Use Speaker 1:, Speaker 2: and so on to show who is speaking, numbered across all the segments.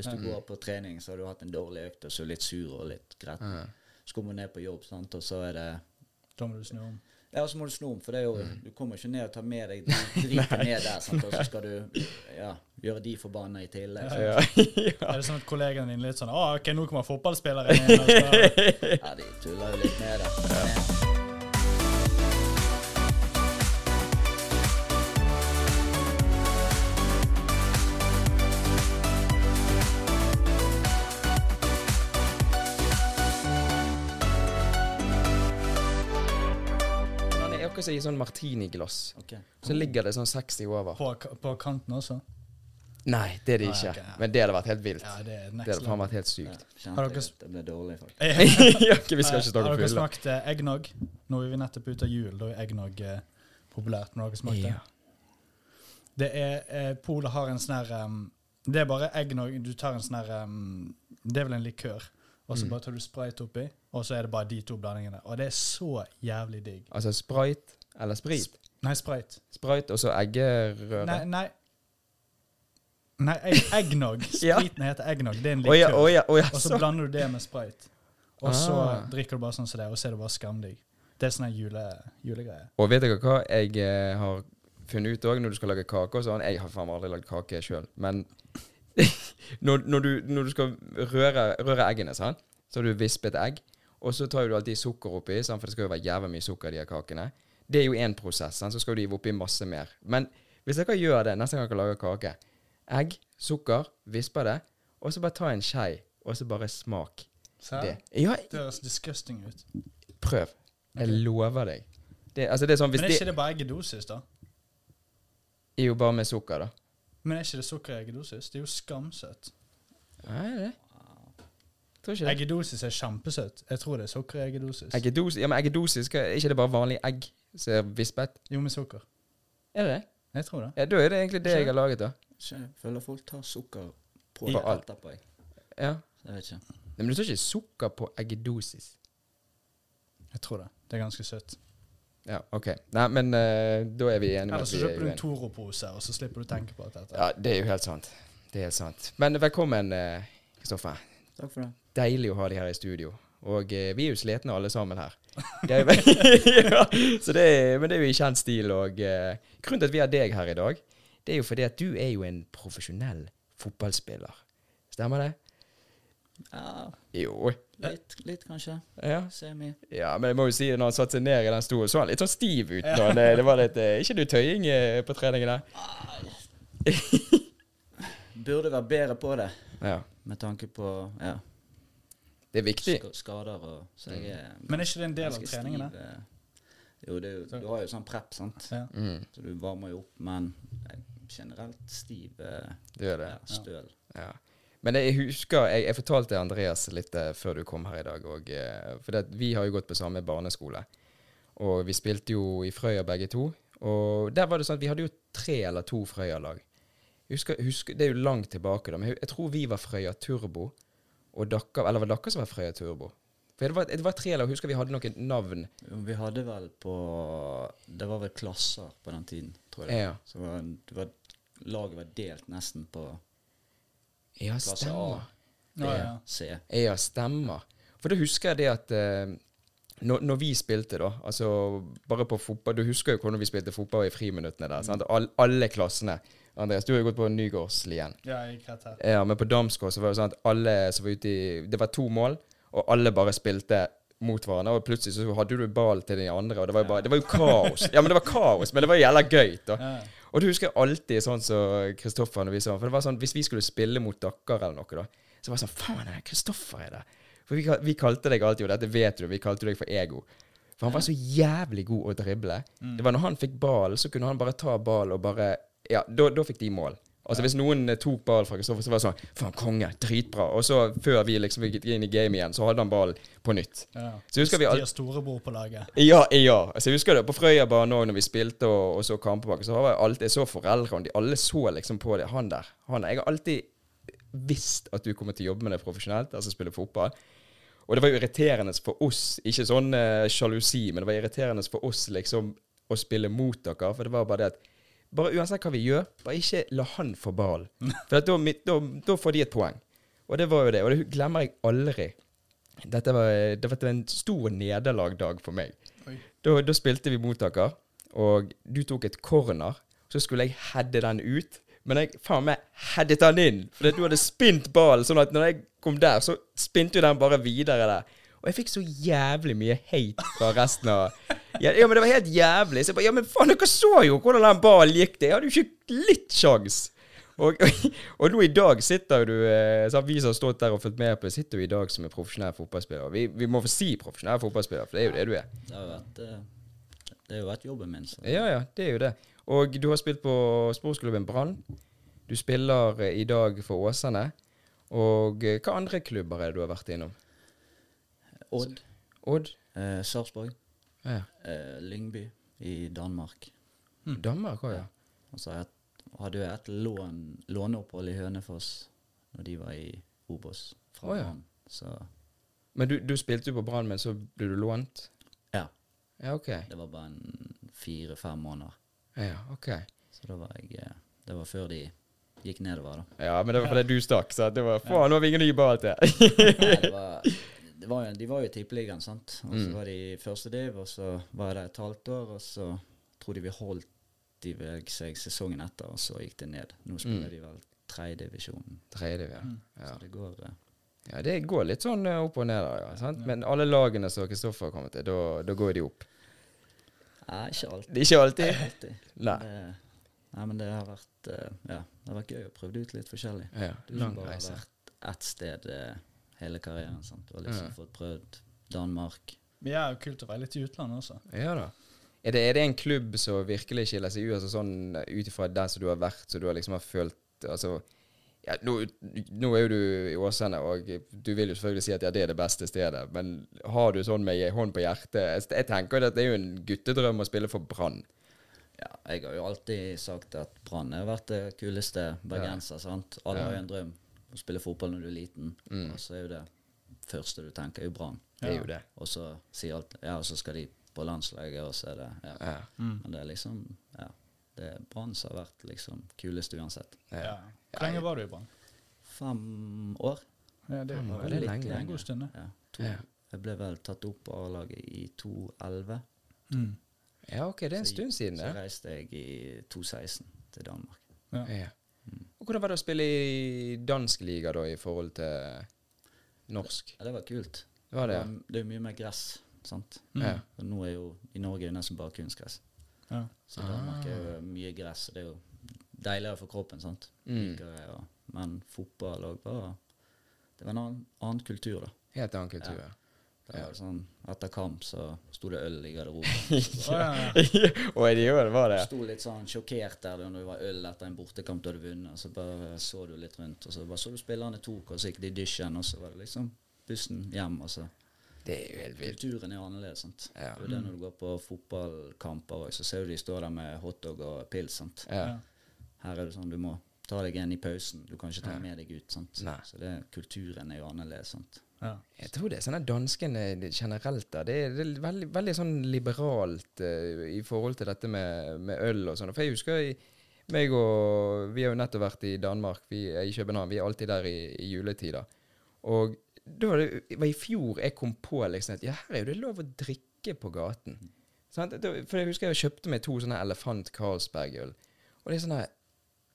Speaker 1: Hvis du går på trening, så har du hatt en dårlig økt, og så litt sur og litt gretten. Så kommer du ned på jobb, sant? og så er det
Speaker 2: Da må du snu om.
Speaker 1: Ja, så må du snu om, for det er jo,
Speaker 3: Mm.
Speaker 1: du kommer ikke ned og tar med deg driten ned der, sant? og så skal du ja, gjøre de forbanna i tillegg. Ja,
Speaker 3: Ja.
Speaker 2: Er det sånn at kollegaen dine er litt sånn Å, OK, nå kommer fotballspillere inn. Og så
Speaker 1: Ja, de tuller jo litt med det.
Speaker 3: Er akkurat som i sånn martiniglass.
Speaker 1: Okay.
Speaker 3: Så ligger det sånn 60 over.
Speaker 2: på, på kanten også?
Speaker 3: Nei, det er det
Speaker 2: ikke.
Speaker 3: ikke.
Speaker 2: okay, ja.
Speaker 3: Men det hadde vært helt vilt.
Speaker 2: Ja, det er
Speaker 3: Det hadde faen vært helt
Speaker 1: Ja,
Speaker 3: sykt.
Speaker 2: Har dere
Speaker 1: det ble dårlig, faktisk.
Speaker 3: ja, vi skal ikke
Speaker 2: Har
Speaker 3: snakke
Speaker 2: dere
Speaker 3: fylle.
Speaker 2: smakt eh, eggnog? Nå er vi nettopp ute av jul. Da er eggnog eh, populært. Når dere smakt det?
Speaker 3: Ja.
Speaker 2: Det er eh, Polet har en sånn her um, Det er bare eggnog. Du tar en sånn her um, Det er vel en likør. Og så
Speaker 3: Mm.
Speaker 2: bare tar du sprayt oppi, og så er det bare de to blandingene. Og det er så jævlig digg.
Speaker 3: Altså sprayt eller sprit.
Speaker 2: Nei, sprayt.
Speaker 3: Sprayt og så eggerøre.
Speaker 2: Nei, nei. Nei, egg, eggnog. Spriten heter eggnog. Det er en likør.
Speaker 3: å ja, oh, ja,
Speaker 2: Og så blander du det med sprayt. Og så
Speaker 3: Ah.
Speaker 2: drikker du bare sånn som det, og så er det bare skamdigg. Det er sånn jule, julegreie.
Speaker 3: Og vet dere hva jeg eh, har funnet ut òg når du skal lage kake og sånn? Jeg har faen aldri lagd kake sjøl, men når, når, du, når du skal røre, røre eggene, sant? så har du vispet egg, og så tar du alltid sukker oppi, sant? for det skal jo være jævlig mye sukker i de her kakene. Det er jo én prosess, sant? så skal du gi oppi masse mer. Men hvis dere gjør det neste gang dere lager kake Egg, sukker, visper det, og så bare ta en skei, og så bare smak
Speaker 2: Sær?
Speaker 3: det. Ja,
Speaker 2: Det høres disgusting ut.
Speaker 3: prøv. Jeg lover deg. Det, altså det er sånn,
Speaker 2: Men er ikke det bare eggedosis, da?
Speaker 3: jo bare med sukker, da.
Speaker 2: Men er ikke det sukker i eggedosis? Det er jo skamsøtt.
Speaker 3: Nei, er det? Tror ikke det.
Speaker 2: Eggedosis er kjempesøtt. Jeg tror det er sukker i eggedosis.
Speaker 3: Eggedosis, ja, men eggedosis, skal, er ikke det bare vanlig egg som er vispet?
Speaker 2: Jo, med sukker.
Speaker 3: Er det det?
Speaker 2: Jeg tror det.
Speaker 3: Ja, da er det egentlig det jeg har laget, da.
Speaker 1: Jeg føler folk tar sukker på
Speaker 3: I
Speaker 1: det
Speaker 3: alt.
Speaker 1: etterpå. jeg.
Speaker 3: Ja.
Speaker 1: Jeg vet ikke.
Speaker 3: Nei, Men du tar ikke sukker på eggedosis?
Speaker 2: Jeg tror det. Det er ganske søtt.
Speaker 3: Ja, OK. Nei, men uh, da er vi enige
Speaker 2: Eller så
Speaker 3: er
Speaker 2: kjøper du en. Toro-pose, og så slipper du å tenke på alt dette.
Speaker 3: Ja, det er jo helt sant. Det er helt sant. Men velkommen, Kristoffer. Kristoffer.
Speaker 1: Takk for det.
Speaker 3: Deilig å ha deg her i studio. Og uh, vi er jo slitne alle sammen her. Det er, ja, så det er, men det er jo i kjent stil. Og eh, grunnen til at vi har deg her i dag, det er jo fordi at du er jo en profesjonell fotballspiller. Stemmer det?
Speaker 1: Ja,
Speaker 3: Jo.
Speaker 1: litt, litt kanskje.
Speaker 3: Ja.
Speaker 1: Semi.
Speaker 3: ja, men jeg må jo si når han satte seg ned i den stolen, så han litt sånn stiv ut.
Speaker 2: Ja.
Speaker 3: Eh, det var litt, eh, ikke du tøying på på treningene?
Speaker 1: Burde være bedre på det,
Speaker 3: Ja.
Speaker 1: med tanke på ja,
Speaker 3: Det er viktig.
Speaker 1: sk skader og Så jeg er
Speaker 2: Men er ikke det en del av
Speaker 1: treningen,
Speaker 2: treningene?
Speaker 1: eh. Jo, det er jo, du har jo sånn prep, sant.
Speaker 2: Ja.
Speaker 3: Mm,
Speaker 1: Så du varmer jo opp, men er generelt stiv. Eh,
Speaker 3: det gjør det.
Speaker 1: ja, støl.
Speaker 3: Ja. Men jeg husker, jeg, jeg fortalte Andreas litt eh, før du kom her i dag. Og, eh, for det, vi har jo gått på samme barneskole. Og vi spilte jo i Frøya begge to. Og der var det sånn at vi hadde jo tre eller to Frøya-lag. Det er jo langt tilbake, da, men jeg, tror vi var Frøya Turbo. Og dere, eller var det dere som var Frøya Turbo? For det var, det var tre lag. Husker vi hadde noen navn.
Speaker 1: Vi hadde vel på Det var vel klasser på den tiden, tror jeg.
Speaker 3: Ja,
Speaker 1: Så var, det var, laget var delt nesten på
Speaker 3: ja
Speaker 1: klasse A,
Speaker 3: stemmer.
Speaker 1: B,
Speaker 2: Ja, ja.
Speaker 1: C.
Speaker 3: Ja, stemmer. For da husker jeg det at eh, når, når vi spilte, da Altså bare på fotball Du husker jo hvordan vi spilte fotball i friminuttene der. Sant? All, alle klassene. Andreas, du har jo gått på Nygårdslien.
Speaker 2: Ja, jeg rett her.
Speaker 3: Ja, men på Damsgård så var det sånn at alle som var ute i Det var to mål, og alle bare spilte mot hverandre. Og plutselig så hadde du ball til den andre, og det var jo bare Det var jo kaos. Ja, men det var kaos, men det var jævla gøy. da og du husker alltid sånn som Kristoffer når vi sa For det var sånn, Hvis vi skulle spille mot dere eller noe, da så var det sånn Faen, er Kristoffer er det. For vi, vi kalte deg alltid, og dette vet du, vi kalte deg for ego. For han var så jævlig god å drible. Det var når han fikk ball, så kunne han bare ta ball og bare Ja, da fikk de mål. Altså Hvis noen eh, tok ball fra Kristoffer, så var det sånn Faen, konge. Dritbra. Og så, før vi liksom gikk inn i game igjen, så hadde han ball på nytt.
Speaker 2: Ja.
Speaker 3: Så husker vi
Speaker 2: De har storebror på laget.
Speaker 3: ja, ja. Altså, jeg husker det på Frøyabanen òg, når vi spilte og, og så kamper. Så var jeg alltid jeg så foreldrene, de alle så liksom på det. Han der. Han der. Jeg har alltid visst at du kommer til å jobbe med det profesjonelt, altså spille fotball. Og det var jo irriterende for oss, ikke sånn eh, sjalusi, men det var irriterende for oss liksom å spille mot dere. For det var bare det at bare uansett hva vi gjør, bare ikke la han få ballen. For da, da, da får de et poeng. Og det var jo det, og det glemmer jeg aldri. Dette var, det var en stor nederlagdag for meg. Da, da spilte vi mottaker, og du tok et corner. Så skulle jeg heade den ut, men jeg faen meg headet den inn. For du hadde spint ballen, sånn at når jeg kom der, så spinte jo den bare videre der. Og jeg fikk så jævlig mye hate fra resten av Ja, ja men det var helt jævlig. Så jeg bare Ja, men faen, dere så jo hvordan den ballen gikk. Det Jeg hadde jo ikke litt sjans. Og, og, og nå i dag sitter du eh, så Vi som har stått der og fulgt med på sitter jo i dag som er profesjonell fotballspiller. Vi, vi må få si profesjonell fotballspiller, for det er jo det du er.
Speaker 1: Det har jo vært, eh, det har jo vært jobben min. Så.
Speaker 3: Ja, ja, det er jo det. Og du har spilt på sportsklubben Brann. Du spiller eh, i dag for Åsane. Og hva andre klubber er det du har vært innom?
Speaker 1: Odd,
Speaker 3: Odd?
Speaker 1: eh, Sarpsborg,
Speaker 3: Ja.
Speaker 1: eh, Lyngby i Danmark.
Speaker 3: Danmark òg, ja.
Speaker 1: Og så jeg- hadde jeg et lån, låneopphold i Hønefoss når de var i Obos fra
Speaker 3: oh, ja.
Speaker 1: Så
Speaker 3: Men du, du spilte jo på Brann, men så ble du lånt?
Speaker 1: ja,
Speaker 3: Ja, OK.
Speaker 1: det var bare fire-fem måneder.
Speaker 3: Ja, ok.
Speaker 1: Så da var jeg eh, Det var før de gikk nedover, da.
Speaker 3: Ja, men det var fordi du stakk, så det var Faen, nå har vi ingen ny ball til!
Speaker 1: Nei, det var, var jo, de var jo i tippeligaen, sant. Og så
Speaker 3: Mm.
Speaker 1: var de i første div, og så var jeg der et halvt år, og så tror de vi holdt de ved seg sesongen etter, og så gikk det ned. Nå spiller
Speaker 3: Mm.
Speaker 1: de vel tredjedivisjon.
Speaker 3: Tredje, ja. ja.
Speaker 1: Så det går eh,
Speaker 3: Ja, det går litt sånn eh, opp og ned, da, ja, sant? Men alle lagene som Kristoffer kommer til, da da går de opp.
Speaker 1: Nei, ikke alltid.
Speaker 3: Det er ikke alltid?
Speaker 1: Ikke alltid.
Speaker 3: Nei.
Speaker 1: Det, nei, men det har vært eh, Ja, det har vært gøy å prøve ut litt forskjellig.
Speaker 3: Ja,
Speaker 1: Du
Speaker 3: lang
Speaker 1: har bare vært ett sted eh, hele karrieren. sant? Du har liksom
Speaker 3: Ja.
Speaker 1: fått prøvd Danmark.
Speaker 2: Men ja, kult å være litt i utlandet også.
Speaker 3: Ja da. Er det, er det en klubb som virkelig skiller seg ut, altså sånn ut ifra der som du har vært, så du har liksom har følt Altså ja, nå, nå er jo du i Åsane, og du vil jo selvfølgelig si at ja, det er det beste stedet, men har du sånn med hånd på hjertet Jeg, jeg tenker at det er jo en guttedrøm å spille for Brann.
Speaker 1: Ja, jeg har jo alltid sagt at Brann har vært det kuleste bergenser. sant? Alle har jo en drøm spille fotball når du er liten,
Speaker 3: Mm.
Speaker 1: og så er jo det første du tenker, er jo Brann.
Speaker 3: Det det.
Speaker 1: Og så sier alt Ja, og så skal de på landslaget, og så er det Ja.
Speaker 3: Ja.
Speaker 2: Mm.
Speaker 1: Men det er liksom Ja. Det er Brann som har vært liksom kulest uansett.
Speaker 3: Ja.
Speaker 2: Ja. Hvor lenge var du i Brann?
Speaker 1: Fem år.
Speaker 2: Ja, det var
Speaker 3: det er
Speaker 2: litt
Speaker 3: lenge.
Speaker 2: det en god stund.
Speaker 1: Ja, to.
Speaker 3: Ja.
Speaker 1: Jeg ble vel tatt opp på A-laget i 2011.
Speaker 2: Mm.
Speaker 3: ja, OK, det er en stund siden,
Speaker 1: Så reiste jeg i 2016 til Danmark.
Speaker 2: Ja.
Speaker 3: Hvordan var det å spille i dansk liga, da, i forhold til norsk?
Speaker 1: Ja, det var kult.
Speaker 3: Det var det, ja.
Speaker 1: det er jo mye mer gress, sant.
Speaker 2: Mm.
Speaker 3: Ja.
Speaker 1: Nå er jo I Norge er det nesten bare kunstgress.
Speaker 2: Ja.
Speaker 1: Så Danmark er jo mye gress, og det er jo deiligere for kroppen, sant.
Speaker 3: Mm.
Speaker 1: Men fotball òg var Det var en annen, annen kultur, da.
Speaker 3: Helt annen kultur.
Speaker 1: Ja.
Speaker 3: Ja.
Speaker 1: Det var sånn, Etter kamp så sto det øl i garderoben.
Speaker 2: Ja, ja.
Speaker 3: Og det gjør var det.
Speaker 1: Sto litt sånn sjokkert der når det var øl etter en bortekamp du hadde vunnet. Så bare så du litt rundt, og så bare så du spillerne tok, og så gikk de i dusjen, og så var det liksom bussen hjem. og så
Speaker 3: Det er jo helt vilt.
Speaker 1: Kulturen er annerledes. sant?
Speaker 3: Ja.
Speaker 1: Det er det når du går på fotballkamper òg, så ser du de står der med hotdog og pils. sant?
Speaker 3: Ja.
Speaker 2: Ja.
Speaker 1: Her er det sånn du må ta deg en i pausen. Du kan ikke ta ja. med deg ut. sant?
Speaker 3: Nei.
Speaker 1: Så det, kulturen er jo annerledes. sant?
Speaker 2: Ja.
Speaker 3: Jeg tror det er sånn at danskene generelt da, det er, det er veldig, veldig sånn liberalt uh, i forhold til dette med, med øl og sånn. For jeg husker meg og Vi har jo nettopp vært i Danmark, vi er i København. Vi er alltid der i, i juletider. Og da var det var i fjor jeg kom på liksom at ja, her er jo det lov å drikke på gaten. Sant? Da- For jeg husker jeg kjøpte meg to sånne Elefant Carlsberg-øl. Og det er sånn her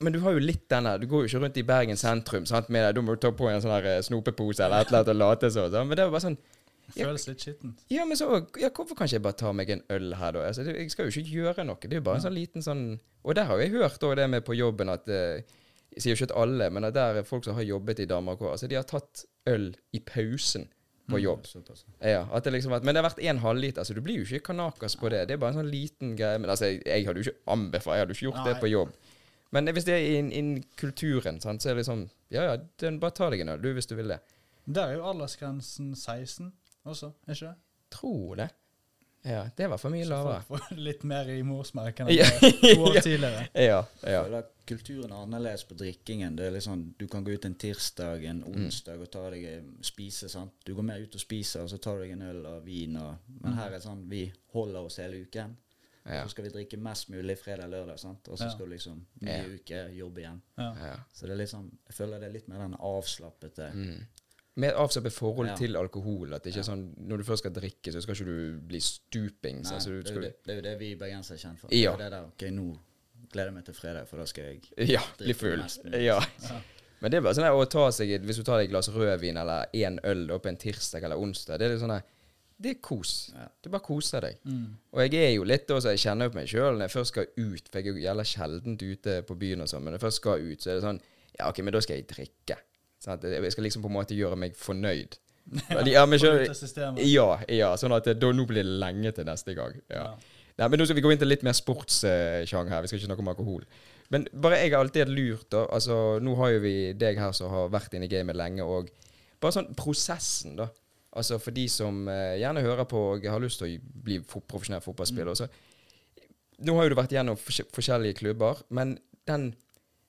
Speaker 3: men du har jo litt den der Du går jo ikke rundt i Bergen sentrum sant, med deg. Da må du ta på en sånn her eh, snopepose eller et eller annet og late som. sånn. Men det var bare sånn
Speaker 2: Det føles litt skittent.
Speaker 3: Ja, men så ja, Hvorfor kan ikke jeg bare ta meg en øl her, da? Altså, jeg skal jo ikke gjøre noe. Det er jo bare en sånn liten sånn Og der har jeg hørt også det med på jobben at eh, Jeg sier jo ikke at alle, men at der er folk som har jobbet i Danmark òg. Altså, de har tatt øl i pausen på jobb.
Speaker 1: Såpass.
Speaker 3: Ja, det liksom Men det har vært en halvliter, så du blir jo ikke kanakas på det. Det er bare en sånn liten greie. Men altså, jeg, jeg hadde jo ikke anbefalt, jeg hadde jo ikke gjort det på jobb. Men hvis det er inn in kulturen, sant, så er det liksom Ja, ja, den, bare ta deg en øl, du, hvis du vil det.
Speaker 2: Der er jo aldersgrensen 16 også, er ikke det?
Speaker 3: Tror det. Ja, det var for mye lavere.
Speaker 2: Så får litt mer i morsmelken
Speaker 3: Ja.
Speaker 2: enn to år tidligere.
Speaker 3: Ja, ja.
Speaker 1: ja. kulturen er annerledes på drikkingen. Det er liksom, Du kan gå ut en tirsdag, en onsdag og ta deg spise. sant? Du går mer ut og spiser, og så tar du deg en øl og vin. Og, men her er det sånn vi holder oss hele uken.
Speaker 3: Ja.
Speaker 1: Så skal vi drikke mest mulig fredag-lørdag. Og så
Speaker 2: Ja.
Speaker 1: skal du liksom ny
Speaker 3: Ja.
Speaker 1: uke jobbe igjen.
Speaker 2: Ja.
Speaker 3: Ja.
Speaker 1: Så det er sånn Jeg føler det er litt mer den avslappete
Speaker 3: Mm. Med et avslappet forhold
Speaker 1: Ja.
Speaker 3: til alkohol. At det ikke er sånn Når du først skal drikke, så skal ikke du bli stupings.
Speaker 1: Nei,
Speaker 3: altså, du
Speaker 1: det, er jo det, det er jo det vi bergensere er kjent for.
Speaker 3: Ja.
Speaker 1: Det er det der, ok, nå gleder jeg meg til fredag, for da skal jeg
Speaker 3: Ja, bli full.
Speaker 1: mest mulig.
Speaker 3: Ja.
Speaker 2: Ja.
Speaker 3: Men det er bare sånn der å ta seg Hvis du tar deg et glass rødvin eller én øl da på en tirsdag eller onsdag, det er litt sånn der Det er kos.
Speaker 1: Ja.
Speaker 3: Du bare koser deg.
Speaker 2: Mm.
Speaker 3: Og jeg er jo litt da, så jeg kjenner jo på meg sjøl når jeg først skal ut, for jeg er jævla sjeldent ute på byen og sånn, men når jeg først skal ut, så er det sånn Ja, OK, men da skal jeg drikke. Sant? Jeg skal liksom på en måte gjøre meg fornøyd. Ja,
Speaker 2: ut det systemet.
Speaker 3: Ja, ja, sånn at da, nå blir det lenge til neste gang. Ja.
Speaker 2: Ja.
Speaker 3: Nei, men Nå skal vi gå inn til litt mer sportssjang her. Vi skal ikke snakke om alkohol. Men bare jeg har alltid lurt, da. Altså, nå har jo vi deg her som har vært inne i gamet lenge, og bare sånn prosessen, da. Altså for de som eh, gjerne hører på og har lyst til å bli profesjonell fotballspiller. også. nå har jo du vært gjennom fors forskjellige klubber, men den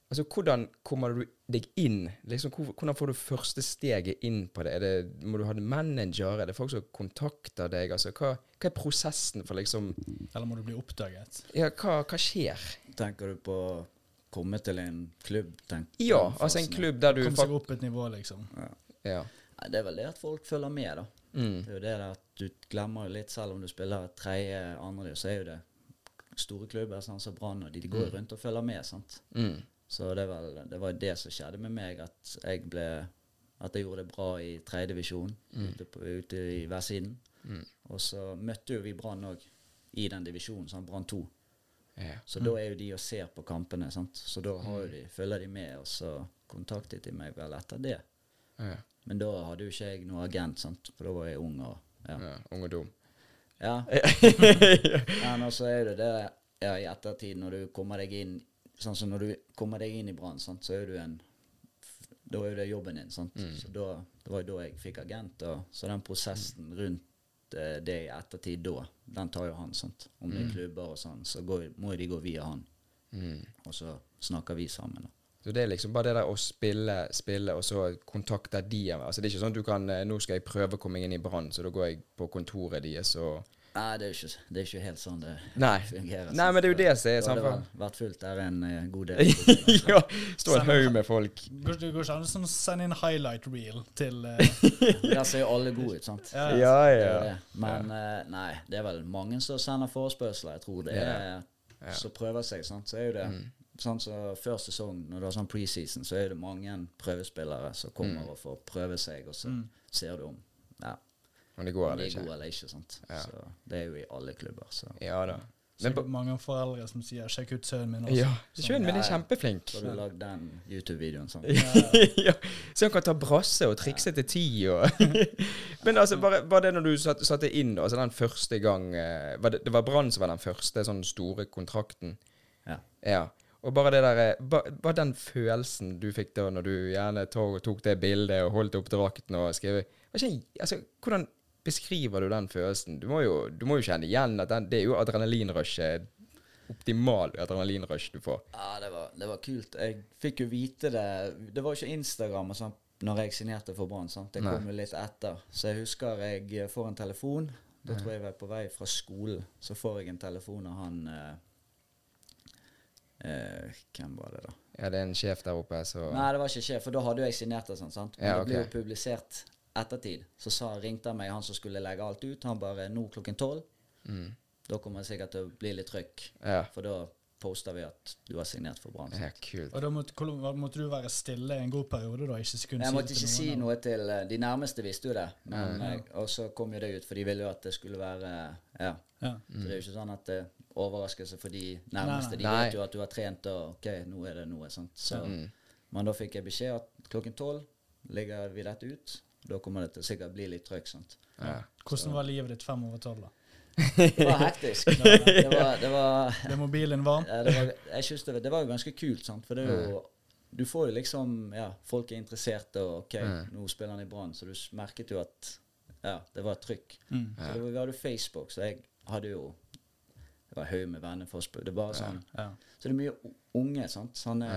Speaker 3: Altså, hvordan kommer du deg inn? Liksom, hvordan får du første steget inn på det? Er det må du ha en manager? Er det folk som kontakter deg? Altså, hva, hva er prosessen for liksom
Speaker 2: Eller må du bli oppdaget?
Speaker 3: Ja, hva, hva skjer?
Speaker 1: Tenker du på å komme til en klubb? Tenk,
Speaker 3: Ja, altså en klubb der du
Speaker 2: Komme seg opp et nivå, liksom.
Speaker 3: Ja. Ja.
Speaker 1: Nei, det er vel det at folk følger med, da.
Speaker 3: Mm.
Speaker 1: Det er jo det at du glemmer litt, selv om du spiller tredje, andre, så er jo det store klubber sånn som Brann, og de, de går mm. rundt og følger med, sant.
Speaker 3: Mm.
Speaker 1: Så det, vel, det var det som skjedde med meg, at jeg ble At jeg gjorde det bra i tredjedivisjon divisjon ute, på- ute i Vestsiden.
Speaker 3: Mm.
Speaker 1: Og så møtte jo vi Brann òg i den divisjonen, sånn Brann 2.
Speaker 3: Ja.
Speaker 1: Så da er jo de og ser på kampene, sant. Så da har jo de, følger de med, og så kontaktet de meg vel etter det.
Speaker 3: Ja.
Speaker 1: Men da hadde jo ikke jeg noen agent, sant, for da var jeg ung og ja.
Speaker 3: ja. Ung og dum.
Speaker 1: Ja. Men så er det det ja, i ettertid, når du kommer deg inn Sånn som når du kommer deg inn i Brann, så er du en Da er jo det jobben din, sant. Så da, det var jo da jeg fikk agent, og så den prosessen rundt eh, det i ettertid da, den tar jo han, sant. Om det er klubber og sånn, så går, må de gå via han.
Speaker 3: Mm.
Speaker 1: Og så snakker vi sammen. da.
Speaker 3: Så det er liksom bare det der å spille, spille, og så kontakte de. Altså Det er ikke sånn at du kan eh, Nå skal jeg prøve å komme inn i Brann, så da går jeg på kontoret deres og
Speaker 1: Nei, det er jo ikke, det er ikke helt sånn det
Speaker 3: Nei.
Speaker 1: fungerer.
Speaker 3: Nei, men det er jo det som er
Speaker 1: samfunnet. det har vært fullt der en eh, god del.
Speaker 3: ja, står en haug med folk.
Speaker 2: Går det ikke an å sånn sende inn highlight reel til uh...
Speaker 1: Der ser jo alle gode ut, sant.
Speaker 2: Ja,
Speaker 3: Ja,
Speaker 1: Det
Speaker 3: ja.
Speaker 1: det. Men eh, nei, det er vel mange som sender forespørsler. Jeg tror det er
Speaker 3: Ja.
Speaker 1: som prøver seg. sant? Så er jo det
Speaker 3: Mm.
Speaker 1: Sånn så før sesong, når du har sånn preseason, så er det mange prøvespillere som kommer
Speaker 3: Mm.
Speaker 1: og får prøve seg, og så ser du om ja,
Speaker 3: Men det går
Speaker 1: gode
Speaker 3: eller
Speaker 1: er
Speaker 3: ikke.
Speaker 1: gode eller ikke. sant?
Speaker 3: Ja.
Speaker 1: Så Det er jo i alle klubber. så
Speaker 3: Ja da.
Speaker 2: Så
Speaker 3: Men
Speaker 2: er mange foreldre som sier 'sjekk ut sønnen min' også.
Speaker 3: ja, sønnen min er kjempeflink.
Speaker 1: Så har du lagd den YouTube-videoen sånn.
Speaker 3: ja, så han kan ta brasse og trikse til ti og Men altså, var, var, det når du satt, satte inn, altså den første gang eh, var det, det var Brann som var den første sånn store kontrakten?
Speaker 1: Ja.
Speaker 3: Ja. Og bare det der, eh, bare den følelsen du fikk da når du gjerne tok, tok det bildet og holdt opp drakten og skrev altså, Hvordan beskriver du den følelsen? Du må jo, du må jo kjenne igjen at den, det er jo adrenalinrushet. Optimal adrenalinrush du får.
Speaker 1: Ja, det var, det var kult. Jeg fikk jo vite det Det var jo ikke Instagram og sånn når jeg signerte for Brann. Det kom jo litt etter. Så jeg husker jeg får en telefon. Da tror jeg jeg var på vei fra skolen. Så får jeg en telefon av han eh, eh, Hvem var det, da?
Speaker 3: Ja, det er en sjef der oppe, så
Speaker 1: Nei, det var ikke sjef, for da hadde jo jeg signert det. sånn, sant? Men
Speaker 3: Ja,
Speaker 1: det ble jo publisert ettertid. Så sa, ringte han meg, han som skulle legge alt ut. Han bare 'Nå klokken tolv'.
Speaker 3: mm.
Speaker 1: Da kommer det sikkert til å bli litt trøkk.
Speaker 3: Ja.
Speaker 1: For da poster vi at du har signert for Brann.
Speaker 3: ja, kult.
Speaker 2: Og da måtte, måtte du være stille en god periode, da? Ikke sekund
Speaker 1: Jeg måtte ikke si noe til eh, De nærmeste visste jo det. Men,
Speaker 2: mm.
Speaker 1: eh, Og så kom jo det ut, for de ville jo at det skulle være Ja.
Speaker 2: Ja.
Speaker 1: Så det er jo ikke sånn at det overraskelse for de nærmeste.
Speaker 2: nei.
Speaker 1: De vet jo at du har trent, og OK, nå er det noe. sant? Så,
Speaker 3: Mm.
Speaker 1: Men da fikk jeg beskjed at klokken tolv legger vi dette ut. Da kommer det til sikkert bli litt trøkk. sant?
Speaker 3: Ja.
Speaker 2: Hvordan var livet ditt fem over tolv, da?
Speaker 1: Det var hektisk. Det var, det var,
Speaker 2: Ble mobilen varm?
Speaker 1: ja, det var Jeg synes det, var- det var jo ganske kult, sant? for det er jo Du får jo liksom Ja, folk er interesserte, og OK,
Speaker 3: Mm.
Speaker 1: nå spiller han i Brann, så du merket jo at Ja, det var et trykk.
Speaker 2: Mm.
Speaker 1: Så det var, vi hadde jo Facebook, så jeg hadde jo Det var haug med spørre. Det er bare sånn
Speaker 2: Ja.
Speaker 1: Så det er mye unge, sant. Sånne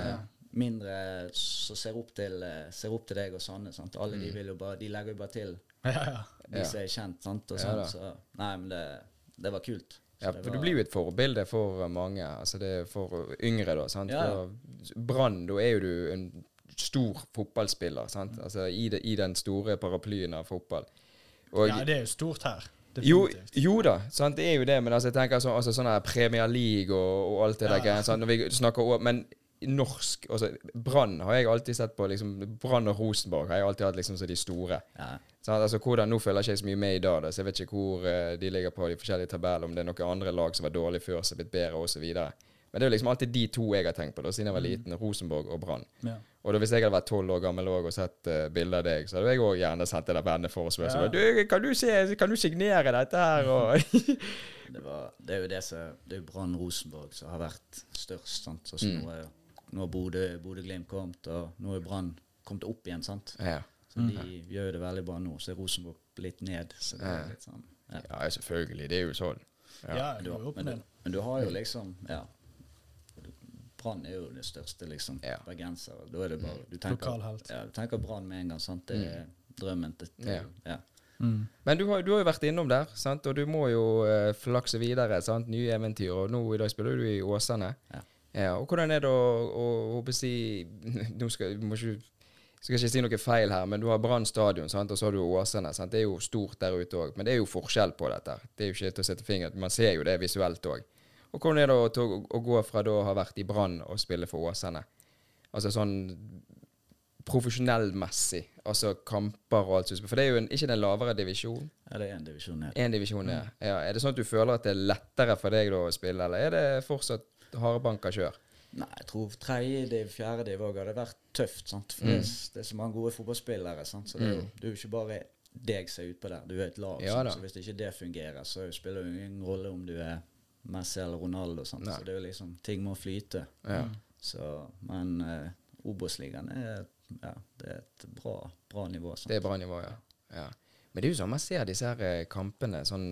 Speaker 1: mindre som ser eh, Ser opp til deg og sånne. sant. Alle de vil jo bare De legger jo bare til de som er kjent, sant. Og sånn, så Nei, men det, det var kult.
Speaker 3: Ja, for du blir jo et forbilde for mange. Altså det er for yngre, da. sant?
Speaker 1: Ja.
Speaker 3: Brann, da er jo du en stor fotballspiller, sant?
Speaker 1: Mm.
Speaker 3: Altså i, de, i den store paraplyen av fotball. Og,
Speaker 2: Ja, det er jo stort her.
Speaker 3: Jo, jo da, sant? det er jo det, men altså, jeg tenker sånn, altså, sånn her Premier League og, og alt det
Speaker 2: Ja.
Speaker 3: der sant? Når vi snakker over, Men norsk altså Brann har jeg alltid sett på liksom, Brann og Rosenborg har jeg alltid hatt liksom som de store.
Speaker 1: Ja.
Speaker 3: Sant? altså hvordan, Nå følger jeg ikke så mye med i dag, da, så jeg vet ikke hvor uh, de ligger på de forskjellige tabellene, om det er noen andre lag som var dårlige før, som er blitt bedre osv. Men det er jo liksom alltid de to jeg har tenkt på da, siden jeg var liten. Rosenborg og Brann.
Speaker 2: Ja.
Speaker 3: Og da, hvis jeg hadde vært tolv år gammel og sett uh, bilder av deg, så hadde jeg òg gjerne sendt det der venneforespørsel.
Speaker 2: Ja.
Speaker 3: Du, kan du se, kan du signere dette her? Og
Speaker 1: Det, var, det er jo det som Det er jo Brann Rosenborg som har vært størst. sant? Så
Speaker 3: Mm.
Speaker 1: nå er nå har Bodø- Bodø-Glimt kommet, og nå er Brann kommet opp igjen. sant?
Speaker 3: ja.
Speaker 1: Så de gjør jo det veldig bra nå. Så er Rosenborg litt ned. Så det
Speaker 3: Ja.
Speaker 1: er litt sånn ja.
Speaker 3: ja, selvfølgelig. Det er jo sånn.
Speaker 2: Ja,
Speaker 3: Ja.
Speaker 1: Du, men, du, men du har jo liksom Ja. Brann er jo det største, liksom.
Speaker 3: Ja.
Speaker 1: Bergenser. Da er det bare Du tenker,
Speaker 2: Lokalhelt.
Speaker 1: ja, du tenker Brann med en gang. sant? Det er drømmen til, til
Speaker 3: Ja.
Speaker 1: ja.
Speaker 2: Mm.
Speaker 3: Men du har, du har jo vært innom der, sant? og du må jo uh, flakse videre. sant? Nye eventyr. Og nå i dag spiller du i Åsane.
Speaker 1: Ja.
Speaker 3: Ja, og hvordan er det å, å, å si Nå skal ikke, skal ikke si noe feil her, men du har Brann stadion, sant? og så har du Åsane. sant? Det er jo stort der ute òg, men det er jo forskjell på dette. Det er jo ikke til å sette fingeren Man ser jo det visuelt òg. Og hvordan er det å, å, gå fra da å ha vært i Brann og spille for Åsane? Altså sånn profesjonellmessig. Altså kamper og alt sånt. For det er jo en, ikke den lavere divisjon.
Speaker 1: ja, det er en divisjon ned.
Speaker 3: En divisjon, ja. ja. Er det sånn at du føler at det er lettere for deg da å spille, eller er det fortsatt hardbanka kjør?
Speaker 1: Nei, jeg tror tredje div, fjerde div òg hadde vært tøft. sant? For
Speaker 3: Mm.
Speaker 1: det, er, det så mange gode fotballspillere. sant? Så det er jo det er jo ikke bare deg som er utpå der. Du er et lag.
Speaker 3: Ja?
Speaker 1: Så hvis ikke det fungerer, så spiller det ingen rolle om du er Messi eller Ronaldo. Så det er jo liksom Ting må flyte.
Speaker 3: Ja.
Speaker 1: Så, men uh, Obos-ligaen er ja, det er et bra, bra nivå. sant?
Speaker 3: Det er bra nivå, ja. ja. Men det er jo sånn man ser disse her eh, kampene sånn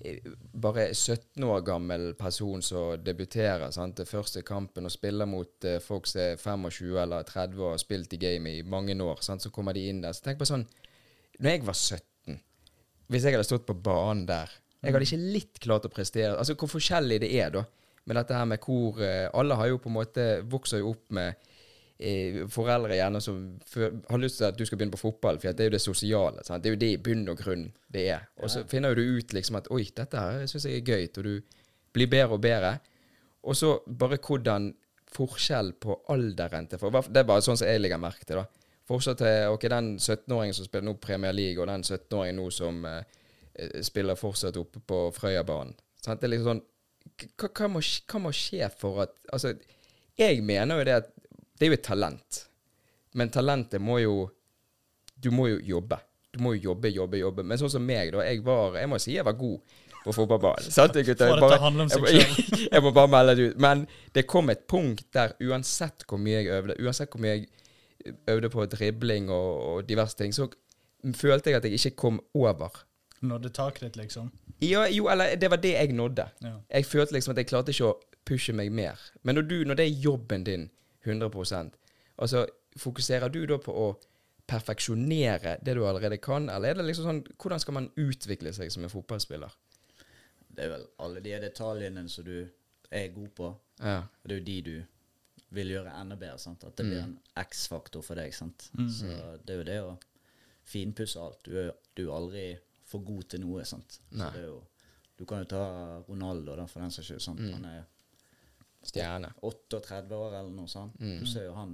Speaker 3: eh, Bare 17 år gammel person som debuterer sant? det første kampen og spiller mot eh, folk som er 25 eller 30 og har spilt i gamet i mange år. Sant? Så kommer de inn der. Så tenk på sånn Når jeg var 17 Hvis jeg hadde stått på banen der Jeg hadde ikke litt klart å prestere. Altså hvor forskjellig det er, da. Med dette her med hvor eh, Alle har jo på en måte vokser jo opp med eh, foreldre gjerne som for, har lyst til at du skal begynne på fotball, for det er jo det sosiale. Sant? Det er jo det i bunn og grunn det er. Og så finner jo du ut liksom at oi, dette her syns jeg er gøy, og du blir bedre og bedre. Og så bare hvordan forskjell på alderen til for, Det er bare sånn som jeg legger merke til, da. Fortsatt til ok, den 17-åringen som spiller nå Premier League, og den 17-åringen nå som eh, spiller fortsatt oppe på Frøyabanen. Sant? Det er liksom sånn hva, hva, må, hva må skje for at Altså, jeg mener jo det at det er jo et talent. Men talentet må jo Du må jo jobbe. Du må jo jobbe, jobbe, jobbe. Men sånn som meg, da. Jeg var Jeg må si jeg var god på fotballbanen. Sant, gutter? Jeg bare-
Speaker 2: å handle om
Speaker 3: jeg Jeg må bare melde det ut. Men det kom et punkt der uansett hvor mye jeg øvde, uansett hvor mye jeg øvde på dribling og, og diverse ting, så følte jeg at jeg ikke kom over.
Speaker 2: Nådde taket ditt, liksom.
Speaker 3: Ja, jo, eller det var det jeg nådde.
Speaker 2: Ja.
Speaker 3: Jeg følte liksom at jeg klarte ikke å pushe meg mer. Men når, du, når det er jobben din 100% altså fokuserer du da på å perfeksjonere det du allerede kan, eller er det liksom sånn Hvordan skal man utvikle seg som en fotballspiller?
Speaker 1: Det er vel alle de detaljene som du er god på.
Speaker 3: Ja.
Speaker 1: Og det er jo de du vil gjøre enda bedre. sant? At det blir en X-faktor for deg. sant? Så det er jo det å finpusse alt. Du er du er aldri for god til noe. sant? Så jo, du kan jo ta Ronaldo, da, for den saks skyld. sant? Han er
Speaker 3: Stjerne.
Speaker 1: 38 år eller noe sånt. Du ser jo han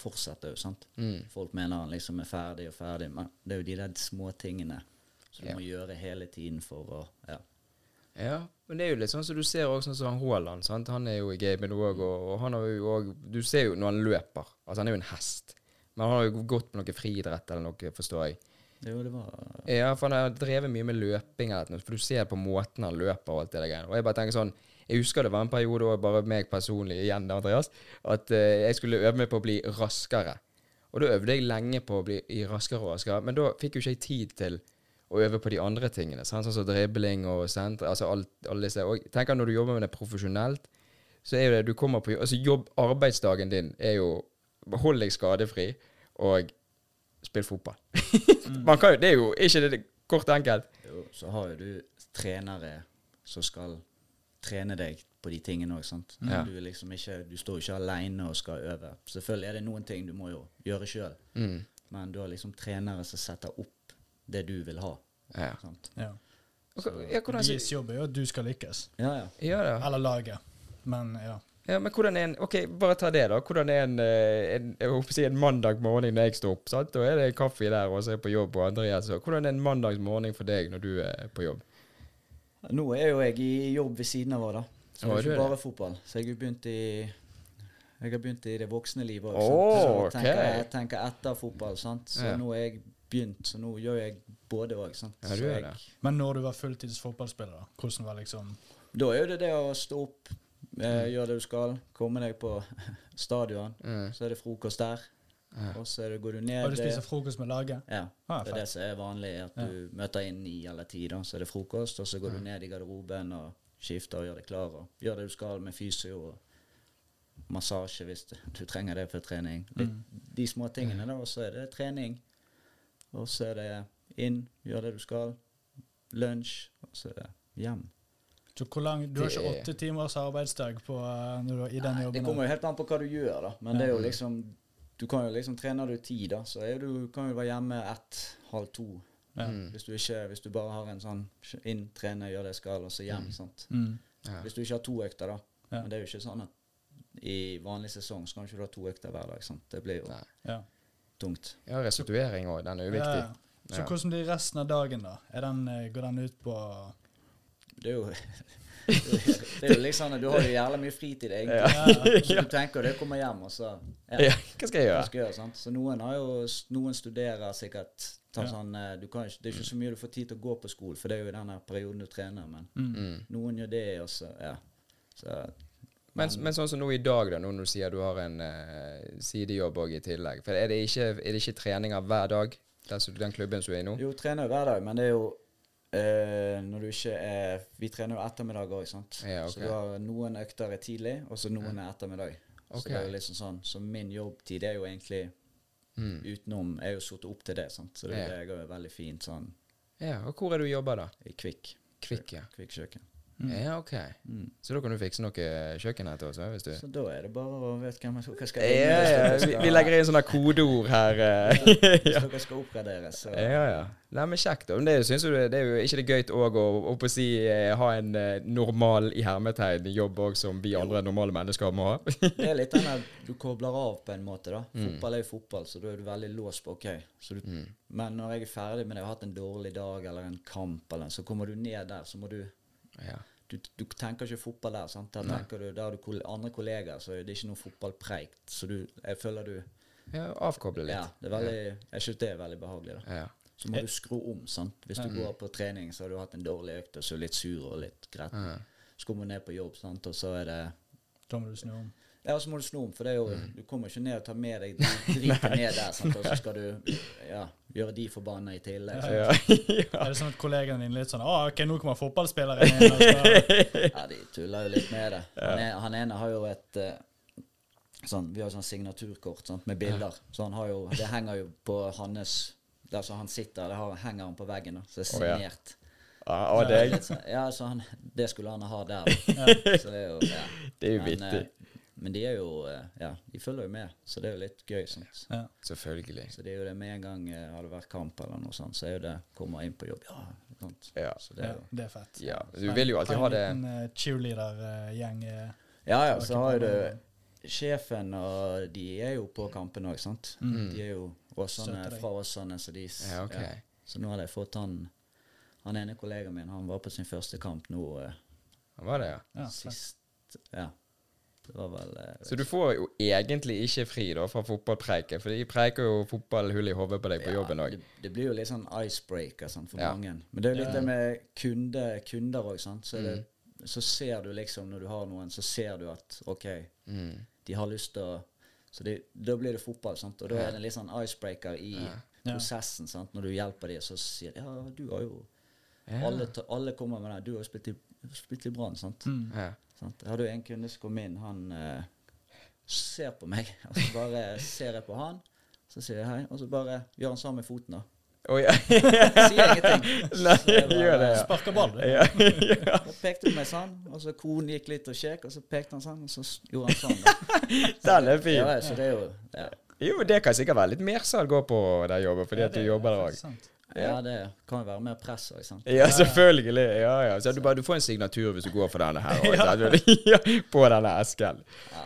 Speaker 1: fortsetter jo, sant.
Speaker 3: Mm.
Speaker 1: Folk mener han liksom er ferdig og ferdig, men det er jo de der små tingene som du
Speaker 3: Ja.
Speaker 1: må gjøre hele tiden for å ja.
Speaker 3: Ja, men det er jo litt sånn som du ser også sånn som han Haaland. sant? Han er jo i gamet òg, og, og han har jo òg Du ser jo når han løper. Altså, han er jo en hest. Men han har jo gått på noe friidrett eller noe, forstår jeg.
Speaker 1: Jo, det var
Speaker 3: Ja, for han har drevet mye med løping, for du ser på måten han løper og alt det der. Og jeg bare tenker sånn Jeg husker det var en periode og bare meg personlig igjen, Andreas, at eh, jeg skulle øve meg på å bli raskere. Og da øvde jeg lenge på å bli raskere og raskere, men da fikk jo ikke jeg tid til å øve på de andre tingene. Sant? Sånn som dribling og senter, altså alt, alle disse. Og tenker når du jobber med det profesjonelt, så er jo det du kommer på Altså jobb, arbeidsdagen din er jo Hold deg skadefri og spill fotball. Man kan jo, det er jo ikke det kort og enkelt.
Speaker 1: jo, Så har jo du trenere som skal trene deg på de tingene òg. sant?
Speaker 3: Ja.
Speaker 1: Du, er liksom ikke, du står jo ikke aleine og skal øve. Selvfølgelig er det noen ting du må jo gjøre sjøl,
Speaker 3: Mm.
Speaker 1: men du har liksom trenere som setter opp det du vil ha.
Speaker 3: Ja.
Speaker 1: sant?
Speaker 2: Ja.
Speaker 3: Og ja,
Speaker 2: Deres jobb er jo at du skal lykkes.
Speaker 1: Ja, ja.
Speaker 2: Eller laget. Men ja.
Speaker 3: Ja, men hvordan er en Ok, bare ta det, da. Hvordan er en, eh, en, jeg håper å si en mandag morgen når jeg står opp? sant? Da er det kaffe der, og så er jeg på jobb, og Andreas så. Hvordan er en mandags morgen for deg når du er på jobb?
Speaker 1: Nå er jo jeg i jobb ved siden av vår, da. Så det er ikke bare det? fotball. Så jeg har begynt i jeg har begynt i det voksne livet òg.
Speaker 3: Oh,
Speaker 1: så
Speaker 3: ok.
Speaker 1: tenker jeg tenker etter fotball. sant? Så
Speaker 3: Ja.
Speaker 1: nå er jeg begynt, så nå gjør jeg både òg.
Speaker 3: Ja.
Speaker 2: Men når du var fulltids fotballspiller, da? Hvordan var liksom
Speaker 1: Da er jo det det å stå opp, eh, gjøre det du skal, komme deg på stadion.
Speaker 3: Mm.
Speaker 1: Så er det frokost der,
Speaker 3: Ja.
Speaker 1: og så er det, går du ned
Speaker 2: Og du spiser frokost med laget?
Speaker 1: Ja.
Speaker 2: Ah,
Speaker 1: det er det som er vanlig, at du møter inn ni eller ti, da. Så er det frokost, og så går du ned i garderoben og skifter og gjør deg klar, og gjør det du skal med fysio og massasje hvis du, du trenger det for trening. Litt, De små tingene, da. Og så er det trening. Og så er det inn, gjør det du skal. Lunsj, og så er det hjem.
Speaker 2: Så hvor lang, Du har ikke åtte timers arbeidsdag på, eh, når du i den
Speaker 1: Nei,
Speaker 2: jobben?
Speaker 1: det kommer jo helt an på hva du gjør, da. Men det er jo liksom Du kan jo liksom Trener du ti, da, så er du, kan du være hjemme ett, halv to.
Speaker 2: Ja.
Speaker 3: Mm.
Speaker 1: Hvis du, ikke, hvis du bare har en sånn inn, trene, gjør det jeg skal, og så hjem. sant?
Speaker 2: Mm.
Speaker 3: Ja.
Speaker 1: Hvis du ikke har to økter, da.
Speaker 2: Ja.
Speaker 1: Men det er jo ikke sånn at i vanlig sesong så kan du ikke ha to økter hver dag. sant? Det blir jo
Speaker 2: Ja.
Speaker 1: tungt.
Speaker 3: Ja, restituering òg. Den er jo viktig.
Speaker 2: Ja. Så
Speaker 3: Ja.
Speaker 2: hvordan blir resten av dagen, da? Er den, eh, går den ut på
Speaker 1: Det er jo det er jo liksom Du har jo jævlig mye fritid, egentlig.
Speaker 2: Ja.
Speaker 1: Så du tenker det kommer hjem, og så ja,
Speaker 3: Ja, hva skal jeg
Speaker 1: hva
Speaker 3: gjøre?
Speaker 1: skal jeg gjøre, sant? Så noen har jo Noen studerer sikkert
Speaker 2: Ja.
Speaker 1: sånn, eh, du kan ikke, Det er ikke så mye du får tid til å gå på skole, for det er jo i denne perioden du trener, men
Speaker 2: mm.
Speaker 3: Mm.
Speaker 1: noen gjør det, også. Ja. Så,
Speaker 3: Men, men sånn som nå i dag, da, nå når du sier du har en uh, sidejobb òg i tillegg. For er det ikke, er det ikke treninger hver dag, den, klubben som du er i nå?
Speaker 1: Jo, trener hver dag, men det er jo eh, når du ikke er Vi trener jo ettermiddag òg, sant.
Speaker 3: Ja, okay.
Speaker 1: Så du har noen økter er tidlig, og så noen er ettermiddag.
Speaker 3: Okay.
Speaker 1: Så det er liksom sånn Så min jobbtid er jo egentlig
Speaker 3: Mm.
Speaker 1: utenom Jeg er jo satt opp til det, sant. Så det,
Speaker 3: Ja.
Speaker 1: det går veldig fint sånn
Speaker 3: Ja, og hvor er du jobber da?
Speaker 1: i Kvikk.
Speaker 3: Kvikk, ja.
Speaker 1: Kvikk kjøkken.
Speaker 3: Ja, ok.
Speaker 1: Mm.
Speaker 3: Så da kan du fikse noe kjøkken her til oss hvis du
Speaker 1: Så da er det bare å vet hvem jeg hva skal
Speaker 3: ja, ja,
Speaker 1: ja,
Speaker 3: vi, vi legger inn sånne kodeord her. ja,
Speaker 1: Hvis dere skal oppgraderes, så
Speaker 3: Ja, ja. Nei, men kjekt. da. Men det, synes du, det er jo ikke det gøy òg å, å på å si, eh, ha en eh, normal i hermetegn jobb òg, som vi andre normale mennesker må ha?
Speaker 1: Det er litt den der du kobler av på en måte, da.
Speaker 3: Mm.
Speaker 1: Fotball er jo fotball, så da er du veldig låst på OK. Så du,
Speaker 3: Mm.
Speaker 1: Men når jeg er ferdig med det, jeg har hatt en dårlig dag eller en kamp, eller, så kommer du ned der, så må du
Speaker 3: Ja.
Speaker 1: Du, du tenker ikke fotball der. sant? Der tenker du, der har du andre kollegaer, så det er ikke noe fotballpreik. Så du, jeg føler du
Speaker 3: ja avkoble litt.
Speaker 1: Ja, det er veldig, jeg synes det er veldig behagelig. da.
Speaker 3: Ja.
Speaker 1: Så må du skru om. sant? Hvis du går på trening, så har du hatt en dårlig økt, og så litt sur og litt gretten. Så kommer du ned på jobb, sant? og så er det
Speaker 2: Da må du snu om.
Speaker 1: Ja, så må du snu om, for det er jo,
Speaker 3: Mm.
Speaker 1: du kommer ikke ned og tar med deg driten ned der, sant? og så skal du ja, gjøre de forbanna i tillegg. Ja,
Speaker 3: Ja.
Speaker 2: Er det sånn at kollegaen dine er litt sånn Å, OK, nå kommer fotballspilleren inn.
Speaker 1: Ja, de tuller jo litt med det. Han, er, han ene har jo et eh, sånn, Vi har jo sånn signaturkort sant, med bilder. Så han har jo, det henger jo på hans Der som han sitter, det har, henger han på veggen. da, Så det er signert.
Speaker 3: Ja, og deg.
Speaker 1: Sånn- Ja, så han, det skulle han ha der. Så det er jo ja.
Speaker 3: Det er jo vittig.
Speaker 1: Men de er jo eh, Ja, de følger jo med, så det er jo litt gøy. Sant?
Speaker 2: Ja.
Speaker 3: Selvfølgelig.
Speaker 1: Så det er jo det med en gang eh, har det vært kamp eller noe sånt, så er jo det kommer inn på jobb. Ja, sant.
Speaker 3: Ja.
Speaker 1: Så det er
Speaker 2: ja, det er fett.
Speaker 3: Ja, du vil jo alltid ha det
Speaker 2: En liten eh, cheerleader-gjeng.
Speaker 1: Ja ja, så har jo du. Sjefen og de er jo på kampen òg, sant.
Speaker 3: Mm.
Speaker 1: De er jo Åsane, fra Åsane, så de s-
Speaker 3: Ja.
Speaker 1: Så nå hadde jeg fått han Han ene kollegaen min, han var på sin første kamp nå Han
Speaker 3: Var det, ja?
Speaker 2: Ja,
Speaker 1: sist Ja. Vel eh,
Speaker 3: Så du får jo egentlig ikke fri da fra fotballpreiket, for de preiker jo fotballhull i hodet på deg på
Speaker 1: ja,
Speaker 3: jobben òg.
Speaker 1: Det, det blir jo litt sånn icebreaker sånn, for
Speaker 3: Ja.
Speaker 1: mange. Men det er jo litt
Speaker 2: Ja.
Speaker 1: det med kunde, kunder òg, sant. Så, det,
Speaker 3: Mm.
Speaker 1: så ser du liksom, når du har noen, så ser du at OK,
Speaker 3: Mm.
Speaker 1: de har lyst til å Så det, da blir det fotball, sant. Og da er det litt sånn icebreaker i
Speaker 2: Ja.
Speaker 1: prosessen, sant. Når du hjelper dem, så sier de ja, du har jo
Speaker 3: Ja.
Speaker 1: alle, alle kommer med det. Du har jo spilt i, spilt i Brann, sant.
Speaker 2: Mm.
Speaker 3: Ja.
Speaker 1: Sant? Jeg hadde jo en kunde som kom inn, han eh, ser på meg, og så bare ser jeg på han. Så sier jeg hei, og så bare gjør han sånn med foten, da.
Speaker 3: Oh, ja.
Speaker 1: Sier ingenting.
Speaker 3: Nei, gjør det, ja.
Speaker 2: Sparker ball,
Speaker 3: ja. ja.
Speaker 1: Så pekte hun meg sånn, og så konen gikk litt og kjekk, og så pekte han sånn, og så gjorde han sånn.
Speaker 3: Den er fin.
Speaker 1: Ja, så det er jo ja.
Speaker 3: Jo, det kan sikkert være litt mersalg òg på den jobben, fordi at du jobber der òg.
Speaker 1: Ja, det kan jo være mer press òg, sant.
Speaker 3: Ja, selvfølgelig. Ja, ja. Så du, bare, du får en signatur hvis du går for denne her. også, ja. På denne esken.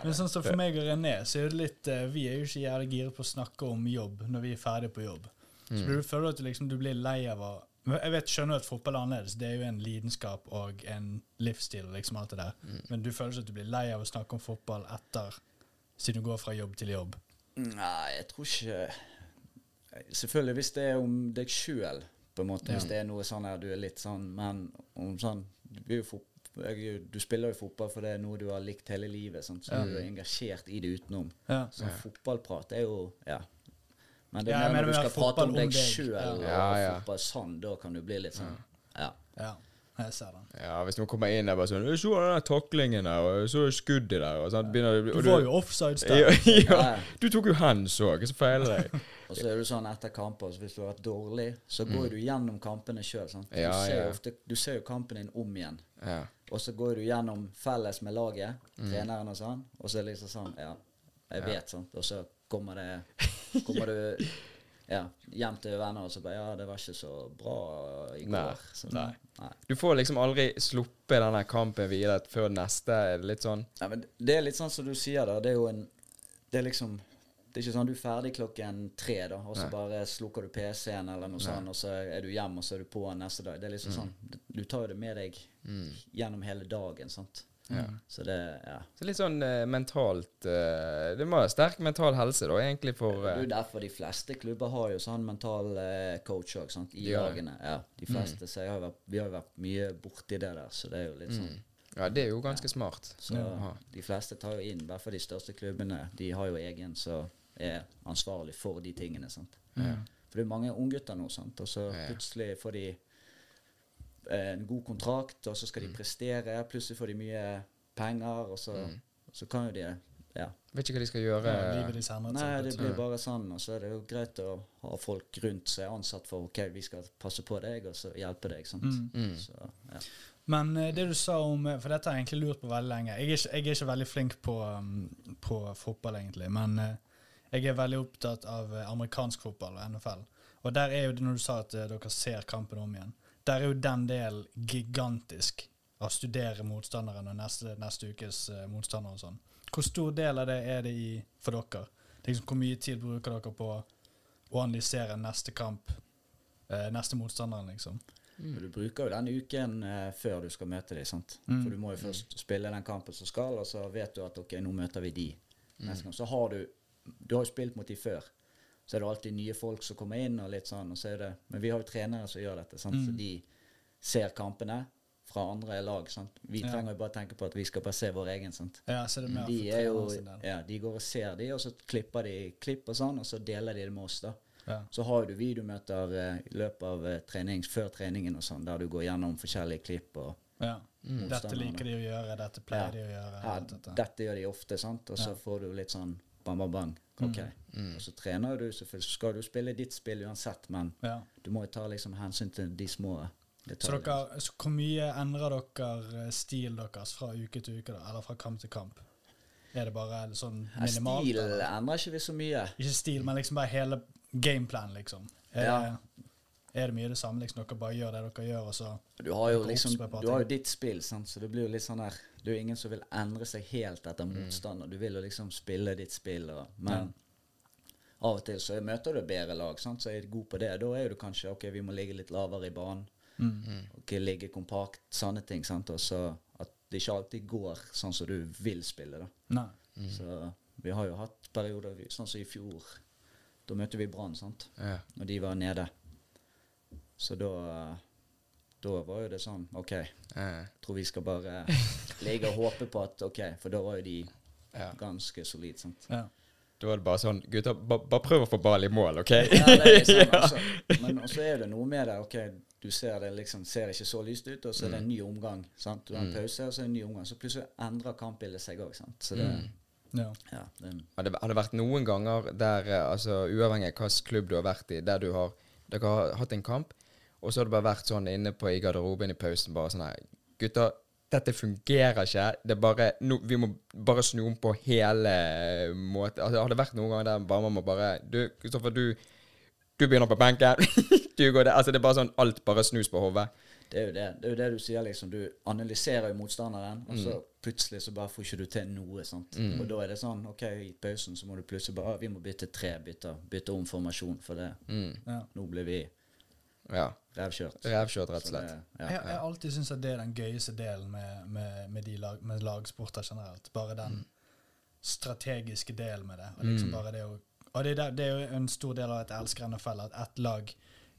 Speaker 2: Men sånn som for meg og René, så er det litt eh, Vi er jo ikke jævlig giret på å snakke om jobb når vi er ferdig på jobb. Så
Speaker 3: Mm.
Speaker 2: du føler at du liksom du blir lei av å Jeg vet, skjønner at fotball er annerledes. Det er jo en lidenskap og en livsstil og liksom alt det der.
Speaker 3: Mm.
Speaker 2: Men du føler ikke at du blir lei av å snakke om fotball etter siden du går fra jobb til jobb.
Speaker 1: Nei, jeg tror ikke Selvfølgelig hvis det er om deg sjøl, på en måte. Hvis det er noe sånn her du er litt sånn Men om sånn Du, blir jo jeg, du spiller jo fotball for det er noe du har likt hele livet, sånn, så du er engasjert i det utenom.
Speaker 2: Ja.
Speaker 1: Så fotballprat er jo Ja. Men det er
Speaker 2: ja,
Speaker 1: mer når du skal prate om deg sjøl
Speaker 2: Ja.
Speaker 1: og
Speaker 3: Ja, ja.
Speaker 1: fotball sånn, da kan du bli litt sånn Ja.
Speaker 2: Ja, jeg ser den.
Speaker 3: Ja, hvis noen kommer inn der bare sånn 'Se så den taklingen der, og så skuddet der', og sånn begynner
Speaker 2: Du
Speaker 3: og
Speaker 2: var jo offside der.
Speaker 3: ja,
Speaker 1: Ja.
Speaker 3: Du tok jo hands òg, så feiler jeg.
Speaker 1: Og så er du sånn etter kamper, så hvis du har vært dårlig, så går du gjennom kampene sjøl. Du,
Speaker 3: Ja, ja.
Speaker 1: ofte- du ser jo kampen din om igjen.
Speaker 3: Ja.
Speaker 1: Og så går du gjennom felles med laget,
Speaker 3: Mm.
Speaker 1: treneren og sånn, og så er det liksom sånn Ja, jeg vet, sant. Og så kommer det Kommer du ja, hjem til venner og så bare Ja, det var ikke så bra i går.
Speaker 3: Nei.
Speaker 1: Så,
Speaker 3: Nei.
Speaker 1: nei.
Speaker 3: Du får liksom aldri sluppet denne kampen videre før neste. Er det litt sånn?
Speaker 1: Nei, men det er litt sånn som du sier da. Det er jo en Det er liksom Det er ikke sånn du er ferdig klokken tre, da, og så bare slukker du PC-en eller noe sånt, og så er du hjemme, og så er du på neste dag. Det er liksom
Speaker 3: Mm.
Speaker 1: sånn Du tar jo det med deg gjennom hele dagen, sant.
Speaker 3: Ja.
Speaker 1: Så det Ja.
Speaker 3: Så litt sånn uh, mentalt uh, Det må være sterk mental helse, da, egentlig, for
Speaker 1: Det er
Speaker 3: eh,
Speaker 1: derfor de fleste klubber har jo sånn mental uh, coach òg, sant, i
Speaker 3: De
Speaker 1: lagene. Ja, de fleste. Så jeg har vært, vi har jo vært mye borti det der, så det er jo litt sånn
Speaker 3: Ja, det er jo ganske smart.
Speaker 1: Så
Speaker 3: Ja.
Speaker 1: de fleste tar jo inn, i hvert fall de største klubbene, de har jo egen som er ansvarlig for de tingene. sant? For det er mange unggutter nå, sant? og så
Speaker 3: Ja.
Speaker 1: plutselig får de en god kontrakt, og så skal de
Speaker 3: Mm.
Speaker 1: prestere, plutselig får de mye penger, og så,
Speaker 3: Mm.
Speaker 1: så kan jo de ja.
Speaker 3: Vet ikke hva de skal gjøre.
Speaker 2: Ja, livet deres endret
Speaker 1: Nei, det blir bare sånn, og så er det jo greit å ha folk rundt som er ansatt for ok, vi skal passe på deg, og så hjelpe deg. sant?
Speaker 3: Mm.
Speaker 1: Så, ja.
Speaker 2: Men eh, det du sa om eh, For dette har jeg egentlig lurt på veldig lenge. Jeg er ikke, jeg er ikke veldig flink på, um, på fotball, egentlig. Men eh, jeg er veldig opptatt av eh, amerikansk fotball og NFL. Og der er jo det når du sa at eh, dere ser kampen om igjen. Der er jo den delen gigantisk. Å studere motstanderen og neste, neste ukes uh, motstander og sånn. Hvor stor del av det er det i, for dere? Er Liksom, hvor mye tid bruker dere på å analysere neste kamp? uh, neste motstanderen, liksom.
Speaker 1: Mm. Du bruker jo den uken eh, før du skal møte dem. sant?
Speaker 2: Mm.
Speaker 1: For du må jo først spille den kampen som skal, og så vet du at ok, nå møter vi de. Neste gang. Så har du Du har jo spilt mot de før. Så er det alltid nye folk som kommer inn, og litt sånn, og så er det Men vi har jo trenere som gjør dette, sant? så de ser kampene fra andre lag. sant? Vi
Speaker 2: Ja.
Speaker 1: trenger jo bare tenke på at vi skal bare se vår egen. sant?
Speaker 2: Ja, så er mer
Speaker 1: De er jo. Ja, de går og ser de, og så klipper de klipp og sånn, og så deler de det med oss, da.
Speaker 2: Ja.
Speaker 1: Så har du videomøter eh, i løpet av eh, trenings, før treningen og sånn, der du går gjennom forskjellige klipp og
Speaker 2: Ja. Dette liker de å gjøre, dette pleier de å gjøre.
Speaker 1: ja,
Speaker 2: dette.
Speaker 1: Dette gjør de ofte, sant? Og så får du litt sånn bang, bang, bang. Ok. Og så trener du, så skal du spille ditt spill uansett, men
Speaker 2: Ja.
Speaker 1: du må jo ta liksom hensyn til de små
Speaker 2: Så, dere, så hvor mye endrer dere stil deres fra uke til uke, da? Eller fra kamp til kamp? Er det bare sånn
Speaker 1: Ja,
Speaker 2: minimalt?
Speaker 1: Stil
Speaker 2: eller?
Speaker 1: endrer ikke vi så mye.
Speaker 2: Ikke stil, men liksom bare hele gameplan, liksom. Er,
Speaker 1: Ja.
Speaker 2: Er det mye det samme? liksom Dere bare gjør det dere gjør, og så
Speaker 1: Du har jo liksom Du har jo ditt spill, sant? så det blir jo litt sånn her Det er jo ingen som vil endre seg helt etter
Speaker 2: Mm.
Speaker 1: motstander. Du vil jo liksom spille ditt spill, og, men av og til så møter du bedre lag, sant? så er du god på det. Da er du kanskje OK, vi må ligge litt lavere i banen.
Speaker 2: Mm.
Speaker 1: Ok, ligge kompakt, sånne ting. sant? Og så at det ikke alltid går sånn som du vil spille. da.
Speaker 2: Nei.
Speaker 1: Så vi har jo hatt perioder, sånn som i fjor. Da møtte vi Brann, sant.
Speaker 3: Ja.
Speaker 1: Når de var nede. Så da Da var jo det sånn OK,
Speaker 3: jeg
Speaker 1: tror vi skal bare ligge og håpe på at OK, for da var jo de ganske solide, sant.
Speaker 2: Ja.
Speaker 3: Da var det bare sånn Gutter, ba, bare prøv å få ball i mål, OK?
Speaker 1: Ja, det er liksom, altså, men også er det noe med det. OK, du ser det liksom ser ikke så lyst ut, og så er det en ny omgang. sant? Du har en pause, og så er det en ny omgang. Så plutselig endrer kampbildet seg òg, sant. Så det,
Speaker 2: Ja.
Speaker 1: ja, det
Speaker 3: Har det, har det vært noen ganger der, eh, altså uavhengig av hvilken klubb du har vært i, der du har, dere har hatt en kamp, og så har det bare vært sånn inne på i garderoben i pausen bare sånn her Gutter, dette fungerer ikke. Det er bare no, Vi må bare snu om på hele måten. Altså, har det vært noen ganger der bare man må bare Du, Kristoffer, du, du begynner på benken. du går der. Altså, det er bare sånn alt bare snus på hodet.
Speaker 1: Det er jo det, det er jo det du sier, liksom. Du analyserer jo motstanderen, og så plutselig så bare får ikke du til noe. sant? Og da er det sånn OK, i pausen så må du plutselig bare «Ah, Vi må bytte tre bytter. Bytte om formasjon, for det.
Speaker 2: Ja.
Speaker 1: Nå blir vi
Speaker 3: Ja.
Speaker 1: revkjørt.
Speaker 3: Revkjørt, rett og slett.
Speaker 1: det- ja.
Speaker 2: Jeg, jeg alltid syns at det er den gøyeste delen med, med, med, de lag, med lagsporter generelt. Bare den strategiske delen med det. Og, liksom bare det, å, og det, er det er jo en stor del av at jeg elsker NFL, at ett lag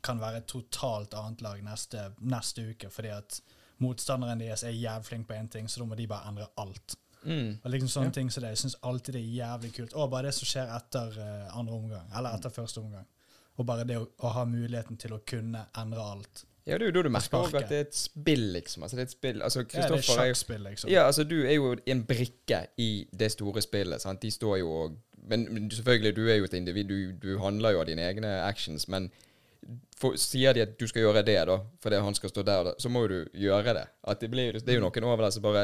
Speaker 2: kan være et totalt annet lag neste, neste uke, fordi at motstanderen deres er jævlig flink på én ting, så da må de bare endre alt.
Speaker 3: Mm.
Speaker 2: Og liksom sånne ting som det. Jeg syns alltid det er jævlig kult. Og bare det som skjer etter uh, andre omgang, eller etter første omgang. Og bare det å, å ha muligheten til å kunne endre alt.
Speaker 3: Ja, det er jo da du merker også at det er et spill, liksom. Altså, det er et spill. Altså,
Speaker 2: Ja, det er
Speaker 3: Kristoffer
Speaker 2: sjakkspill, liksom.
Speaker 3: Ja, altså du er jo en brikke i det store spillet. sant? De står jo og Men men selvfølgelig, du er jo et individ. Du, du handler jo av dine egne actions. Men for, sier de at du skal gjøre det, da, fordi han skal stå der, da, så må jo du gjøre det. Det, blir, det er jo noen over der som bare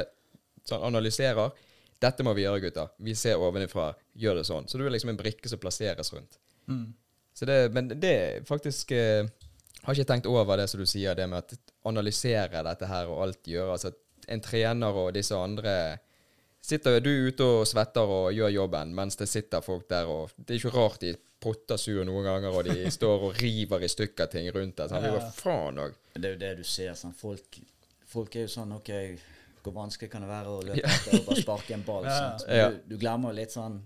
Speaker 3: sånn, analyserer. Dette må vi gjøre, gutter. Vi ser ovenifra. Gjør det sånn. Så du er liksom en brikke som plasseres rundt.
Speaker 2: Mm.
Speaker 3: Så det, men det er faktisk eh, Har ikke tenkt over det som du sier, det med å analysere dette her og alt gjøre. Altså en trener og disse andre Sitter du ute og svetter og gjør jobben, mens det sitter folk der og Det er ikke rart de potter sur noen ganger, og de står og river i stykker ting rundt deg. Sånn.
Speaker 2: Ja.
Speaker 3: faen òg.
Speaker 1: Det er jo det du ser. Sånn. Folk, folk er jo sånn OK, hvor vanskelig kan det være å løpe etter og bare sparke en ball?
Speaker 2: Ja.
Speaker 1: Du, du glemmer litt sånn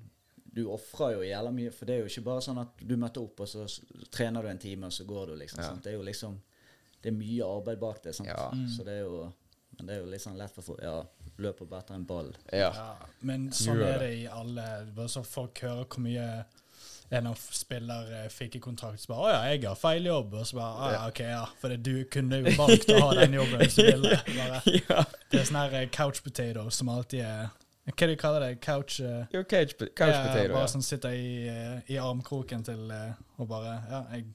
Speaker 1: Du ofrer jo jævla mye, for det er jo ikke bare sånn at du møter opp, og så trener du en time, og så går du, liksom.
Speaker 3: Ja.
Speaker 1: Sant? Det er jo liksom Det er mye arbeid bak det. Sant?
Speaker 3: Ja.
Speaker 1: Så det er jo Men det er jo litt sånn lett for folk Ja, løper bare etter en ball.
Speaker 3: Ja.
Speaker 2: Ja, men sånn er det i alle Bare så folk hører hvor mye en av spiller eh, fikk i kontrakt, så bare 'Å ja, jeg har feil jobb.' Og så bare 'Å ja, ok, ja'. For det, du kunne jo valgt å ha den jobben som ville. Bare. Det er sånn her eh, couch potatoes som alltid er Hva de kaller det? Couch uh,
Speaker 3: Jo, couch, couch
Speaker 2: ja,
Speaker 3: potato.
Speaker 2: Bare
Speaker 3: Ja.
Speaker 2: sånn sitter i, eh, i armkroken til uh, og bare Ja, jeg,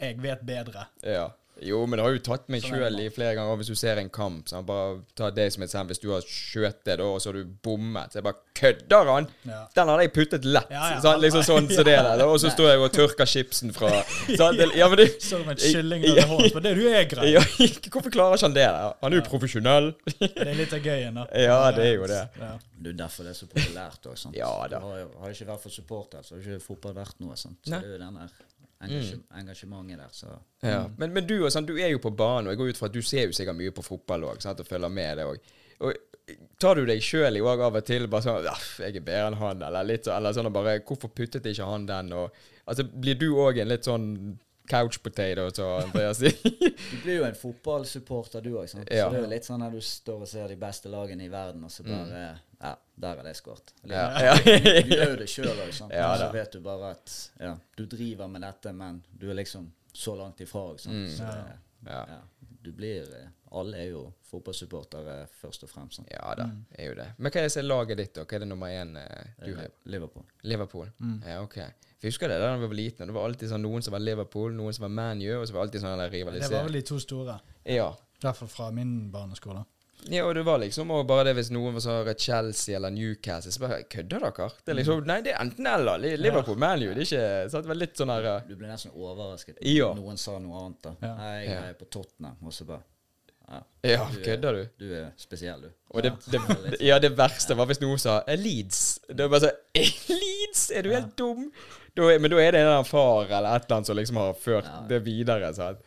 Speaker 2: jeg vet bedre.
Speaker 3: Ja. Jo, men det har jo tatt meg
Speaker 2: Sånn
Speaker 3: sjøl i flere ganger. Hvis du ser en kamp, så bare ta det som et eksempel. Hvis du har skjøtt det, da, og så har du bommet, så jeg bare Kødder han?!
Speaker 2: Ja.
Speaker 3: Den hadde jeg puttet lett.
Speaker 2: Ja, ja.
Speaker 3: sånn, Liksom sånn som det der. Og så står jeg og tørker chipsen fra sånn, Ja, men det
Speaker 2: Som et kylling under hånden. For det er du er grei.
Speaker 3: ja, Hvorfor klarer ikke han det? der? Han er jo profesjonell.
Speaker 2: Det er litt av gøyen, da.
Speaker 3: Ja, det er jo det.
Speaker 2: Ja.
Speaker 1: Det er derfor det er så populært òg.
Speaker 3: Ja da.
Speaker 1: Har, jo- har ikke vært for supporter, så har ikke fotball vært noe. Sant? Så det er jo den der engasjementet der, så
Speaker 3: Ja. Men, men du, sånn, du er jo på banen, og jeg går ut fra at du ser jo sikkert mye på fotball òg, og følger med det òg. Og tar du deg sjøl i òg av og til bare sånn 'Jeg er bedre enn han', eller litt sånn, eller sånn og bare 'Hvorfor puttet ikke han den?' Og, altså, blir du òg en litt sånn couch potato, som Andreas sier?
Speaker 1: Du blir jo en fotballsupporter, du òg.
Speaker 3: Ja.
Speaker 1: Så det er jo litt sånn når du står og ser de beste lagene i verden, og så bare Ja, der er det skåret.
Speaker 3: Mm. Ja. Ja.
Speaker 1: Du, du gjør jo det sjøl òg, sant.
Speaker 3: Ja,
Speaker 1: så vet du bare at ja, du driver med dette, men du er liksom så langt ifra òg, sant.
Speaker 3: Mm.
Speaker 1: Så
Speaker 3: Ja.
Speaker 1: ja, du blir eh, Alle er jo fotballsupportere først og fremst. Sant?
Speaker 3: Ja da, er jo det. Men hva er det som er laget ditt, da? Hva er det nummer én eh, du har?
Speaker 1: Liverpool.
Speaker 3: Liverpool. Ja, ok. For jeg husker det da jeg var liten. Det var alltid sånn noen som var Liverpool, noen som var ManU, og så var det alltid sånn rivalisering.
Speaker 2: Det var vel de to store.
Speaker 3: Ja.
Speaker 2: I hvert fall fra min barneskole.
Speaker 3: Ja, og det var liksom og bare det hvis noen var så Chelsea eller Newcastle, så bare Kødder dere? Det er liksom Nei, det er enten eller. Liverpool, Man ManU. Det er ikke Så det var litt sånn her
Speaker 1: Du ble nesten overrasket.
Speaker 3: Ja.
Speaker 1: Noen sa noe annet. da.
Speaker 2: Ja.
Speaker 1: Nei, jeg er på Tottenham, og så bare Ja,
Speaker 3: Ja,
Speaker 1: Du er-
Speaker 3: kødder du?
Speaker 1: du er spesiell, du.
Speaker 3: Og det, det,
Speaker 1: det er
Speaker 3: ja, det verste var hvis noen sa eh, Leeds. Det var bare sånn eh, Leeds? Er du helt dum? Da, men da er det en eller annen far eller et eller annet som liksom har ført
Speaker 1: Ja.
Speaker 3: det videre. Sant?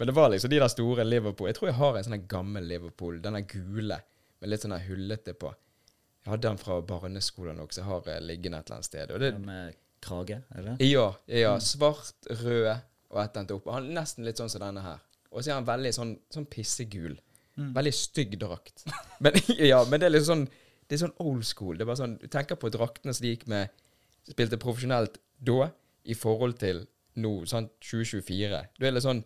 Speaker 3: Men det var liksom de der store Liverpool. Jeg tror jeg har en sånn gammel Liverpool. Den er gule med litt sånn hullete på. Jeg hadde den fra barneskolen også, jeg har eh, liggende et eller annet sted. Det,
Speaker 1: Ja, Med krage, eller?
Speaker 3: ja, ja. Svart, rød og et eller annet opp. Han er nesten litt sånn som denne her. Og så er han veldig sånn, sånn pissegul. Veldig stygg drakt. Men, ja, men det er liksom sånn Det er sånn old school. Det er bare sånn, Du tenker på draktene som de gikk med Spilte profesjonelt da, i forhold til nå, sant, 2024. Du er litt sånn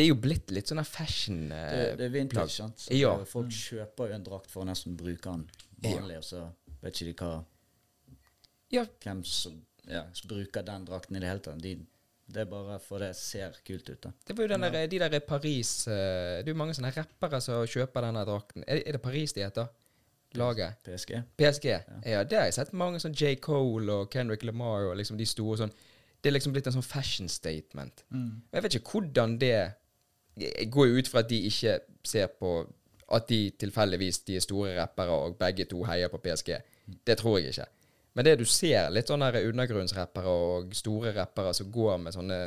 Speaker 3: Det er jo blitt litt sånn fashion
Speaker 1: Det,
Speaker 3: eh,
Speaker 1: det er vintage, sant. Så
Speaker 3: Ja.
Speaker 1: Folk kjøper jo en drakt for å nesten bruke den vanlig, og så vet ikke de hva
Speaker 3: Ja,
Speaker 1: hvem som ja, som bruker den drakten i det hele tatt. De Det er bare for det ser kult ut, da.
Speaker 3: Det var jo den der, de der Paris eh, Det er jo mange sånne rappere som kjøper denne drakten. Er, er det Paris de heter? Laget?
Speaker 1: PSG.
Speaker 3: PSG. Ja. det har jeg sett mange sånn J. Cole og Kendrick Lamar og liksom de store sånn Det er liksom blitt en sånn fashion statement.
Speaker 2: Mm.
Speaker 3: Jeg vet ikke hvordan det Jeg går jo ut fra at de ikke ser på At de tilfeldigvis de er store rappere, og begge to heier på PSG. Det tror jeg ikke. Men det du ser, litt sånne undergrunnsrappere og store rappere som går med sånne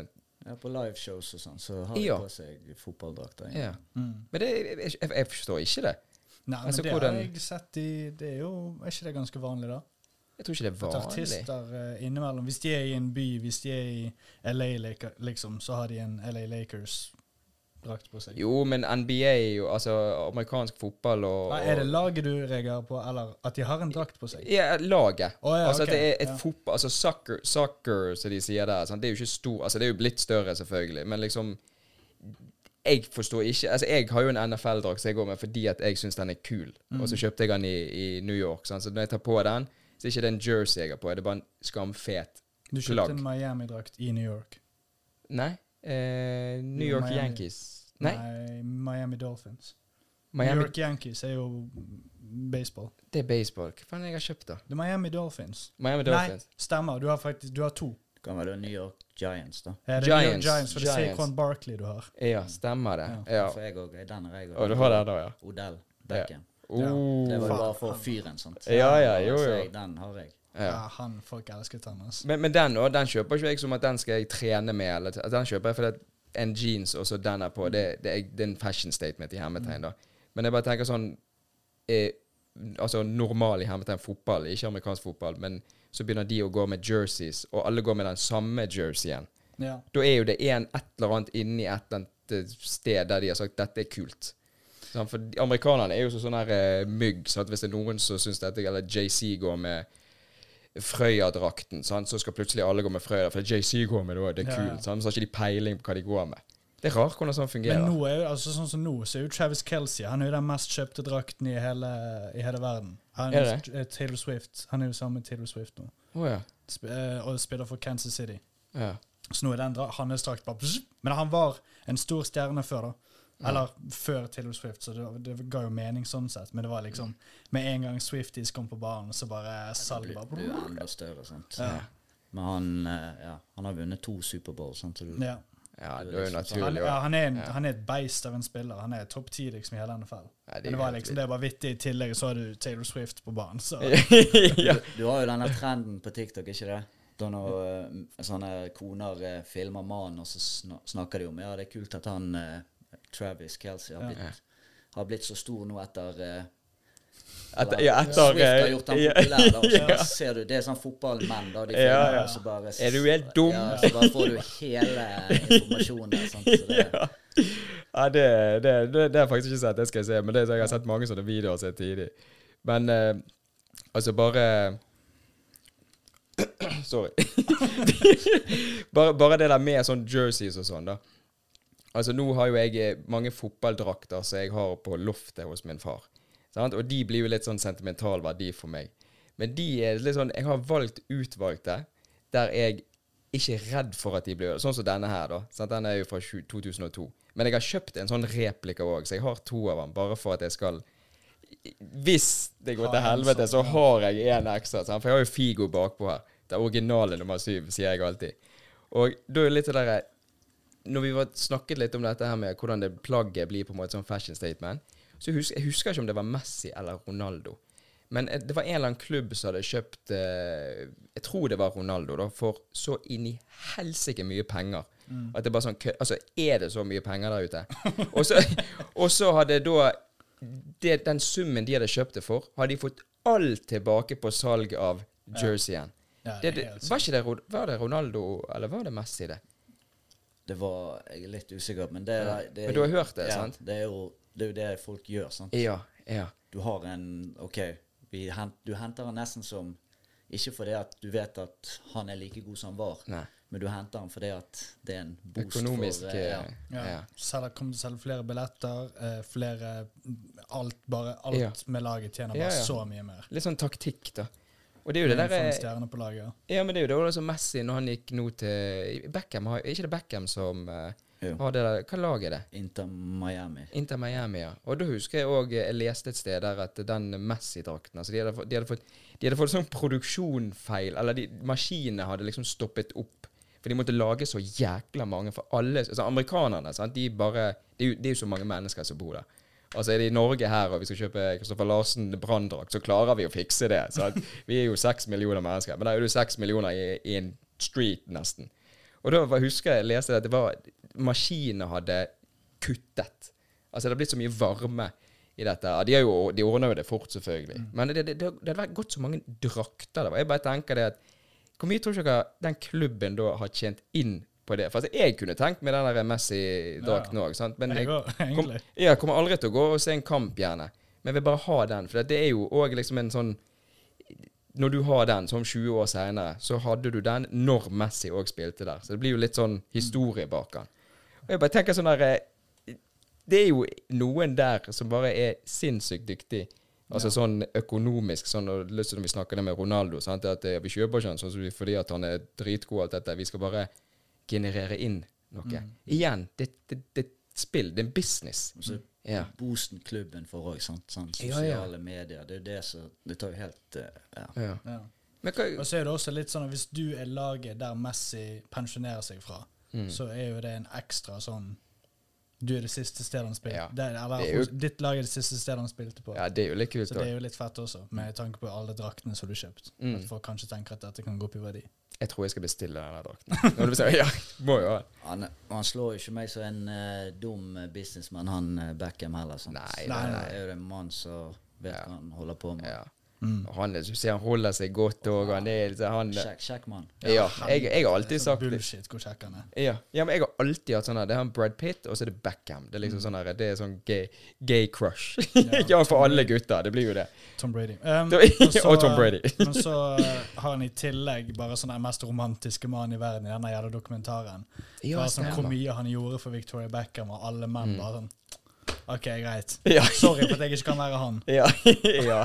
Speaker 1: Ja, på liveshows og sånn, så har de
Speaker 3: Ja.
Speaker 1: på seg fotballdrakter.
Speaker 3: Ja.
Speaker 2: Mm.
Speaker 3: Men det, jeg, jeg, forstår ikke det.
Speaker 2: Nei, men
Speaker 3: Altså,
Speaker 2: det
Speaker 3: hvordan-
Speaker 2: har jeg sett i Det er jo Er ikke det ganske vanlig, da?
Speaker 3: Jeg tror ikke det er vanlig.
Speaker 2: At artister uh, innimellom Hvis de er i en by, hvis de er i LA, liksom, så har de en LA Lakers-drakt på seg.
Speaker 3: Jo, men NBA, altså amerikansk fotball og,
Speaker 2: og er det laget du reagerer på, eller at de har en drakt på seg?
Speaker 3: Ja, laget.
Speaker 2: Oh, ja,
Speaker 3: altså
Speaker 2: okay.
Speaker 3: at det er et
Speaker 2: ja.
Speaker 3: fotball Altså soccer, soccer som de sier der. Sant? Det er jo ikke stor Altså det er jo blitt større, selvfølgelig, men liksom Jeg forstår ikke Altså Jeg har jo en NFL-drakt som jeg går med fordi at jeg syns den er kul.
Speaker 2: Mm.
Speaker 3: Og så kjøpte jeg den i, i New York. Sant? Så når jeg tar på den, så er ikke det en jersey jeg har på. Det er bare en skamfet
Speaker 2: Du kjøpte
Speaker 3: plagg.
Speaker 2: en Miami-drakt i New York.
Speaker 3: Nei. Eh, New York
Speaker 2: Miami.
Speaker 3: Yankees. Nei.
Speaker 2: Miami Dolphins.
Speaker 3: Miami,
Speaker 2: New York Yankees er jo baseball.
Speaker 3: Det er baseball. Hva faen jeg har kjøpt, da?
Speaker 2: Det er Miami Dolphins.
Speaker 3: Miami Dolphins.
Speaker 2: Nei, stemmer. Du har faktisk Du har to.
Speaker 1: Det kan være New York Giants, da.
Speaker 2: Ja, det er New York
Speaker 3: Giants.
Speaker 2: Giants, for det er
Speaker 3: Giants.
Speaker 2: Saquon Barkley du har.
Speaker 3: Ja, stemmer det.
Speaker 2: Ja.
Speaker 3: Ja.
Speaker 1: For jeg òg. Den har jeg òg.
Speaker 3: Du har den da, ja?
Speaker 1: Odell Beckham.
Speaker 3: Oh.
Speaker 1: Det var jo bare for fyren, sant.
Speaker 3: Ja, ja, jo,
Speaker 1: Så
Speaker 3: jo.
Speaker 1: jeg, den har jeg.
Speaker 2: Ja, han Folk elsket han, altså.
Speaker 3: Men, men den den kjøper ikke jeg som at den skal jeg trene med. Eller, den kjøper jeg fordi en jeans og så den er på. Det, det, er, det er en fashion statement i hermetegn, da. Men jeg bare tenker sånn eh, Altså normal i hermetegn fotball, ikke amerikansk fotball, men så begynner de å gå med jerseys, og alle går med den samme jerseyen.
Speaker 2: Ja.
Speaker 3: Da er jo det en et eller annet inni et eller annet eh, sted der de har sagt dette er kult. Sånn, for amerikanerne er jo så sånn her eh, mygg. Sant? Hvis det er noen som syns dette Eller JC går med Frøya-drakten, så skal plutselig alle gå med Frøya. For JC går med det òg, det er kult. Så har ikke de peiling på hva de går med. Det er rart hvordan sånn fungerer.
Speaker 2: Men nå er jo, altså sånn som nå, så er jo Travis Kelsey Han er jo den mest kjøpte drakten i hele, i hele verden. Han
Speaker 3: Er
Speaker 2: er
Speaker 3: det?
Speaker 2: Taylor Swift. Han er jo sammen med Taylor Swift nå.
Speaker 3: Oh, ja.
Speaker 2: Sp eh, og spiller for Kansas City.
Speaker 3: ja.
Speaker 2: Så nå er den hans drakt bare. Men han var en stor stjerne før, da. Eller før Taylor Swift, så det, det ga jo mening sånn sett. Men det var liksom Med en gang Swifties kom på banen, så bare salget bare
Speaker 1: blir enda større, sant.
Speaker 2: Ja.
Speaker 1: Men han, eh, ja, han har vunnet to Superbowl, sant. Så du,
Speaker 2: Ja.
Speaker 3: ja,
Speaker 1: Det er
Speaker 3: jo
Speaker 1: liksom sånn.
Speaker 2: Han,
Speaker 3: naturlig.
Speaker 2: ja, han, er en,
Speaker 3: Ja.
Speaker 2: han er et beist av en spiller. Han er topp ti liksom, i hele NFL.
Speaker 3: Ja, det
Speaker 2: Men det var liksom, det er bare vittig. I tillegg så har du Taylor Swift på banen. Så.
Speaker 3: ja.
Speaker 1: du, du har jo denne trenden på TikTok, ikke det? Da når uh, sånne koner uh, filmer mannen, og så snakker de om Ja, det er kult at han eh, Travis Kelsey har blitt, har blitt så stor nå etter uh,
Speaker 3: Etter, ja, etter
Speaker 1: Swift
Speaker 3: eh,
Speaker 1: har gjort han populær, da. Og så
Speaker 3: ja.
Speaker 1: ser du, Det er sånn fotballmenn, da. De
Speaker 3: Ja,
Speaker 1: filmer,
Speaker 3: ja.
Speaker 1: så bare
Speaker 3: Er du helt dum?
Speaker 1: Ja, så bare får du hele informasjonen. Sant? Så det,
Speaker 3: ja. det, det, det, det har jeg faktisk ikke sett, det skal jeg se. Men det, jeg har sett mange sånne videoer så tidlig. Men eh, altså bare Sorry. bare, bare det der med sånn jerseys og sånn, da. Altså Nå har jo jeg eh, mange fotballdrakter som jeg har på loftet hos min far. Sant? Og de blir jo litt sånn sentimental verdi for meg. Men de er litt sånn Jeg har valgt utvalgte der jeg ikke er redd for at de blir Sånn som denne her, da. Sant? Den er jo fra 2002. Men jeg har kjøpt en sånn replika òg, så jeg har to av dem bare for at jeg skal Hvis det går til helvete, så
Speaker 2: sånn,
Speaker 3: har jeg en ekstra. Sant? For jeg har jo Figo bakpå her. Det originale nummer syv, sier jeg alltid. Og da er det litt det derre Når vi var, snakket litt om dette her med hvordan det plagget blir på en måte sånn fashion statement, så husker jeg husker ikke om det var Messi eller Ronaldo. Men eh, det var en eller annen klubb som hadde kjøpt eh, Jeg tror det var Ronaldo, da, for så inn i helsike mye penger. At det bare sånn Altså, er det så mye penger der ute? og, så, hadde da det, Den summen de hadde kjøpt det for, hadde de fått alt tilbake på salg av jerseyen.
Speaker 2: Ja, Ja,
Speaker 3: var ikke det, var det Ronaldo, eller var det Messi, det?
Speaker 1: Det var Jeg er litt usikker, men det,
Speaker 3: Ja.
Speaker 1: det
Speaker 3: Men du har hørt det,
Speaker 1: ja,
Speaker 3: sant?
Speaker 1: Det er, jo, det er jo det folk gjør, sant.
Speaker 3: Ja. ja.
Speaker 1: Du har en OK, vi hent, du henter han nesten som Ikke fordi at du vet at han er like god som han var,
Speaker 3: Nei.
Speaker 1: men du henter han fordi at det er en boost
Speaker 3: Økonomisk
Speaker 1: for eh, ja.
Speaker 3: eh,
Speaker 2: Ja.
Speaker 3: ja.
Speaker 2: Selger, kommer til å selge flere billetter, eh, flere Alt bare Alt
Speaker 3: Ja.
Speaker 2: med laget tjener
Speaker 3: Ja,
Speaker 2: bare
Speaker 3: ja.
Speaker 2: så mye mer.
Speaker 3: Litt sånn taktikk, da. Og det er jo det
Speaker 2: der,
Speaker 3: er,
Speaker 2: stjerne på laget.
Speaker 3: Ja, men det er jo det også Messi når han gikk nå til Beckham, har- er ikke det Beckham som uh,
Speaker 1: Jo.
Speaker 3: har det der Hva lag er det?
Speaker 1: Inter Miami.
Speaker 3: Inter Miami, ja. Og da husker jeg òg Jeg leste et sted der at den Messi-drakten altså de, hadde fått, de, hadde fått, de hadde fått sånn produksjonfeil. Eller de, maskinene hadde liksom stoppet opp. For de måtte lage så jækla mange for alle altså Amerikanerne, sant? de bare Det er jo, det er jo så mange mennesker som bor der. Altså Er det i Norge her, og vi skal kjøpe Kristoffer Larsen branndrakt, så klarer vi å fikse det. Sant? Vi er jo seks millioner mennesker, men da er jo seks millioner i, i en street, nesten. Og da var- husker jeg leste at det var Maskinene hadde kuttet. Altså det har blitt så mye varme i dette. De, jo, de ordner jo det fort, selvfølgelig. Men det, det, det, det hadde gått så mange drakter. Jeg bare tenker det at Hvor mye tror dere den klubben da har tjent inn på det? For altså, jeg kunne tenkt meg den Messi-drakten òg, ja. Men
Speaker 2: Jeg
Speaker 3: jeg, kom, jeg kommer aldri til å gå og se en kamp, gjerne. Men jeg vil bare ha den. For det er jo òg liksom en sånn Når du har den, som 20 år seinere, så hadde du den når Messi òg spilte der. Så det blir jo litt sånn historie bak den. Og jeg bare tenker sånn der eh, Det er jo noen der som bare er sinnssykt dyktig. Altså sånn økonomisk, sånn og lyst til når vi snakker det med Ronaldo, sant? at eh, vi kjøper ikke han sånn fordi at han er dritgod og alt dette. Vi skal bare generere inn noe. Igjen, det, det, det er et spill. Det er en business.
Speaker 1: Og så
Speaker 3: Ja.
Speaker 1: boosten klubben for òg, sant. Sånn,
Speaker 3: Ja, ja.
Speaker 1: sosiale medier. Det er det som Det tar jo helt eh, Ja.
Speaker 3: Ja.
Speaker 2: Ja.
Speaker 3: Men hva
Speaker 2: Og så er det også litt sånn at hvis du er laget der Messi pensjonerer seg fra,
Speaker 3: Mm.
Speaker 2: så er jo det en ekstra sånn Du er det siste stedet han spilte
Speaker 3: Ja.
Speaker 2: det, Eller
Speaker 3: Det er jo-
Speaker 2: ditt lag er det siste stedet han spilte på.
Speaker 3: Ja, det er jo litt kult.
Speaker 2: så det er jo litt fett også, med tanke på alle draktene som du har kjøpt.
Speaker 3: Mm.
Speaker 2: At folk kanskje tenker at dette kan gå opp i verdi.
Speaker 3: Jeg tror jeg skal bestille denne drakten. Når du sier, ja, må jo.
Speaker 1: Han, han slår jo ikke meg som en uh, dum businessmann, han uh, Beckham heller. Sant?
Speaker 3: Nei,
Speaker 2: nei, nei.
Speaker 1: Det er jo en mann som vet
Speaker 3: Ja.
Speaker 1: hva han holder på med.
Speaker 3: Ja.
Speaker 2: Mm.
Speaker 3: Han, du ser han holder seg godt òg. Han er liksom han,
Speaker 1: Kjekk, kjekk mann.
Speaker 3: Ja, jeg, jeg har alltid sagt det.
Speaker 2: Bullshit hvor kjekk han er.
Speaker 3: Ja. ja, men jeg har alltid hatt sånn her Det er han Brad Pitt, og så er det Beckham. Det er liksom sånn her Det er sånn gay, gay crush. Ja, for alle gutter. Det blir jo det.
Speaker 2: Tom Brady. Um,
Speaker 3: så, og Tom Brady.
Speaker 2: men så uh, har han i tillegg bare sånn den mest romantiske mannen i verden i denne jævla dokumentaren.
Speaker 3: Ja,
Speaker 2: bare sånn, hvor mye han gjorde for Victoria Beckham, og alle menn bare sånn OK, greit.
Speaker 3: Ja.
Speaker 2: Sorry for at jeg ikke kan være han.
Speaker 3: Ja. ja.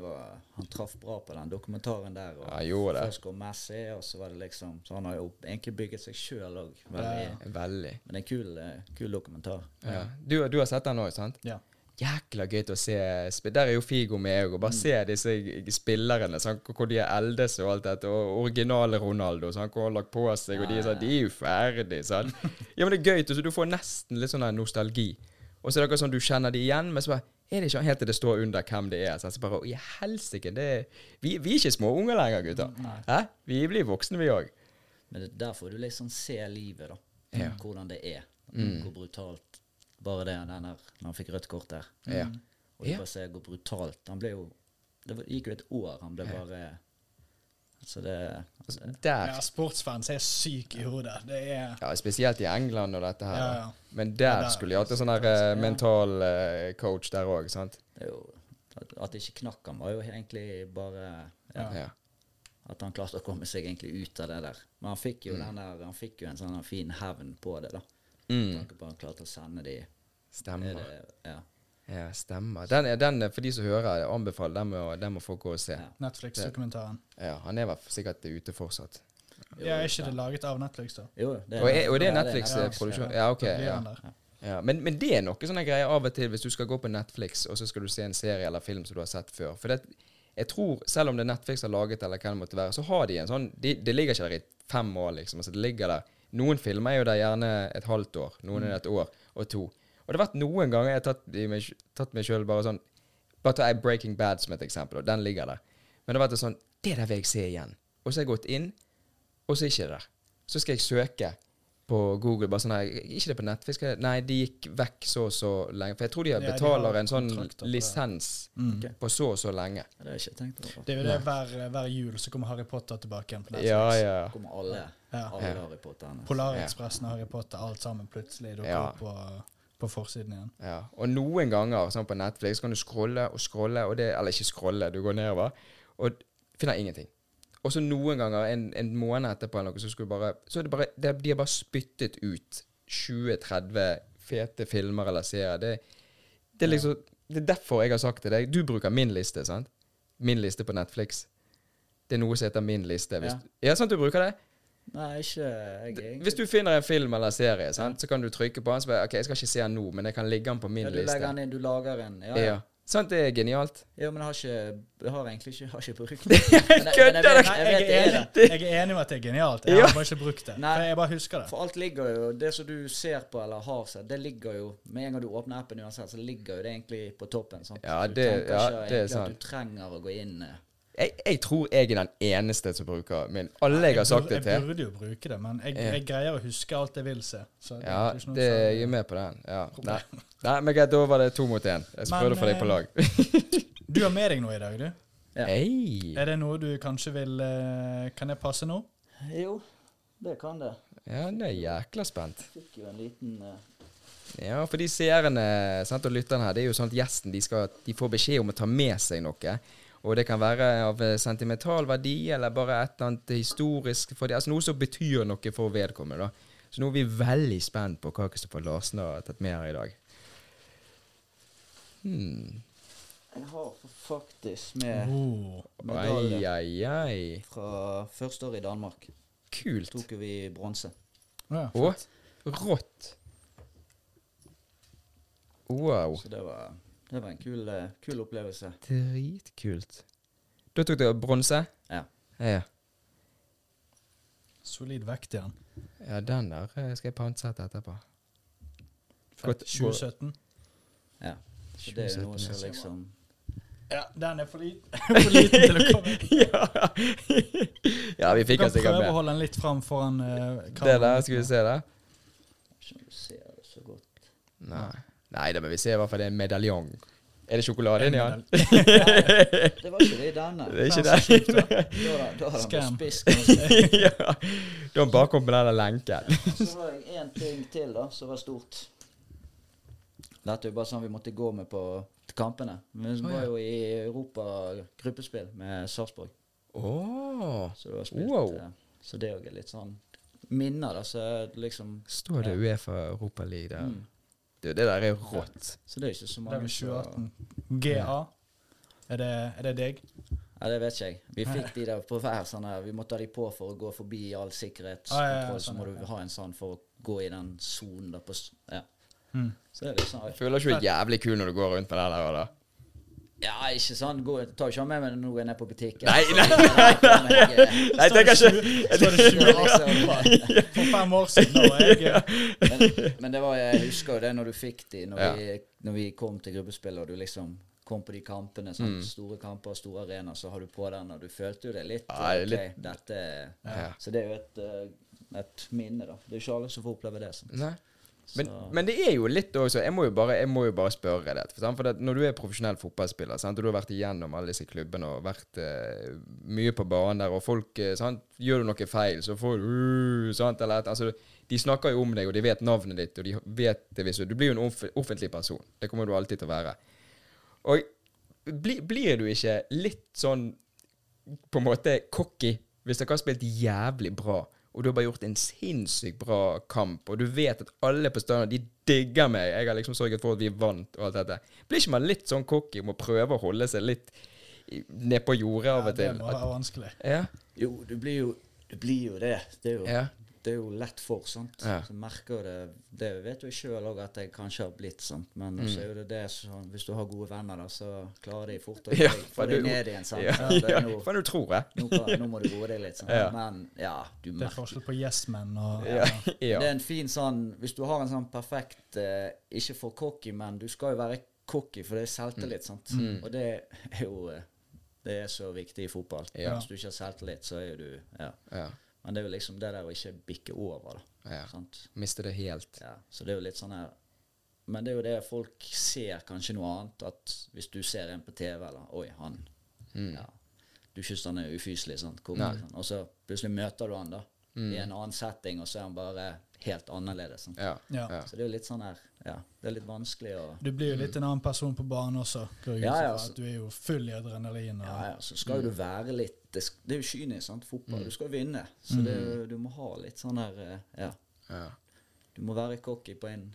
Speaker 1: Var, han traff bra på den dokumentaren der. Og
Speaker 3: Ja, gjorde det.
Speaker 1: Først kom Messi, og så var det liksom Så han har jo egentlig bygget seg sjøl òg.
Speaker 2: Ja.
Speaker 3: Veldig.
Speaker 1: Men det er en kul, eh, kul dokumentar.
Speaker 3: Ja. Du, du har sett den òg, sant?
Speaker 2: Ja.
Speaker 3: Jækla gøy til å se Der er jo Figo med òg. Bare se disse spillerne, sånn, hvor de er eldes og alt dette. Og originale Ronaldo, sånn, hvor han har lagt på seg, og de sånn De er jo ferdig, sant? Ja, men det er gøy. Så du får nesten litt sånn nostalgi. Og så er det akkurat sånn du kjenner de igjen, men så bare er det ikke helt til det står under hvem det er. Så Så bare, I helsike, det vi, vi er ikke små unger lenger, gutter. Vi blir voksne, vi òg.
Speaker 1: Men det er derfor du liksom ser livet, da.
Speaker 3: Ja.
Speaker 1: Hvordan det er.
Speaker 3: Mm.
Speaker 1: Hvor brutalt Bare det den der, når han fikk rødt kort der.
Speaker 3: Ja.
Speaker 1: Og du bare ser hvor brutalt Han ble jo Det gikk jo et år. Han ble bare det altså,
Speaker 3: Der.
Speaker 2: Ja, sportsfans er syke i hodet. Det er
Speaker 3: Ja, spesielt i England og dette her.
Speaker 2: Ja, ja.
Speaker 3: Men der
Speaker 2: Ja, der-
Speaker 3: skulle de hatt en sånn der eh, mental uh, coach der òg, sant?
Speaker 1: jo At, det ikke knakk han, var jo egentlig bare ja,
Speaker 3: Ja.
Speaker 1: At han klarte å komme seg egentlig ut av det der. Men han fikk jo den der Han fikk jo en sånn fin hevn på det, da.
Speaker 3: Mm.
Speaker 1: Tanke på at han klarte å sende de er
Speaker 3: Stemmer.
Speaker 1: det, ja.
Speaker 3: Ja, stemmer. Den, er- den, er- for de som hører, anbefaler den må, den må folk gå og se.
Speaker 1: Ja.
Speaker 2: Netflix-dokumentaren.
Speaker 3: Ja, Han er vel sikkert ute fortsatt.
Speaker 2: Ja, er ikke det laget av Netflix, da?
Speaker 1: Jo, det
Speaker 3: Og er, og det er Netflix-produksjon?
Speaker 1: ja.
Speaker 3: Ja, ok. Ja. Ja. Men, men det er noe sånne greier av og til hvis du skal gå på Netflix, og så skal du se en serie eller film som du har sett før. For det, jeg tror, selv om det er Netflix har laget, eller hva det måtte være, så har de en sånn de, Det ligger ikke der i fem år, liksom. Altså, det ligger der. Noen filmer er jo der gjerne et halvt år. Noen er det et år og to. Og det har vært noen ganger jeg har tatt, i meg, tatt meg sjøl bare sånn Bare ta Breaking Bad som et eksempel, og den ligger der. Men det har vært sånn Det der vil jeg se igjen. Og så har jeg gått inn, og så er ikke det der. Så skal jeg søke på Google. bare sånn nei, Ikke det på Netflix? Nei, de gikk vekk så og så lenge. For jeg tror de betaler en sånn lisens
Speaker 2: Mm.
Speaker 3: På så og så lenge.
Speaker 1: Ja, Det har jeg ikke tenkt over.
Speaker 2: Det er jo det hver, hver jul så kommer Harry Potter tilbake igjen på Netflix.
Speaker 3: Ja, ja.
Speaker 1: kommer alle, alle
Speaker 3: Ja.
Speaker 1: Harry Potterne.
Speaker 2: Polarekspressen og Harry Potter, alt sammen plutselig dukker
Speaker 3: Ja.
Speaker 2: opp på, på forsiden igjen.
Speaker 3: ja. Og noen ganger sånn på Netflix kan du scrolle og scrolle, og det, eller ikke scrolle, du går nedover, og finner ingenting. Og så noen ganger, en, en måned etterpå, eller noe, så, skulle bare, så er det bare det, De har bare spyttet ut 20-30 fete filmer eller serier. Det, det, er liksom, det er derfor jeg har sagt til deg Du bruker min liste, sant? Min liste på Netflix. Det er noe som heter min liste. Hvis,
Speaker 1: Ja.
Speaker 3: ja, sant du bruker det?
Speaker 1: Nei, ikke jeg er
Speaker 3: Hvis du finner en film eller serie, sant, så kan du trykke på den. Så bare, ok, jeg skal ikke se den nå, men jeg kan ligge den på min
Speaker 1: ja, du
Speaker 3: liste.
Speaker 1: legger den inn, du lager en. Ja,
Speaker 3: Ja.
Speaker 1: ja.
Speaker 3: Sant, det er genialt.
Speaker 1: ja men jeg har ikke Jeg har egentlig ikke, har ikke brukt det. Jeg-
Speaker 3: Kødder du?
Speaker 1: Jeg
Speaker 2: jeg er, enig, jeg er enig med at det er genialt. Jeg
Speaker 3: Ja.
Speaker 2: har bare ikke brukt det.
Speaker 1: Nei.
Speaker 2: Jeg bare husker det.
Speaker 1: For alt ligger jo Det som du ser på eller har sett, det ligger jo Med en gang du åpner appen uansett, så ligger jo det egentlig på toppen. Sant?
Speaker 3: Ja,
Speaker 1: det, du tenker
Speaker 3: ja,
Speaker 1: ikke
Speaker 3: det er sant.
Speaker 1: At du trenger å gå inn eh,
Speaker 3: Jeg, jeg tror jeg er den eneste som bruker min. Alle jeg har sagt det til.
Speaker 2: Jeg burde jo bruke det, men jeg, jeg greier å huske alt jeg vil se. Så det er
Speaker 3: Ja,
Speaker 2: ikke noe
Speaker 3: det, jeg er med på den. Ja. Nei. Nei, men greit, da var det to mot én. Jeg
Speaker 2: Men,
Speaker 3: prøvde å få deg på
Speaker 2: eh,
Speaker 3: lag.
Speaker 2: Du har med deg noe i dag, du.
Speaker 1: Ja.
Speaker 3: Hey.
Speaker 2: Er det noe du kanskje vil eh, Kan jeg passe nå?
Speaker 1: Jo, det kan det.
Speaker 3: Ja, nå er jækla spent.
Speaker 1: Fikk jo en liten Uh...
Speaker 3: Ja, for de seerne sant, og lytterne her, det er jo sånn at gjesten de, skal, de får beskjed om å ta med seg noe. Og det kan være av eh, sentimental verdi, eller bare et eller annet historisk for de, Altså noe som betyr noe for vedkommende. da. Så nå er vi veldig spent på hva Kristoffer Larsen har tatt med her i dag. Hmm.
Speaker 1: Jeg har faktisk med
Speaker 2: Oh.
Speaker 1: medalje
Speaker 3: Ai, ai, ai.
Speaker 1: fra første år i Danmark.
Speaker 3: Kult.
Speaker 1: Tok vi bronse.
Speaker 2: Ja,
Speaker 3: Å, rått. Wow.
Speaker 1: Så det var, det var en kul, eh, kul opplevelse.
Speaker 3: Dritkult. Da tok du bronse?
Speaker 1: Ja.
Speaker 3: Ja.
Speaker 2: Solid vekt igjen.
Speaker 3: ja, den der eh, skal jeg pantsette etterpå.
Speaker 2: Fett.
Speaker 3: Godt.
Speaker 2: 2017.
Speaker 1: Ja. Så det er jo noe som liksom
Speaker 2: Ja, den er for liten, for liten til å komme.
Speaker 3: ja. ja, vi fikk den sikkert
Speaker 2: prøve å holde den litt fram foran uh,
Speaker 3: Det der, skal vi se det?
Speaker 1: Ikke om du ser det så godt.
Speaker 3: Nei. Nei da, men vi ser i hvert fall det er en medaljong. Er det sjokolade inni den?
Speaker 1: Det var ikke det i denne.
Speaker 3: Det er ikke
Speaker 2: det. da.
Speaker 1: Da har da har han ganske.
Speaker 3: ja. Da har han bare kommet med den lenken.
Speaker 1: Så har jeg en ting til da, som var stort. Dette er jo bare sånn vi måtte gå med på kampene. Vi var jo i Europa gruppespill med Sarpsborg.
Speaker 3: Åh.
Speaker 1: Så det var spilt
Speaker 3: Wow.
Speaker 1: eh, Så det òg er litt sånn minner, da. Så liksom
Speaker 3: Står det
Speaker 1: Ja.
Speaker 3: Uefa Europa League der?
Speaker 1: mm.
Speaker 3: Du, det der er rått.
Speaker 1: Så det er ikke så mange.
Speaker 2: Det er vel
Speaker 1: som-
Speaker 2: 2018. GA. Er det, er det deg?
Speaker 1: Ja, det vet ikke jeg. Vi fikk de der på hver sånn her Vi måtte ha de på for å gå forbi all
Speaker 2: Ah, ja, ja,
Speaker 1: sikkerhetskontroll.
Speaker 2: sånn,
Speaker 1: så må du ha en sånn for å gå i den sonen der på Ja.
Speaker 2: Mm.
Speaker 1: Så det er litt sånn
Speaker 3: Jeg føler ikke du er jævlig kul når du går rundt med den der. da.
Speaker 1: Ja, ikke sånn. Gå, tar ikke med meg når jeg er nede på butikken.
Speaker 3: Nei,
Speaker 1: nei,
Speaker 3: nei,
Speaker 1: nei, nei. jeg-
Speaker 3: Nei, jeg tenker ikke
Speaker 2: Så det 2018. For fem år siden. Var jeg eh,
Speaker 1: men, men det var, jeg husker jo det når du fikk de, når,
Speaker 3: Ja.
Speaker 1: vi, når vi kom til gruppespill og du liksom kom på de kampene, sånn,
Speaker 3: Mm.
Speaker 1: store kamper, store arenaer, så har du på den, og du følte jo det litt.
Speaker 3: Nei,
Speaker 1: okay, ok,
Speaker 3: litt-
Speaker 1: dette
Speaker 3: Ja.
Speaker 1: Så det er jo et, eh, et minne, da. Det er jo ikke alle som får oppleve det. Sånn.
Speaker 3: Nei. Men, men det er jo litt også Jeg må jo bare, må jo bare spørre deg For, det, når du er profesjonell fotballspiller sant? og du har vært igjennom alle disse klubbene og vært eh, mye på banen der, og folk eh, sant? Gjør du noe feil, så får du uh, sant? Eller, altså, De snakker jo om deg, og de vet navnet ditt, og de vet det hvis du Du blir jo en off offentlig person. Det kommer du alltid til å være. Og bli, blir du ikke litt sånn på en måte cocky hvis dere har spilt jævlig bra, og du har bare gjort en sinnssykt bra kamp, og du vet at alle på stadion de digger meg, jeg har liksom sørget for at vi vant og alt dette. Blir ikke man litt sånn cocky om å prøve å holde seg litt ned på jordet av og til?
Speaker 2: ja, Det
Speaker 3: til?
Speaker 2: må være vanskelig.
Speaker 3: Ja.
Speaker 1: Jo, du blir jo, du blir jo det. Det er jo,
Speaker 3: ja.
Speaker 1: Det er jo lett for, sant.
Speaker 3: Ja.
Speaker 1: Så merker jo det Det vet jo jeg sjøl òg at jeg kanskje har blitt, sant. Men
Speaker 3: Mm.
Speaker 1: så er jo det det sånn Hvis du har gode venner, da, så klarer de fort å
Speaker 3: Ja,
Speaker 1: få deg
Speaker 3: du-
Speaker 1: ned igjen, sant.
Speaker 3: Ja,
Speaker 1: Ja, det
Speaker 3: ja. for du tror jeg?
Speaker 1: nå, kan, nå må du roe deg litt, sant.
Speaker 3: Ja.
Speaker 1: Men ja, du
Speaker 2: Det er forskjell på yes men og
Speaker 3: Ja. ja.
Speaker 1: Det er en fin sånn Hvis du har en sånn perfekt eh, Ikke for cocky, men du skal jo være cocky, for det er selvtillit, sant.
Speaker 3: Mm.
Speaker 1: Og det er jo eh, Det er så viktig i fotball.
Speaker 3: Ja.
Speaker 1: Hvis du ikke har selvtillit, så er jo du Ja.
Speaker 3: ja.
Speaker 1: Men det er jo liksom det der å ikke bikke over, da.
Speaker 3: ja.
Speaker 1: Sant?
Speaker 3: Mister det helt.
Speaker 1: Ja, så det er jo litt sånn her Men det er jo det folk ser kanskje noe annet. At hvis du ser en på TV, eller Oi, han
Speaker 3: Mm.
Speaker 1: ja, Du syns han er ufyselig, sant?
Speaker 3: Kommer,
Speaker 1: sånn. Og så plutselig møter du han da
Speaker 3: Mm.
Speaker 1: i en annen setting, og så er han bare helt annerledes. Sant?
Speaker 3: Ja.
Speaker 2: Ja.
Speaker 3: Ja.
Speaker 1: Så det er jo litt sånn her Ja, det er litt vanskelig å
Speaker 2: Du blir jo litt en annen person på banen også.
Speaker 1: Ja, ja,
Speaker 2: at
Speaker 1: altså.
Speaker 2: Du er jo full i adrenalin. Og,
Speaker 1: Ja, ja, så skal jo du være litt Det, det er jo kynisk, sant, fotball.
Speaker 3: Mm.
Speaker 1: Du skal jo vinne. Så det, er du må ha litt sånn her eh, Ja.
Speaker 3: ja.
Speaker 1: Du må være cocky på en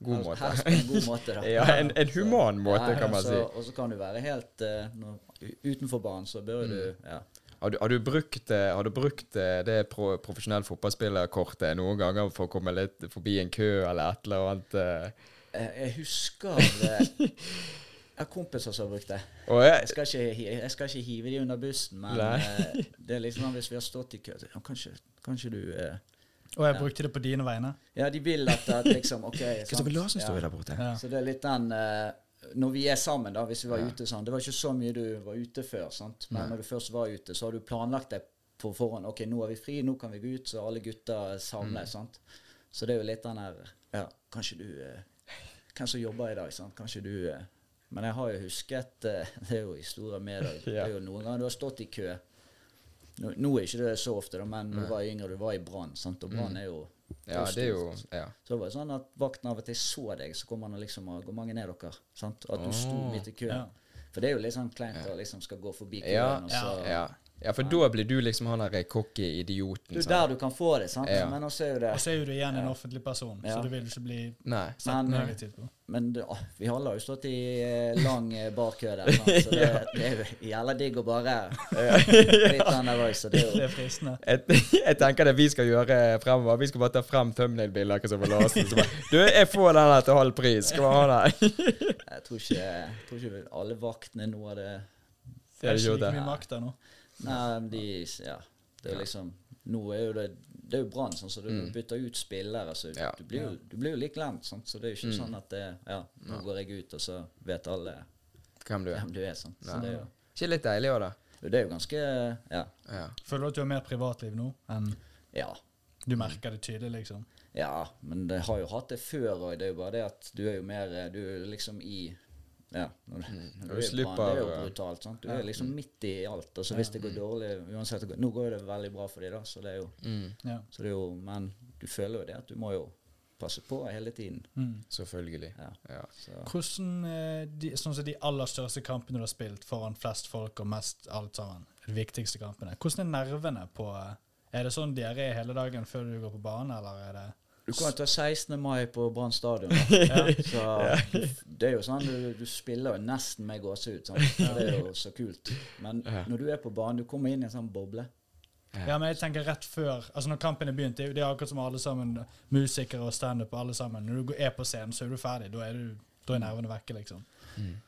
Speaker 3: God
Speaker 1: helst-
Speaker 3: måte.
Speaker 1: Her, på en god måte, da.
Speaker 3: Ja, en, en human måte,
Speaker 1: Ja, ja,
Speaker 3: kan man
Speaker 1: så,
Speaker 3: si.
Speaker 1: Og så kan du være helt uh, når, Utenfor banen så bør du
Speaker 3: Mm.
Speaker 1: ja,
Speaker 3: Har du, har du brukt, eh, har du brukt eh, det pro, profesjonelle fotballspillerkortet noen ganger for å komme litt forbi en kø eller et eller annet? eh?
Speaker 1: Jeg husker det. Jeg har kompiser som har brukt det.
Speaker 3: Jeg,
Speaker 1: Jeg skal ikke, jeg skal ikke hive de under bussen, men
Speaker 3: Nei.
Speaker 1: det er liksom hvis vi har stått i kø så, ja, Kanskje, kanskje du eh,
Speaker 2: Og jeg
Speaker 1: Ja.
Speaker 2: brukte det på dine vegne.
Speaker 1: Ja, de vil at, at liksom OK. sant? Så det er litt den eh, Når vi er sammen, da, hvis vi var
Speaker 3: Ja.
Speaker 1: ute sånn Det var ikke så mye du var ute før, sant? men
Speaker 3: Nei.
Speaker 1: når du først var ute, så har du planlagt deg på forhånd. OK, nå er vi fri, nå kan vi gå ut, så alle gutter samles.
Speaker 3: Mm.
Speaker 1: sant? Så det er jo litt den her Ja, kanskje du eh, Hvem som jobber i dag, sant? Kanskje du eh, Men jeg har jo husket eh, Det er jo historier med deg. Det er jo noen ganger du har stått i kø. Nå, nå er ikke det så ofte, da, men når du var yngre, du var i Brann, og Brann er jo
Speaker 3: Ja, det er jo ja.
Speaker 1: så det var sånn at vakten av og til så deg, så kom han og liksom og, Hvor mange er dere? Sant? At du sto midt i køen.
Speaker 2: Ja.
Speaker 1: For det er jo litt sånn kleint å liksom skal gå forbi køen,
Speaker 3: Ja,
Speaker 1: og så
Speaker 3: ja. for da blir du liksom han der cocky idioten.
Speaker 1: Det er
Speaker 3: sant?
Speaker 1: der du kan få det, sant?
Speaker 3: Ja.
Speaker 1: Men også er jo det
Speaker 2: Og så er jo du igjen en offentlig person,
Speaker 1: Ja.
Speaker 2: så du vil ikke bli
Speaker 3: Nei.
Speaker 2: sett
Speaker 1: Men, eh,
Speaker 2: negativt på.
Speaker 1: Men du, å, vi har jo stått i eh, lang eh, barkø der, sant? så det, det er jo jævla digg å bare Litt nervøs, så det er
Speaker 2: Det er fristende.
Speaker 3: Jeg, jeg tenker det vi skal gjøre fremover. Vi skal bare ta frem thumbnail-bilder. av Kristoffer Larsen, så bare, Du, jeg får den her til halv pris. Skal vi ha den?
Speaker 1: Jeg tror ikke, jeg tror ikke alle vaktene nå hadde
Speaker 2: Det er
Speaker 3: ikke
Speaker 2: like mye makt der nå.
Speaker 1: Nei, de Ja. Det er jo liksom Nå er jo det Det er jo Brann, sånn, så du
Speaker 3: Mm.
Speaker 1: bytter ut spillere, så
Speaker 3: Ja.
Speaker 1: du, blir jo, du blir jo litt glemt. sånn, Så det er jo ikke
Speaker 3: Mm.
Speaker 1: sånn at det Ja, nå går jeg ut, og så vet alle
Speaker 3: Hvem du er.
Speaker 1: hvem du er. sånn. Så det er jo
Speaker 3: Ikke litt deilig òg, da?
Speaker 1: jo, det er jo ganske Ja.
Speaker 3: Ja.
Speaker 2: Føler du at du har mer privatliv nå enn
Speaker 1: Ja.
Speaker 2: du merker det tydelig, liksom?
Speaker 1: Ja, men det har jo hatt det før òg. Det er jo bare det at du er jo mer eh, Du er liksom i Ja. Når, når
Speaker 3: Du
Speaker 1: du er
Speaker 3: slipper,
Speaker 1: Brann, det er jo
Speaker 3: eh,
Speaker 1: brutalt. sant? Du er liksom midt i alt. Og så hvis det går dårlig uansett, Nå går det veldig bra for dem, da, så det er jo
Speaker 3: Mm,
Speaker 2: Ja.
Speaker 1: Så det er jo, men du føler jo det at du må jo passe på hele tiden.
Speaker 2: Mm.
Speaker 3: selvfølgelig.
Speaker 1: Ja.
Speaker 3: Ja.
Speaker 1: Så.
Speaker 2: Hvordan, eh, de, sånn som de aller største kampene du har spilt foran flest folk og mest alt sammen, de viktigste kampene, hvordan er nervene på eh, Er det sånn diaré hele dagen før du går på banen, eller er det
Speaker 1: Du kan ta 16. mai på Brann stadion.
Speaker 2: ja.
Speaker 1: Så det er jo sånn du, du spiller jo nesten med gåsehud. Sånn. Det er jo så kult. Men når du er på banen, du kommer inn i en sånn boble.
Speaker 2: ja, men jeg tenker rett før Altså Når kampen er begynt, det er akkurat som alle sammen musikere og standup. Når du er på scenen, så er du ferdig. Da er, du, da er nervene vekke, liksom.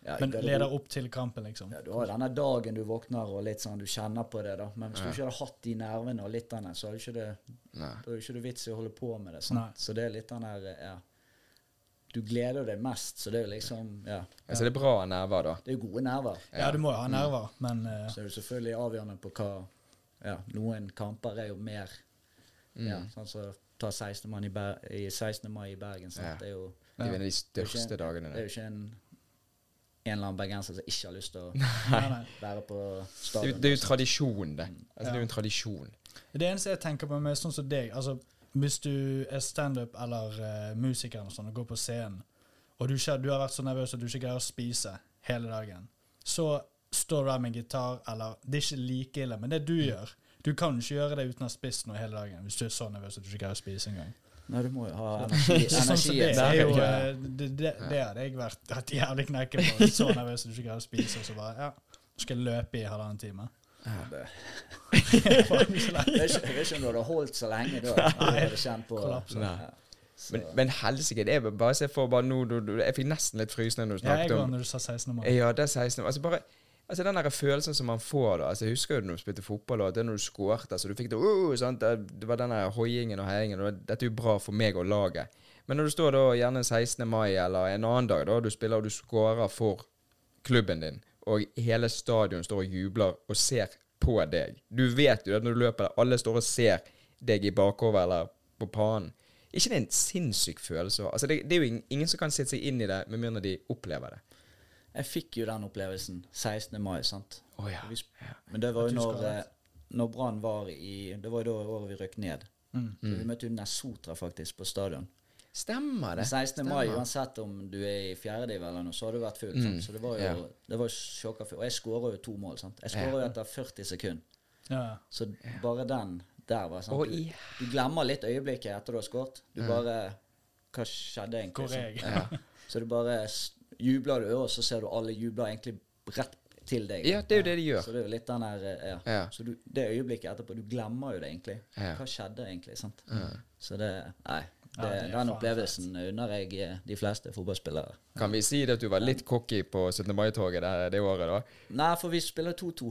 Speaker 1: Ja,
Speaker 2: Men leder opp til kampen, liksom.
Speaker 1: Ja, du har denne dagen du våkner og litt sånn, du kjenner på det. da. Men hvis du ikke hadde hatt de nervene og litt denne, så hadde ikke det, da er det ikke vits i å holde på med det. Så det er litt den her ja. Du gleder deg mest, så det er jo liksom Ja.
Speaker 3: Så det er bra nerver, da.
Speaker 1: Det er gode nerver.
Speaker 2: Ja, du må jo ha nerver, men uh,
Speaker 1: Så er det selvfølgelig avgjørende på hva Ja, noen kamper er jo mer
Speaker 3: Mm.
Speaker 1: ja, Sånn som ta 16. mai i, Ber i 16. mai i Bergen. Sant?
Speaker 3: Ja.
Speaker 1: Det er jo
Speaker 3: de
Speaker 1: det er
Speaker 3: største
Speaker 1: ikke-
Speaker 3: dagene.
Speaker 1: Det er jo ikke en en eller annen bergenser som ikke har lyst til å
Speaker 2: nei,
Speaker 1: være på
Speaker 3: Det,
Speaker 1: stadion.
Speaker 3: det er jo tradisjon, det. Altså, Det er jo en tradisjon.
Speaker 2: Det eneste jeg tenker på med sånn som deg altså Hvis du er standup eller uh, musiker og sånn, og går på scenen, og du, ikke, du har vært så nervøs at du ikke greier å spise hele dagen, så står du der med en gitar, eller Det er ikke like ille, men det du gjør Du kan ikke gjøre det uten å ha spist noe hele dagen hvis du er så nervøs at du ikke greier å spise engang.
Speaker 1: Nei, du må jo ha energi.
Speaker 2: Så sånn det er jo Det, det, det hadde jeg vært hatt jævlig knekken på. Så nervøs at du ikke greier å spise, og så bare Ja, skal jeg løpe i halvannen time.
Speaker 1: Det-
Speaker 2: ikke lett.
Speaker 1: Jeg vet ikke- om du hadde holdt så lenge da. Du kjent på
Speaker 2: Kollapser.
Speaker 3: Nei.
Speaker 1: Så-
Speaker 3: Men, men helsike, det er bare se for bare nå du, du, Jeg fikk nesten litt frysninger når du snakket om
Speaker 2: Ja, jeg går når du sa 16. mai.
Speaker 3: Ja, det er 16 år. Altså bare Altså Den der følelsen som man får da altså Jeg husker jo når du spilte fotball, og at det er når du skåret altså, Du fikk det uh, sant? Det var den hoiingen og heiingen. Og dette er jo bra for meg og laget. Men når du står da gjerne 16. mai eller en annen dag, da du spiller og du skårer for klubben din, og hele stadion står og jubler og ser på deg Du vet jo at når du løper, der, alle står og ser deg i bakover eller på panen. ikke det er en sinnssyk følelse? Altså det, det er jo ingen, ingen som kan sette seg inn i det med mindre de opplever det.
Speaker 1: Jeg fikk jo den opplevelsen 16. mai, sant.
Speaker 3: Oh, ja.
Speaker 1: Vi Men det var jo når, eh, når Brann var i Det var jo da året vi røk ned.
Speaker 2: Mm.
Speaker 1: Så Vi møtte jo Nesotra faktisk på stadion.
Speaker 3: Stemmer det.
Speaker 1: Men 16. mai, uansett om du er i fjerdediv eller noe, så har du vært full.
Speaker 3: Mm,
Speaker 1: sant? Så det var jo
Speaker 3: ja.
Speaker 1: det var sjokka Og jeg skåra jo to mål. sant? Jeg skåra jo etter 40 sekunder.
Speaker 2: Ja.
Speaker 1: Så bare den der var sant. Du, du glemmer litt øyeblikket etter du har skåret. Du bare Hva skjedde egentlig?
Speaker 2: Hvor er jeg?
Speaker 1: Så du bare jubler du, og så ser du alle jubler egentlig rett til deg.
Speaker 3: Ja, det er jo det de gjør.
Speaker 1: Så det er jo litt den der eh, Ja.
Speaker 3: Ja.
Speaker 1: Så du, det øyeblikket etterpå, du glemmer jo det egentlig.
Speaker 3: Ja.
Speaker 1: Hva skjedde egentlig? sant?
Speaker 3: Ja.
Speaker 1: Så det Nei. Det,
Speaker 2: Ja, det
Speaker 1: den opplevelsen unner jeg eh, de fleste fotballspillere.
Speaker 3: Kan vi si det at du var litt cocky på 17. mai-toget det, det året, da?
Speaker 1: Nei, for vi spiller 2-2,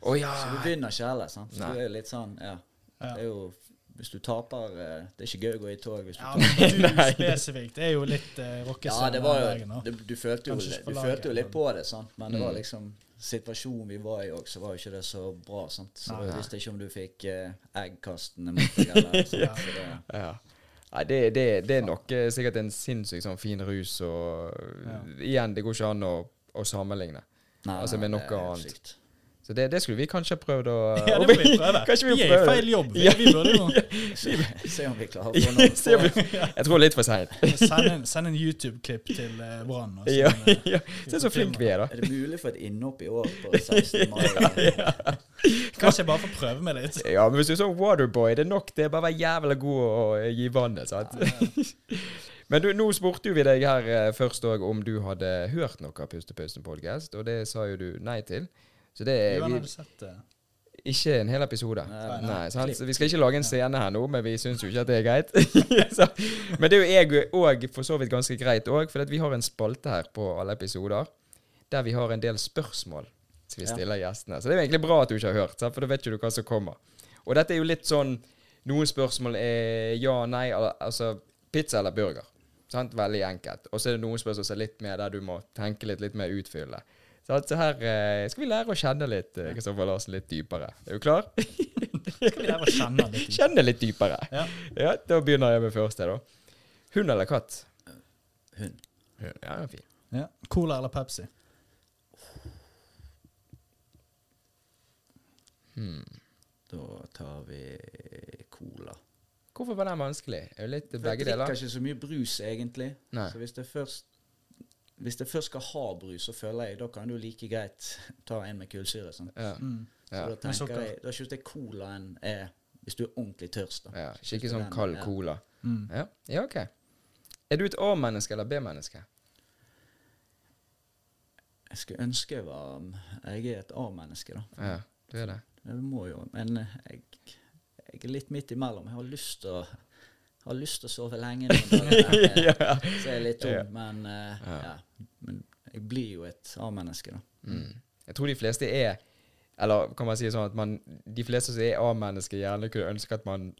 Speaker 3: Å ja!
Speaker 1: så du begynner ikke heller. sant? Så du er jo litt sånn Ja.
Speaker 2: Ja.
Speaker 1: Det er jo Hvis du taper eh, Det er ikke gøy å gå i tog hvis du
Speaker 2: Ja,
Speaker 1: taper.
Speaker 2: men du spesifikt det er jo litt uh,
Speaker 1: Ja, det var jo
Speaker 2: dagen,
Speaker 1: det, Du følte jo,
Speaker 2: Kanskje
Speaker 1: du følte jo litt på det, sant? men det var
Speaker 3: Mm.
Speaker 1: liksom situasjonen vi var i òg, så var jo ikke det så bra. sant? Så
Speaker 2: Nei.
Speaker 1: jeg visste ikke om du fikk uh, eggkastene mot deg eller sånt.
Speaker 2: Ja.
Speaker 1: Så det,
Speaker 3: Ja. Nei, det, det, det er nok eh, sikkert en sinnssykt sånn fin rus, og igjen, det går ikke an å, å sammenligne.
Speaker 1: nei,
Speaker 3: Altså, med noe annet.
Speaker 1: sykt.
Speaker 3: Så det, det skulle vi kanskje prøvd å
Speaker 2: Ja, det må vi prøve.
Speaker 3: Vi
Speaker 2: vi er i feil jobb. Vi,
Speaker 3: Ja.
Speaker 2: vi burde jo
Speaker 1: Se, om vi klarer å få noe
Speaker 3: Se om vi- Jeg tror litt for seint.
Speaker 2: send, en, en YouTube-klipp til uh, Brann.
Speaker 3: Ja,
Speaker 2: eh,
Speaker 3: ja. Se så flinke vi er, da.
Speaker 1: Er det mulig for et innhopp i år på 16. mai?
Speaker 2: Kanskje jeg bare får prøve meg litt.
Speaker 3: Ja, men hvis du er sånn waterboy, det er nok det. Er Bare være jævla god å gi vannet, sant. Men du, nå spurte jo vi deg her eh, først òg om du hadde hørt noe av Pustepausen-podkast, og det sa jo du nei til. Så det er
Speaker 2: Jo, han
Speaker 3: vi,
Speaker 2: sett det.
Speaker 3: ikke en hel episode.
Speaker 1: Nei,
Speaker 3: Nei, sant?
Speaker 1: klipp.
Speaker 3: Så vi skal ikke lage en scene her nå, men vi syns jo ikke at det er greit. så, men det er jo jeg òg for så vidt ganske greit òg, for at vi har en spalte her på alle episoder der vi har en del spørsmål som vi
Speaker 1: Ja.
Speaker 3: stiller gjestene. Så det er jo egentlig bra at du ikke har hørt, sant? for da vet ikke du hva som kommer. Og dette er jo litt sånn Noen spørsmål er ja, nei, al- altså pizza eller burger. Sant? Veldig enkelt. Og så er det noen spørsmål som er litt mer der du må tenke litt, litt mer utfyllende. Så, så her eh, skal vi lære å kjenne litt eh, Kristoffer Larsen litt dypere. Er du klar?
Speaker 2: Skal vi lære å kjenne litt. dypere.
Speaker 3: Kjenne litt dypere.
Speaker 2: Ja.
Speaker 3: Ja, Da begynner jeg med første, da. Hund eller katt?
Speaker 1: Hund.
Speaker 3: Hun, Ja, den er fin.
Speaker 2: Ja. Cola eller Pepsi?
Speaker 3: Hmm.
Speaker 1: Da tar vi cola.
Speaker 3: Hvorfor var den vanskelig? Er jo litt begge deler.
Speaker 1: jeg drikker
Speaker 3: deler.
Speaker 1: ikke så mye brus, egentlig.
Speaker 3: Nei.
Speaker 1: Så hvis det først hvis jeg først skal ha brus, så føler jeg da kan du like greit ta en med kullsyre. Sånn.
Speaker 3: Ja.
Speaker 2: Mm.
Speaker 1: Så
Speaker 3: Ja.
Speaker 1: da tenker jeg Da syns jeg colaen er Hvis du er ordentlig tørst, da.
Speaker 3: ja. Ikke sånn
Speaker 1: den-
Speaker 3: kald
Speaker 1: ja.
Speaker 3: cola.
Speaker 2: Mm.
Speaker 3: Ja. ja, OK. Er du et A-menneske eller B-menneske?
Speaker 1: Jeg skulle ønske jeg var Jeg er et A-menneske, da.
Speaker 3: Ja, du er det.
Speaker 1: Det må jo Men jeg, jeg er litt midt imellom. Jeg har lyst til å har lyst til å sove lenge, noen dager,
Speaker 3: Ja.
Speaker 1: så jeg er litt
Speaker 3: tung.
Speaker 1: Men, uh,
Speaker 3: Ja.
Speaker 1: ja. men jeg blir jo et A-menneske, da.
Speaker 3: Mm. Jeg tror de fleste er Eller kan man si sånn at man, de fleste som er A-mennesker, gjerne kunne ønske at man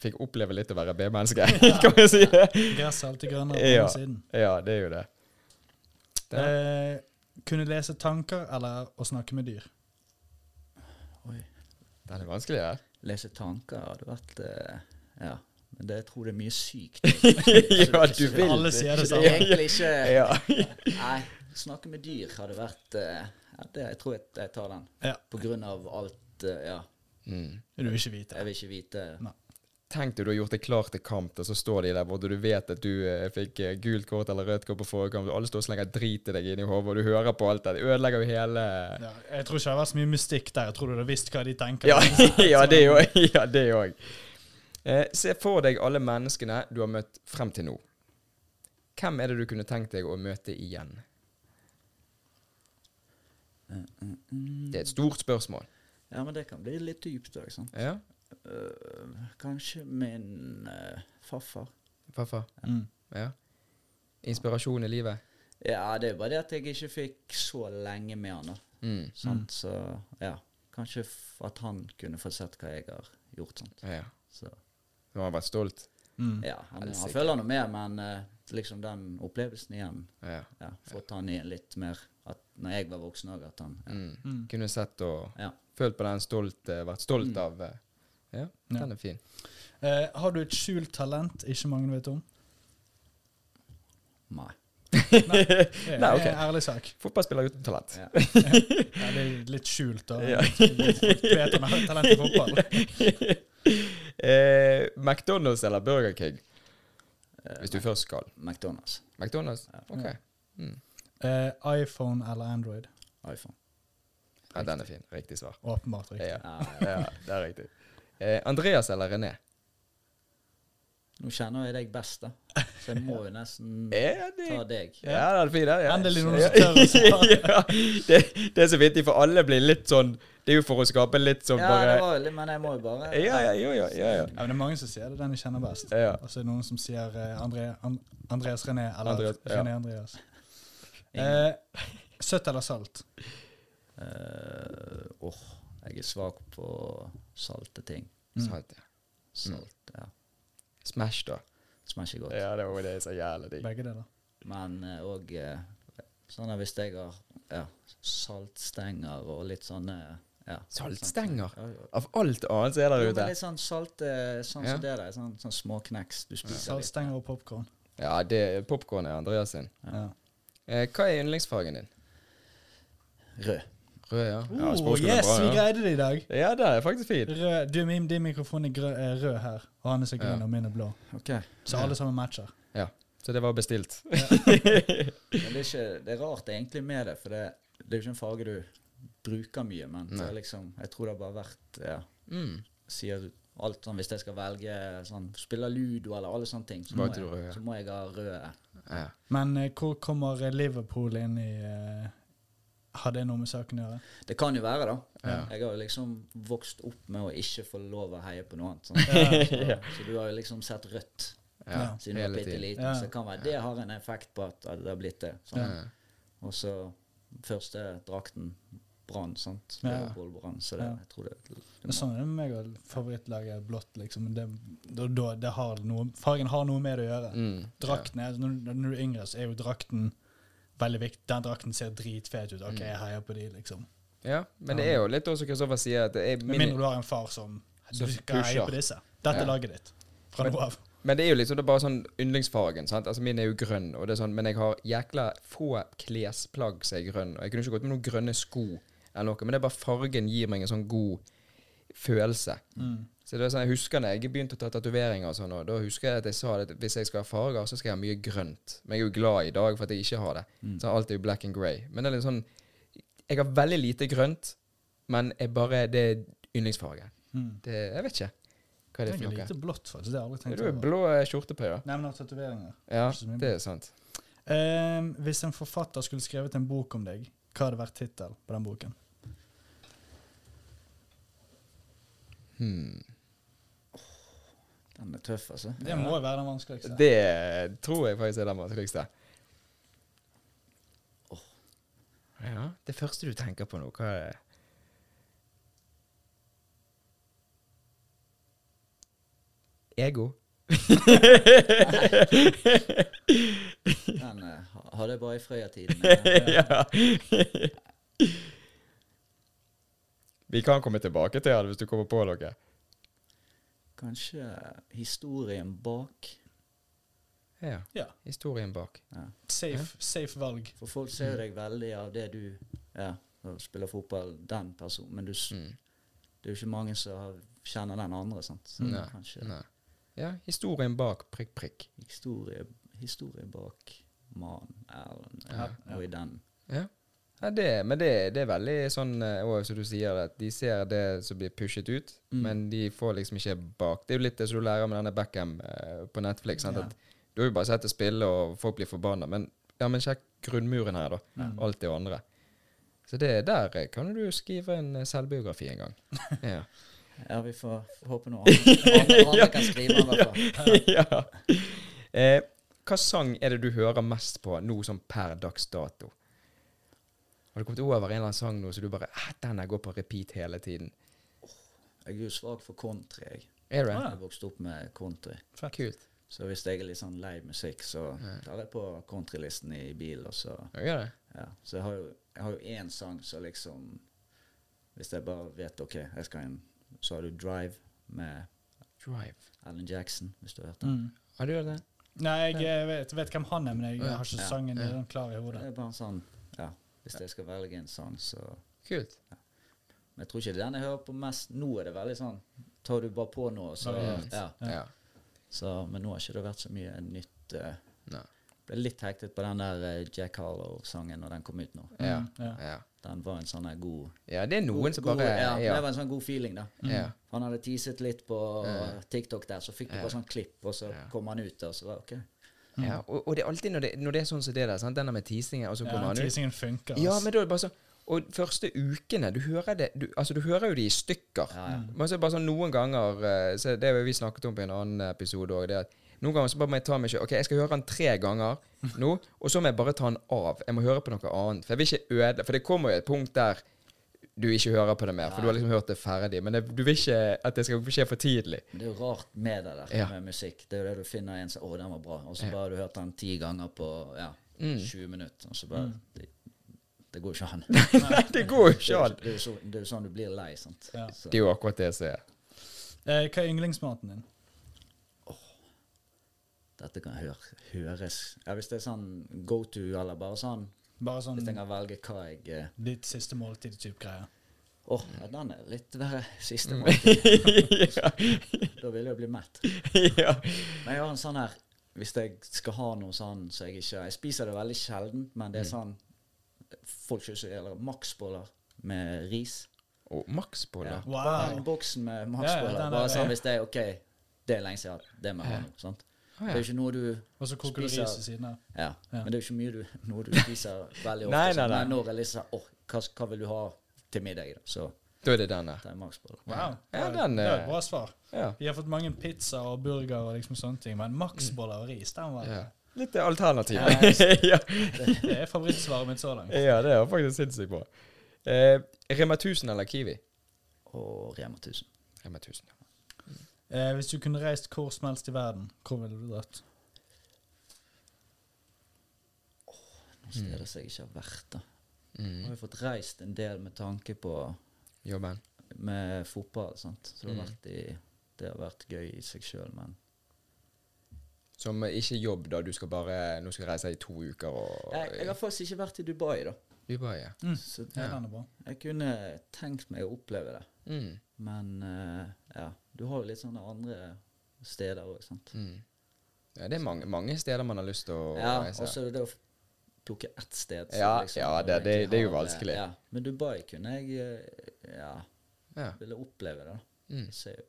Speaker 3: fikk oppleve litt å være B-menneske. kan man si?
Speaker 2: Gresset er alltid grønnere på
Speaker 3: Ja.
Speaker 2: siden.
Speaker 3: Ja, det er jo det. det.
Speaker 2: Eh, kunne lese tanker eller å snakke med dyr?
Speaker 1: Oi.
Speaker 3: Den er vanskelig, ja.
Speaker 1: Lese tanker hadde vært uh, Ja. Men det, jeg tror det er mye sykt.
Speaker 3: ja, du vil
Speaker 2: Alle sier det samme.
Speaker 1: egentlig ikke
Speaker 3: Ja.
Speaker 1: Nei, snakke med dyr hadde vært eh, ja, det, Jeg tror jeg, jeg tar den.
Speaker 2: Ja.
Speaker 1: På grunn av alt eh, Ja.
Speaker 3: Mm.
Speaker 2: Du vil ikke vite.
Speaker 1: Jeg vil ikke vite
Speaker 2: Nei.
Speaker 3: Tenk deg du har gjort deg klar til kamp, og så står de der borte, du vet at du eh, fikk eh, gult kort eller rødt kort på forrige kamp, alle står og slenger drit i deg inn i hodet, og du hører på alt det. Det ødelegger jo hele
Speaker 2: Ja, jeg tror ikke det har vært så mye mystikk der. Jeg tror du hadde visst hva de tenker.
Speaker 3: Ja, ja det òg. Eh, se for deg alle menneskene du har møtt frem til nå. Hvem er det du kunne tenkt deg å møte igjen? Det er et stort spørsmål.
Speaker 1: Ja, men det kan bli litt dypt òg, sant.
Speaker 3: Ja,
Speaker 1: Uh, kanskje min uh, farfar.
Speaker 3: farfar.
Speaker 2: Mm.
Speaker 3: Ja. Inspirasjon i livet.
Speaker 1: Ja, det er bare det at jeg ikke fikk så lenge med han. da.
Speaker 3: Mm.
Speaker 1: Sant? Så ja, kanskje f at han kunne få sett hva jeg har gjort. Sant?
Speaker 3: Ja.
Speaker 1: Så
Speaker 3: Du har han vært stolt.
Speaker 2: Mm.
Speaker 1: ja, han, han føler noe mer, men uh, liksom den opplevelsen igjen
Speaker 3: Ja.
Speaker 1: ja, Fått han i litt mer at når jeg var voksen òg, at han ja.
Speaker 3: Mm.
Speaker 2: Mm.
Speaker 3: Kunne sett og
Speaker 1: ja.
Speaker 3: følt på den stolt, eh, vært stolt
Speaker 1: Mm.
Speaker 3: av eh, Ja,
Speaker 2: Ja.
Speaker 3: den er fin.
Speaker 2: Uh, har du et skjult talent ikke mange vet om?
Speaker 1: Nei.
Speaker 2: Nei, det er
Speaker 3: Nei, ok.
Speaker 2: en ærlig sak.
Speaker 3: Fotballspiller uten talent.
Speaker 1: Ja.
Speaker 2: Ja, det er litt skjult. da.
Speaker 3: Ja.
Speaker 2: Vet han har talent i fotball.
Speaker 3: Eh, McDonald's eller Burger King?
Speaker 1: Eh,
Speaker 3: Hvis du først skal.
Speaker 1: McDonald's.
Speaker 3: McDonald's? Ok. Mm.
Speaker 2: Eh, iPhone eller Android?
Speaker 1: iPhone.
Speaker 3: Ja, den er fin. Riktig svar.
Speaker 2: Åpenbart riktig.
Speaker 3: Ja,
Speaker 1: Ja,
Speaker 3: ja det er riktig. Eh, Andreas eller René?
Speaker 1: Nå kjenner jeg deg best, da. Så jeg må jo nesten ta deg.
Speaker 3: Ja, det er fint. Ja.
Speaker 2: Endelig noen som tør å svare.
Speaker 3: det, det er så vittig, for alle blir litt sånn Det er jo for å skape litt sånn
Speaker 1: Ja,
Speaker 3: bare
Speaker 1: det var veldig, men jeg må jo bare
Speaker 3: Ja, ja, jo, ja, ja, ja.
Speaker 2: Ja, men det er mange som sier det den jeg kjenner best.
Speaker 3: Ja.
Speaker 2: Og så er det noen som sier eh, André, And Andreas René eller
Speaker 3: Andreas, ja.
Speaker 2: René Andreas. Eh, søtt eller salt?
Speaker 1: Eh, Åh, jeg er svak på salte ting.
Speaker 2: Mm.
Speaker 3: Salt, ja.
Speaker 1: Salt, ja.
Speaker 3: Smash, da.
Speaker 1: Smash er godt.
Speaker 3: Ja, det var det så jævlig digg.
Speaker 2: Begge deler.
Speaker 1: Men òg sånn at hvis jeg har ja, saltstenger og litt sånne ja,
Speaker 3: Saltstenger?
Speaker 1: Ja, ja.
Speaker 3: Av alt annet som er der
Speaker 1: ute
Speaker 3: ute.
Speaker 1: er litt sånn salt, Sånn
Speaker 3: Ja.
Speaker 1: som det der. Sånn, sånn småkneks du spiser.
Speaker 2: Saltstenger og popkorn.
Speaker 3: Ja, det popkorn er Andreas sin.
Speaker 2: Ja.
Speaker 3: Eh, hva er yndlingsfargen din?
Speaker 1: Rød.
Speaker 3: Rød, ja. ja
Speaker 2: Oh, yes,
Speaker 3: bra,
Speaker 2: vi greide det i dag.
Speaker 3: Ja, det er faktisk fint.
Speaker 2: Rød, du, min, din mikrofon er grø, er, rød her, og han er så grønn,
Speaker 3: Ja.
Speaker 2: og min er blå.
Speaker 1: Okay.
Speaker 2: Så alle sammen matcher. Ja.
Speaker 3: Så det var bestilt.
Speaker 1: Men det er, ikke, det er rart egentlig med det, for det, det er jo ikke en farge du bruker mye. Men det er liksom, jeg tror det har bare vært ja,
Speaker 3: Mm.
Speaker 1: sier alt sånn Hvis jeg skal velge sånn spille ludo eller alle sånne ting, så, må
Speaker 3: Valgte du ja.
Speaker 1: jeg, så må jeg ha rød.
Speaker 3: Ja.
Speaker 2: Men eh, hvor kommer Liverpool inn i eh, Har det noe med saken å gjøre?
Speaker 1: Det kan jo være, da.
Speaker 3: Ja.
Speaker 1: Jeg har jo liksom vokst opp med å ikke få lov å heie på noe annet. Sånn. Så, så du har jo liksom sett rødt siden du var bitte liten.
Speaker 2: Ja.
Speaker 1: Så det kan være det har en effekt på at at det har blitt det. Sånn.
Speaker 3: Ja.
Speaker 1: Og så første drakten Brann, sant.
Speaker 2: Ja.
Speaker 1: Brann. Så det,
Speaker 2: Ja.
Speaker 1: jeg tror det, det,
Speaker 2: Det sånn er det med meg og favorittlaget blått, liksom. Det, da, da, det har noe, fargen har noe med det å gjøre.
Speaker 3: Mm.
Speaker 2: Drakten er, når, når du er yngre, så er jo drakten veldig viktig. Den drakten ser dritfet ut. Ok,
Speaker 3: Mm.
Speaker 2: jeg heier på de, liksom.
Speaker 3: Ja, men det er jo litt også Kristoffer sier, at det er
Speaker 2: Med
Speaker 3: min,
Speaker 2: mindre du har en far som Du skal heie på disse. Dette
Speaker 3: Ja.
Speaker 2: laget ditt. Fra nå av.
Speaker 3: Men det er jo liksom det er bare sånn yndlingsfargen. sant? Altså Min er jo grønn, og det er sånn, men jeg har jækla få klesplagg som er grønn. Og jeg kunne ikke gått med noen grønne sko, eller noe, men det er bare fargen gir meg en sånn god følelse.
Speaker 2: Mm.
Speaker 3: Så det er sånn, Jeg husker når jeg begynte å ta tatoveringer, og sånn, og da husker jeg at jeg sa at hvis jeg skal ha farger, så skal jeg ha mye grønt. Men jeg er jo glad i dag for at jeg ikke har det.
Speaker 1: Mm.
Speaker 3: Så alt er jo black and grey. Men det er litt sånn Jeg har veldig lite grønt, men jeg bare, det er yndlingsfarge.
Speaker 2: Mm.
Speaker 3: Det, jeg vet ikke hva er det for noe.
Speaker 2: lite blått, faktisk. Det har jeg aldri tenkt
Speaker 3: du
Speaker 2: er
Speaker 3: blå skjorte på, ja.
Speaker 2: Nei, men har tatoveringer.
Speaker 3: Ja, det er sant.
Speaker 2: Ehm, hvis en forfatter skulle skrevet en bok om deg, hva hadde vært tittelen på den boken?
Speaker 3: Hmm.
Speaker 1: den er tøff, altså.
Speaker 2: Det må jo være den vanskeligste.
Speaker 3: Det tror jeg faktisk er den vanskeligste. Ja, det første du tenker på nå, hva er det? Ego?
Speaker 1: Den uh, ha- jeg bare i Frøya-tiden.
Speaker 3: ja. Vi kan komme tilbake til det hvis du kommer på noe.
Speaker 1: Kanskje historien bak.
Speaker 3: Ja.
Speaker 2: Ja.
Speaker 3: Historien bak.
Speaker 1: Ja.
Speaker 2: Safe, safe valg.
Speaker 1: For folk ser deg veldig av det du Ja, spiller fotball, den personen. Men du,
Speaker 3: Mm.
Speaker 1: det er jo ikke mange som kjenner den andre, sant. Så
Speaker 3: Nei,
Speaker 1: kanskje
Speaker 3: Nei. Ja, historien bak prikk, prikk.
Speaker 1: historie, historie bak mannen Erlend
Speaker 3: Ja,
Speaker 1: og i den.
Speaker 3: Ja. ja det, men det, det er veldig sånn Og også, som du sier, at de ser det som blir pushet ut,
Speaker 1: Mm.
Speaker 3: men de får liksom ikke bak. Det er jo litt det som du lærer med denne Beckham eh, på Netflix. Sant?
Speaker 2: Ja.
Speaker 3: Du har jo bare sett det spille, og folk blir forbanna. Men, ja, men sjekk grunnmuren her, da.
Speaker 2: Mm.
Speaker 3: Alt det andre. Så det der eh, kan du skrive en eh, selvbiografi en gang. Ja.
Speaker 1: Ja, vi får håpe noe annet. Andre kan skrive den, i hvert fall.
Speaker 3: ja. Eh, hva sang er det du hører mest på nå som per dags dato? Har du kommet over en eller annen sang nå så du bare ah, Den går på repeat hele tiden?
Speaker 1: Jeg er jo svak for country, jeg.
Speaker 3: Er det?
Speaker 2: Ah.
Speaker 1: Jeg vokste opp med country.
Speaker 2: Fett.
Speaker 3: Kult.
Speaker 1: Så hvis jeg er litt sånn lei musikk, så tar jeg på countrylisten i bilen, og så
Speaker 3: Ja?
Speaker 1: Ja. Så jeg har jo én sang som liksom Hvis jeg bare vet OK, jeg skal inn Så har du Drive med
Speaker 3: Drive.
Speaker 1: Alan Jackson, hvis du har hørt den.
Speaker 2: Mm.
Speaker 3: Har du hørt det?
Speaker 2: Nei, jeg eh, vet, vet hvem han er, men jeg
Speaker 3: Ja.
Speaker 2: har ikke
Speaker 1: Ja.
Speaker 2: sangen
Speaker 3: Ja.
Speaker 2: den klar i hodet.
Speaker 1: Det er bare en sånn Ja, hvis jeg skal velge en sang, så
Speaker 3: Kult.
Speaker 1: Men jeg tror ikke det er den jeg hører på mest Nå er det veldig sånn Tar du bare på nå, så Ja.
Speaker 3: Ja.
Speaker 2: Ja.
Speaker 1: Så, men nå har ikke det vært så mye nytt.
Speaker 3: Uh,
Speaker 1: ble litt hektet på den der eh, Jack Harlow-sangen når den kom ut nå.
Speaker 3: Ja.
Speaker 2: Ja.
Speaker 3: Ja.
Speaker 1: Den var en sånn god
Speaker 3: ja, det er noen
Speaker 1: god,
Speaker 3: som
Speaker 1: god,
Speaker 3: bare
Speaker 1: ja,
Speaker 3: Ja.
Speaker 1: Det var en sånn god feeling, da.
Speaker 3: ja.
Speaker 1: Han hadde teaset litt på TikTok der, så fikk du
Speaker 3: Ja.
Speaker 1: bare sånn klipp, og så
Speaker 3: Ja.
Speaker 1: kom han ut, og så var det OK.
Speaker 3: ja. Og, og det er alltid når det, når det er sånn som det der, sant? denne med teasingen, og så
Speaker 2: Ja,
Speaker 3: kommer han ut
Speaker 2: teasingen funker.
Speaker 3: Ja, men da er det bare sånn Og første ukene Du hører det du, Altså, du hører jo de i stykker.
Speaker 1: Ja, ja.
Speaker 3: Men så er det bare sånn noen ganger eh, så Det har vi snakket om på en annen episode òg. Noen ganger så bare må jeg ta meg selv Ok, jeg skal høre den tre ganger nå, og så må jeg bare ta den av. Jeg må høre på noe annet. For jeg vil ikke øde For det kommer jo et punkt der du ikke hører på det mer, for du har liksom hørt det ferdig. Men det, du vil ikke at det skal skje for tidlig.
Speaker 1: Men det er jo rart med det der
Speaker 3: Ja.
Speaker 1: med musikk. Det er jo det du finner en som Å, den var bra. Og så
Speaker 3: Ja.
Speaker 1: bare har du hørt den ti ganger på ja,
Speaker 3: Mm.
Speaker 1: 20 minutter. Og så bare det, det går jo ikke an.
Speaker 3: Nei, det går jo ikke an.
Speaker 1: det er jo så- det er jo sånn du blir lei, sant.
Speaker 2: Ja.
Speaker 3: Det er jo akkurat det som er.
Speaker 2: Eh, hva er yndlingsmaten din?
Speaker 1: Dette kan høre, høres Ja, Hvis det er sånn go to, eller bare sånn
Speaker 2: Bare sånn
Speaker 1: Hvis jeg kan velge hva jeg eh,
Speaker 2: ditt siste måltid-type greie.
Speaker 1: Åh, ja, den er litt verre. Siste
Speaker 3: Mm.
Speaker 1: måltid.
Speaker 3: ja.
Speaker 1: Da vil jeg bli mett.
Speaker 3: ja.
Speaker 1: Men jeg har en sånn her Hvis jeg skal ha noe sånn så jeg ikke Jeg spiser det veldig sjelden, men det er
Speaker 3: Mm.
Speaker 1: sånn Folk det gjelder maksboller med ris.
Speaker 3: Og maksboller.
Speaker 1: Ja. Bare
Speaker 2: Wow.
Speaker 1: en boksen med
Speaker 2: Ja,
Speaker 1: maksboller.
Speaker 2: den er-
Speaker 1: Bare sånn hvis det er OK, det er lenge siden det må jeg ha
Speaker 3: Ja.
Speaker 1: nå. Sant?
Speaker 3: Ah,
Speaker 1: Det er jo ikke noe du
Speaker 2: Og så koker du
Speaker 1: Spiser-
Speaker 2: ris i siden av.
Speaker 1: Ja,
Speaker 2: Ja.
Speaker 1: men det er jo ikke mye du, noe du spiser veldig ofte.
Speaker 3: Nei, nei, nei.
Speaker 1: Men når jeg liksom oh, hva, hva vil du ha til middag? da? Så
Speaker 3: Da er det den der.
Speaker 1: er maksboller.
Speaker 2: Wow.
Speaker 3: Ja,
Speaker 2: det,
Speaker 3: den,
Speaker 2: det er
Speaker 3: eh,
Speaker 2: et bra svar.
Speaker 3: Ja.
Speaker 2: Vi har fått mange pizza og burger og liksom sånne ting, men maksboller og ris, den var
Speaker 3: ja. Litt alternativ.
Speaker 1: Ja,
Speaker 3: det.
Speaker 2: Det er favorittsvaret mitt så langt.
Speaker 3: ja, det er faktisk sinnssykt bra. Eh, Rema 1000 eller Kiwi?
Speaker 1: Og Rema 1000.
Speaker 3: Rema 1000.
Speaker 2: Eh, hvis du kunne reist hvor som helst i verden, hvor ville du dratt?
Speaker 1: Noen steder som jeg ikke har vært. da.
Speaker 3: Mm.
Speaker 1: har jo fått reist en del med tanke på
Speaker 3: Jobben.
Speaker 1: med fotball. sant? Så det har,
Speaker 3: Mm.
Speaker 1: vært i, det har vært gøy i seg sjøl, men
Speaker 3: Som ikke jobb, da. Du skal bare Nå skal jeg reise i to uker og
Speaker 1: jeg, jeg har faktisk ikke vært i Dubai, da.
Speaker 3: Dubai, ja.
Speaker 2: Mm.
Speaker 1: Så
Speaker 2: det
Speaker 3: Ja.
Speaker 2: er bra.
Speaker 1: jeg kunne tenkt meg å oppleve det.
Speaker 3: Mm.
Speaker 1: Men uh, ja, du har jo litt sånne andre steder òg, sant.
Speaker 3: Mm. ja. Det er mange, mange steder man har lyst til å
Speaker 1: Ja,
Speaker 3: reise.
Speaker 1: og så det å plukke ett sted. så
Speaker 3: Ja,
Speaker 1: liksom
Speaker 3: ja, det- det- det er jo vanskelig.
Speaker 1: Ja. Men Dubai kunne jeg eh, ja,
Speaker 3: Ja.
Speaker 1: ville oppleve det. da.
Speaker 3: Mm.
Speaker 1: Det ser jo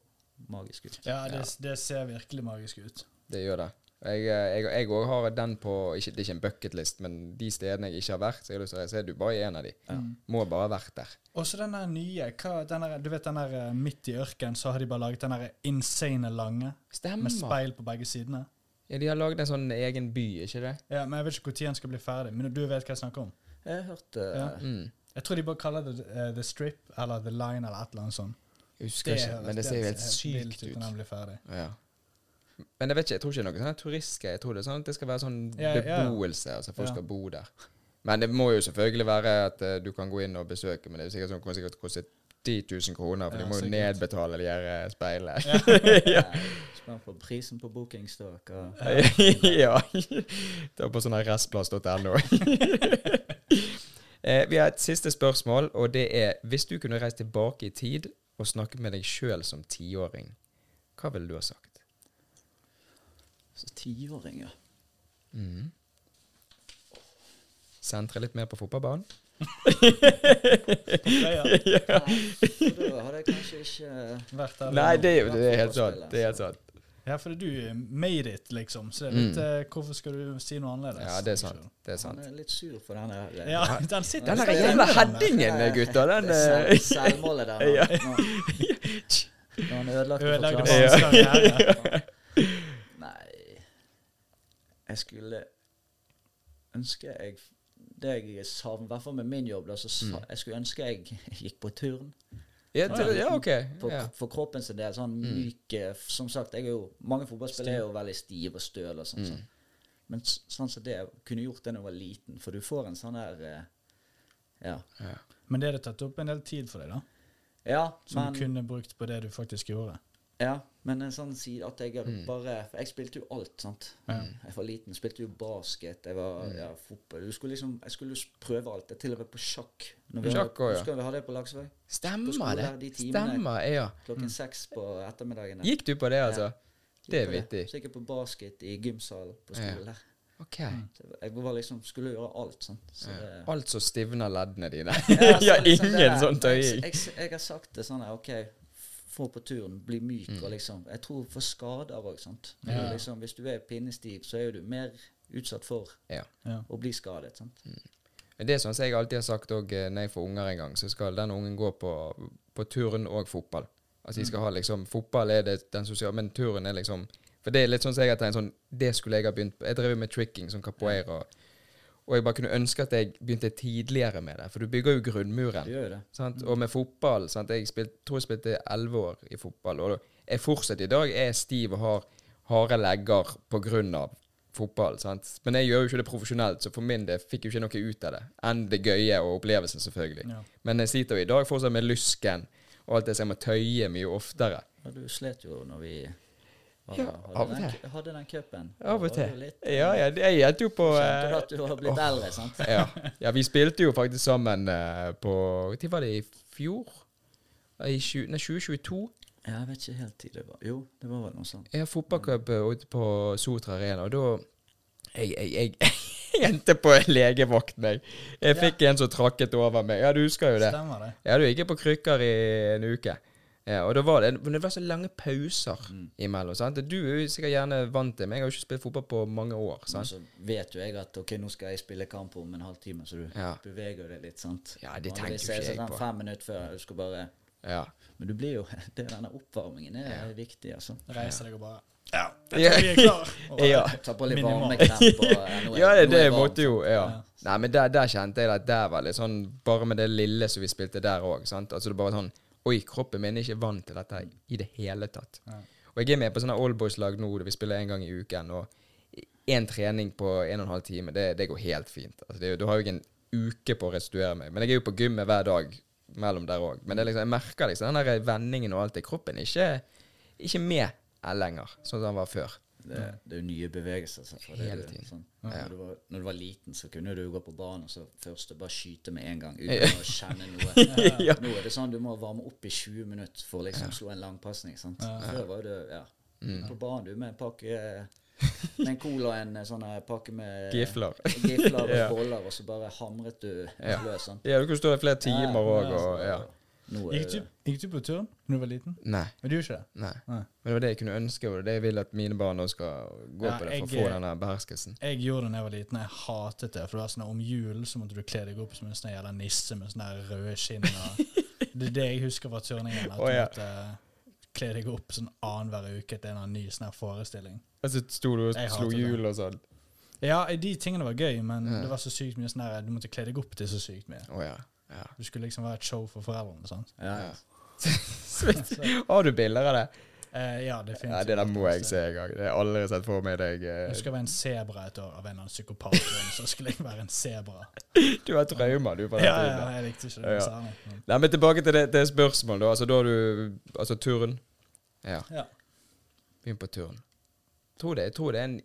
Speaker 1: magisk ut.
Speaker 2: Ja, det, det ser virkelig magisk ut.
Speaker 3: Det gjør det. Jeg òg har den på ikke, Det er ikke en bucketlist, men de stedene jeg ikke har vært, så jeg har lyst til å reise, er Dubai en av de.
Speaker 2: Ja.
Speaker 3: Må bare ha vært der.
Speaker 2: Og så den der nye hva, den der, Du vet den der eh, midt i ørkenen, så har de bare laget den der insane lange
Speaker 3: Stemmer.
Speaker 2: med speil på begge sidene.
Speaker 3: Ja, De har lagd en sånn egen by, ikke det?
Speaker 2: Ja, men Jeg vet ikke når den skal bli ferdig, men du vet hva jeg snakker om?
Speaker 1: Jeg har hørt eh,
Speaker 2: Ja.
Speaker 3: Mm.
Speaker 2: Jeg tror de bare kaller det uh, The Strip eller The Line eller et eller annet sånt.
Speaker 3: Jeg husker ikke, men det ser jo helt sykt
Speaker 2: ut
Speaker 3: ut.
Speaker 2: når den blir ferdig.
Speaker 3: Ja. Men jeg vet ikke, jeg tror ikke det er noe sånn turistgreie. Jeg tror det er sånn at det skal være sånn
Speaker 2: Ja,
Speaker 3: beboelse. Altså folk skal bo der. Men det må jo selvfølgelig være at uh, du kan gå inn og besøke, men det er sikkert sånn kommer sikkert koste 10 000 kroner, for
Speaker 2: Ja,
Speaker 3: de må jo nedbetale de her eh, speilene.
Speaker 1: ja. Spør på prisen på bookingstok og
Speaker 3: Ja. Det er på sånn restplass.no. eh, vi har et siste spørsmål, og det er Hvis du kunne reist tilbake i tid og snakket med deg sjøl som tiåring, hva ville du ha sagt?
Speaker 1: Så tiåring, ja.
Speaker 3: Mm. Sentre litt mer på fotballbanen?
Speaker 2: Ja, ja.
Speaker 1: For da hadde jeg kanskje ikke
Speaker 2: Vært der
Speaker 3: Nei, det er det er helt sant. Det er helt sant.
Speaker 2: Ja, fordi du eh, made it, liksom. Så det er litt
Speaker 3: Mm.
Speaker 2: eh, Hvorfor skal du si noe annerledes?
Speaker 3: Ja, det er sant. Det er sant.
Speaker 1: Han er litt sur for denne eh,
Speaker 2: Ja, den sitter
Speaker 3: Den jævla headingen, gutter, den
Speaker 1: det
Speaker 3: eh,
Speaker 1: Selvmålet der.
Speaker 3: Ja.
Speaker 1: Nå, nå, nå har han ødelagt det for
Speaker 2: Ødelagte
Speaker 1: klassen.
Speaker 2: barns karriere.
Speaker 1: Nei Jeg skulle ønske jeg Det jeg savner, i hvert fall med min jobb, da, så sa,
Speaker 3: Mm.
Speaker 1: jeg skulle ønske jeg gikk på turn.
Speaker 3: ja, til, ja, OK.
Speaker 1: For,
Speaker 3: Ja.
Speaker 1: for kroppen sin del. Sånn
Speaker 3: Mm.
Speaker 1: myk Som sagt, jeg er jo, mange fotballspillere er jo veldig stive og støl og sånn.
Speaker 3: Mm.
Speaker 1: sånn. Men sånn som det, jeg kunne gjort det da jeg var liten. For du får en sånn her eh, Ja.
Speaker 3: Ja.
Speaker 2: Men det hadde tatt opp en del tid for deg, da.
Speaker 1: Ja,
Speaker 2: Som
Speaker 1: men,
Speaker 2: du kunne brukt på det du faktisk gjorde.
Speaker 1: Ja, men en sånn side at jeg
Speaker 3: Mm.
Speaker 1: bare For jeg spilte jo alt, sant.
Speaker 2: Ja.
Speaker 1: Jeg var liten, spilte jo basket, jeg var
Speaker 3: Mm.
Speaker 1: ja, fotball Du skulle liksom, Jeg skulle prøve alt. Jeg til og med på sjakk. Når
Speaker 3: Sjakk
Speaker 1: hadde,
Speaker 3: også, ja.
Speaker 1: Husker vi hadde det på Laksevåg? På
Speaker 3: Stemmer
Speaker 1: skole
Speaker 3: det.
Speaker 1: de timene.
Speaker 3: Stemmer, ja.
Speaker 1: Klokken seks på ettermiddagen.
Speaker 3: Gikk du på det, altså?
Speaker 1: Ja.
Speaker 3: Det er vittig.
Speaker 1: Så gikk jeg på basket i gymsalen på skolen der.
Speaker 3: Ok.
Speaker 1: Okay. Jeg var liksom, skulle gjøre alt. sant? Så det,
Speaker 3: Alt som stivner leddene dine.
Speaker 1: Ja,
Speaker 3: ja,
Speaker 1: liksom
Speaker 3: ingen
Speaker 1: sånn
Speaker 3: sånn
Speaker 1: Jeg,
Speaker 3: tøying.
Speaker 1: jeg, jeg har sagt det sånn her, OK, få på turen, bli myk
Speaker 3: Mm.
Speaker 1: og liksom Jeg tror for skader òg, sant.
Speaker 2: Ja.
Speaker 1: du Liksom, hvis du er pinnestiv, så er du mer utsatt for
Speaker 3: Ja.
Speaker 2: Ja.
Speaker 1: å bli skadet. sant.
Speaker 3: Men det er sånn som jeg alltid har sagt òg når jeg får unger en gang, så skal den ungen gå på, på turn og fotball. Altså de skal ha liksom Fotball er det den sosiale, men turen er liksom For det er litt sånn som jeg har tenkt sånn Det skulle jeg ha begynt på. Jeg drev med tricking sånn capoeira. Og jeg bare kunne ønske at jeg begynte tidligere med det, for du bygger jo grunnmuren.
Speaker 1: Det gjør det.
Speaker 3: Sant? Og med fotball sant? Jeg spilt, tror jeg spilte elleve år i fotball, og jeg fortsatt i dag er stiv og har harde legger av fotball. Sant? Men jeg gjør jo ikke det profesjonelt, så for min del fikk jeg jo ikke noe ut av det. Enn det gøye og opplevelsen, selvfølgelig.
Speaker 2: Ja.
Speaker 3: Men jeg sliter jo i dag fortsatt med lysken og alt det som jeg må tøye mye oftere.
Speaker 1: Ja, du slet jo når vi
Speaker 3: Ja,
Speaker 1: hadde,
Speaker 3: av og til.
Speaker 1: hadde den cupen.
Speaker 3: Av og til. Ja, ja, jeg gjetter jo på
Speaker 1: Kjente du
Speaker 3: eh,
Speaker 1: at du har blitt
Speaker 3: oh,
Speaker 1: eldre, sant?
Speaker 3: ja. ja, vi spilte jo faktisk sammen eh, på Når var det? I fjor? I 20, nei, 2022?
Speaker 1: Ja, jeg vet ikke helt tid det var. Jo, det var vel noe sånt.
Speaker 3: Jeg har fotballcup eh, ute på Sotra Arena, og da Jeg, jeg, jeg, jeg endte på legevakten, jeg. Jeg fikk en som trakket over meg. Ja, du husker jo det.
Speaker 2: Stemmer det.
Speaker 3: Ja, du gikk på krykker i en uke. Ja, og da var det, men det var så lange pauser imellom. sant? Du er jo sikkert gjerne vant til, men jeg har jo ikke spilt fotball på mange år.
Speaker 1: Men
Speaker 3: sant?
Speaker 1: så vet jo jeg at ok, nå skal jeg spille kamp om en halvtime, så du
Speaker 3: Ja.
Speaker 1: beveger deg litt, sant?
Speaker 3: Ja, det tenker jo ikke
Speaker 1: det
Speaker 3: jeg
Speaker 1: sånn
Speaker 3: på.
Speaker 1: Fem minutter før, du skal bare
Speaker 3: Ja.
Speaker 1: Men du blir jo det Denne oppvarmingen er viktig, altså.
Speaker 2: Reiser deg og bare Ja,
Speaker 3: Ja.
Speaker 2: vi er klar. Og
Speaker 3: Ja.
Speaker 1: Ta på litt er-
Speaker 3: Ja, det,
Speaker 1: er
Speaker 3: det måtte jo? Ja.
Speaker 2: Ja.
Speaker 3: Nei, men der, der kjente jeg at der var litt sånn Bare med det lille som vi spilte der òg, sant. Altså det bare sånn Oi, kroppen min er ikke vant til dette i det hele tatt.
Speaker 2: Ja.
Speaker 3: Og jeg er med på sånne oldboys-lag nå, der vi spiller en gang i uken. Og én trening på en og en halv time, det, det går helt fint. Altså, det, du har jo ikke en uke på å restituere meg. Men jeg er jo på gymmet hver dag mellom der òg. Men det liksom, jeg merker liksom den der vendingen og alt det. Kroppen ikke, ikke med lenger, sånn som den var før.
Speaker 1: Det, det er jo nye bevegelser.
Speaker 3: Hele tiden.
Speaker 1: Sånn.
Speaker 3: Ja.
Speaker 1: Når, du var, når du var liten, så kunne du gå på banen og så først bare skyte med en gang uten
Speaker 3: Ja.
Speaker 1: å kjenne noe.
Speaker 3: Ja.
Speaker 1: Nå er det sånn du må varme opp i 20 minutter for å liksom slå en langpasning.
Speaker 2: Ja.
Speaker 1: Før var det ja.
Speaker 3: Mm.
Speaker 1: På banen du med en pakke med en cola og en sånn pakke med
Speaker 3: Gifler.
Speaker 1: gifler og
Speaker 3: Ja.
Speaker 1: boller, og så bare hamret du
Speaker 3: Ja.
Speaker 1: løs. sånn.
Speaker 3: Ja, du kunne stå i flere timer òg,
Speaker 1: Ja,
Speaker 3: og ja.
Speaker 1: Nå er
Speaker 2: Gikk du, gikk du på turn da du var liten?
Speaker 3: Nei.
Speaker 2: Men du gjorde ikke det?
Speaker 3: Nei.
Speaker 2: Nei.
Speaker 3: Men det var det jeg kunne ønske, og det jeg vil at mine barn skal gå
Speaker 2: Ja,
Speaker 3: på det, for å
Speaker 2: jeg-
Speaker 3: få denne beherskelsen.
Speaker 2: Jeg gjorde det da jeg var liten. Jeg hatet det. For det var sånn Om julen så måtte du kle deg opp som en sånn jævla nisse med sånne røde skinn. Det er det jeg husker fra turningen. At
Speaker 3: Å,
Speaker 2: du
Speaker 3: ja.
Speaker 2: måtte eh, kle deg opp sånn annenhver uke til en ny sånn her forestilling.
Speaker 3: Altså så sto du og slo hjul og sånn.
Speaker 2: Ja, de tingene var gøy, men
Speaker 3: Ja.
Speaker 2: det var så sykt mye sånn her Du måtte kle deg opp til så sykt mye.
Speaker 3: Å ja. Ja.
Speaker 2: Du skulle liksom være et show for foreldrene. sant?
Speaker 1: ja.
Speaker 3: Ja. Har du bilder av det?
Speaker 2: eh, ja, definitivt.
Speaker 3: Ja, det der må jeg se en gang. Det har jeg aldri sett for meg deg. Eh.
Speaker 2: jeg være en sebra et år av en eller annen psykopat. Så skulle jeg være en sebra.
Speaker 3: Du har traumer, du, på den
Speaker 2: Ja, ja, jeg likte ikke det
Speaker 3: Ja.
Speaker 2: særlig. men-
Speaker 3: Nei, men tilbake til det, det spørsmålet, da. Altså, da har du Altså turn. Ja.
Speaker 2: Ja.
Speaker 3: Begynn på turn. Tror det, jeg tror det er en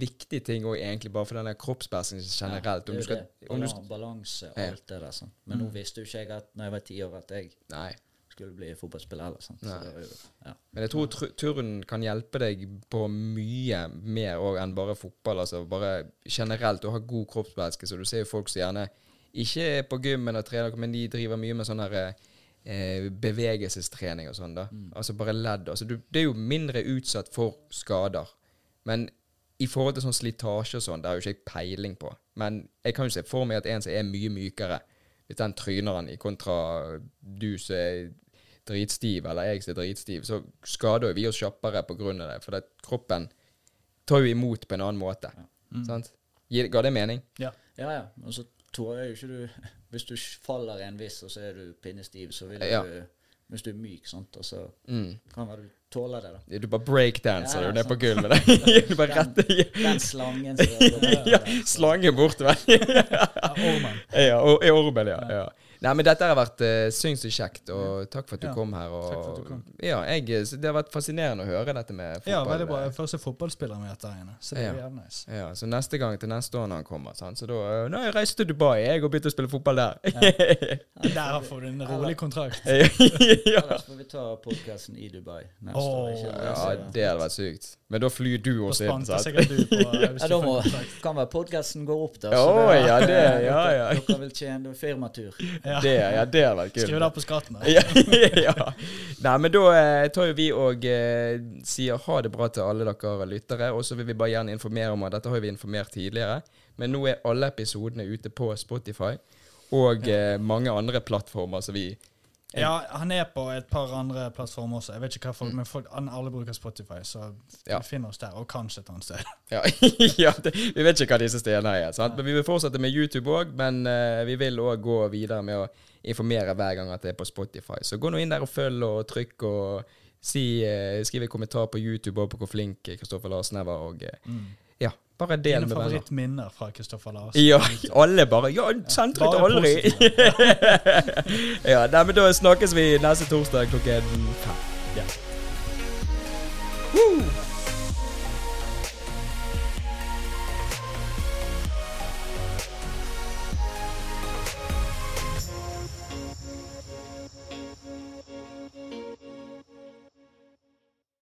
Speaker 3: viktig ting òg, egentlig, bare for denne kroppsbæsjen generelt.
Speaker 1: er
Speaker 3: du skal, om du,
Speaker 1: Balan- Balanse,
Speaker 3: og
Speaker 1: alt det der. sånn. Men nå visste jo ikke jeg at når jeg var ti år, at jeg
Speaker 3: nei.
Speaker 1: skulle bli fotballspiller Eller, sant? Jo, ja.
Speaker 3: Men jeg tror tr- turn kan hjelpe deg på mye mer òg enn bare fotball. Altså bare generelt å ha god kroppsvæske. Så du ser jo folk som gjerne ikke er på gymmen og trener, men de driver mye med sånn her eh, bevegelsestrening og sånn. da. Altså bare ledd. Altså du, det er jo mindre utsatt for skader. Men i forhold til sånn slitasje og sånn, det har jo ikke jeg peiling på. Men jeg kan jo se for meg at en som er mye mykere, hvis den tryner han i kontra du som er dritstiv, eller jeg som er dritstiv, så skader jo vi oss kjappere på grunn av det. For det, kroppen tar jo imot på en annen måte. Sant? Ga det mening?
Speaker 2: Ja.
Speaker 1: ja, ja. Og så tror jeg jo ikke du Hvis du faller en viss, og så er du pinnestiv, så vil
Speaker 3: Ja.
Speaker 1: du Hvis du er myk, sant, og så
Speaker 3: Mm.
Speaker 1: kan være du tåler det, da.
Speaker 3: Du bare breakdanser
Speaker 1: Ja,
Speaker 3: du ned på gulvet. der. du bare
Speaker 1: Den-
Speaker 3: rett
Speaker 1: Den slangen som
Speaker 3: ja, slangen bort, vel.
Speaker 2: Ja, Ormen.
Speaker 3: ja, ormen, ja. ja. Nei, men dette har vært uh, sinnssykt kjekt, og takk for at du
Speaker 2: Ja,
Speaker 3: kom her. Og,
Speaker 2: takk for at du kom.
Speaker 3: Ja, jeg, så det har vært fascinerende å høre dette med fotball.
Speaker 2: Ja, veldig bra. Første fotballspiller med dette her inne. Så det er jævlig nice.
Speaker 3: Ja, så neste gang til neste år når han kommer, sant? så da uh, Nå har jeg reist til Dubai, jeg, og begynt å spille fotball der.
Speaker 2: Der får du en rolig kontrakt.
Speaker 3: ja.
Speaker 1: Ellers får vi ta podkasten i Dubai neste
Speaker 2: oh,
Speaker 1: år. Ikke?
Speaker 3: ja, det hadde vært sykt. Men da flyr du også inn,
Speaker 2: spanter sikkert du på eh,
Speaker 1: Ja, da må, kan være podkasten går opp, da.
Speaker 3: Å,
Speaker 1: det-
Speaker 3: ja, det- ja,
Speaker 1: dere,
Speaker 3: ja.
Speaker 1: Dere vil tjene firmatur.
Speaker 2: Ja.
Speaker 3: Det, ja, det hadde vært kult.
Speaker 2: Skriv det på skatten. da.
Speaker 3: ja, ja. Nei, men da eh, tar jo vi og eh, sier ha det bra til alle dere lyttere. Og så vil vi bare gjerne informere om at dette har vi informert tidligere. Men nå er alle episodene ute på Spotify og eh, mange andre plattformer som vi
Speaker 2: Ja, han er på et par andre plattformer også. Jeg vet ikke hva folk, men folk, alle bruker Spotify, så
Speaker 3: Ja.
Speaker 2: vi finner oss der. Og kanskje et annet sted.
Speaker 3: Ja, ja det, Vi vet ikke hva disse stedene er. Sant? Men Vi vil fortsette med YouTube òg, men uh, vi vil òg gå videre med å informere hver gang at det er på Spotify. Så gå nå inn der og følg og trykk og si, uh, skriv en kommentar på YouTube og på hvor flink Kristoffer Larsen er. Og eh, ja, bare del
Speaker 2: Dine
Speaker 3: med venner.
Speaker 2: favorittminner fra Kristoffer Larsen.
Speaker 3: Ja, alle bare Ja, sentret
Speaker 2: ja,
Speaker 3: aldri! ja, nei, men da snakkes vi neste torsdag klokken fem.
Speaker 2: Ja.
Speaker 3: Woo!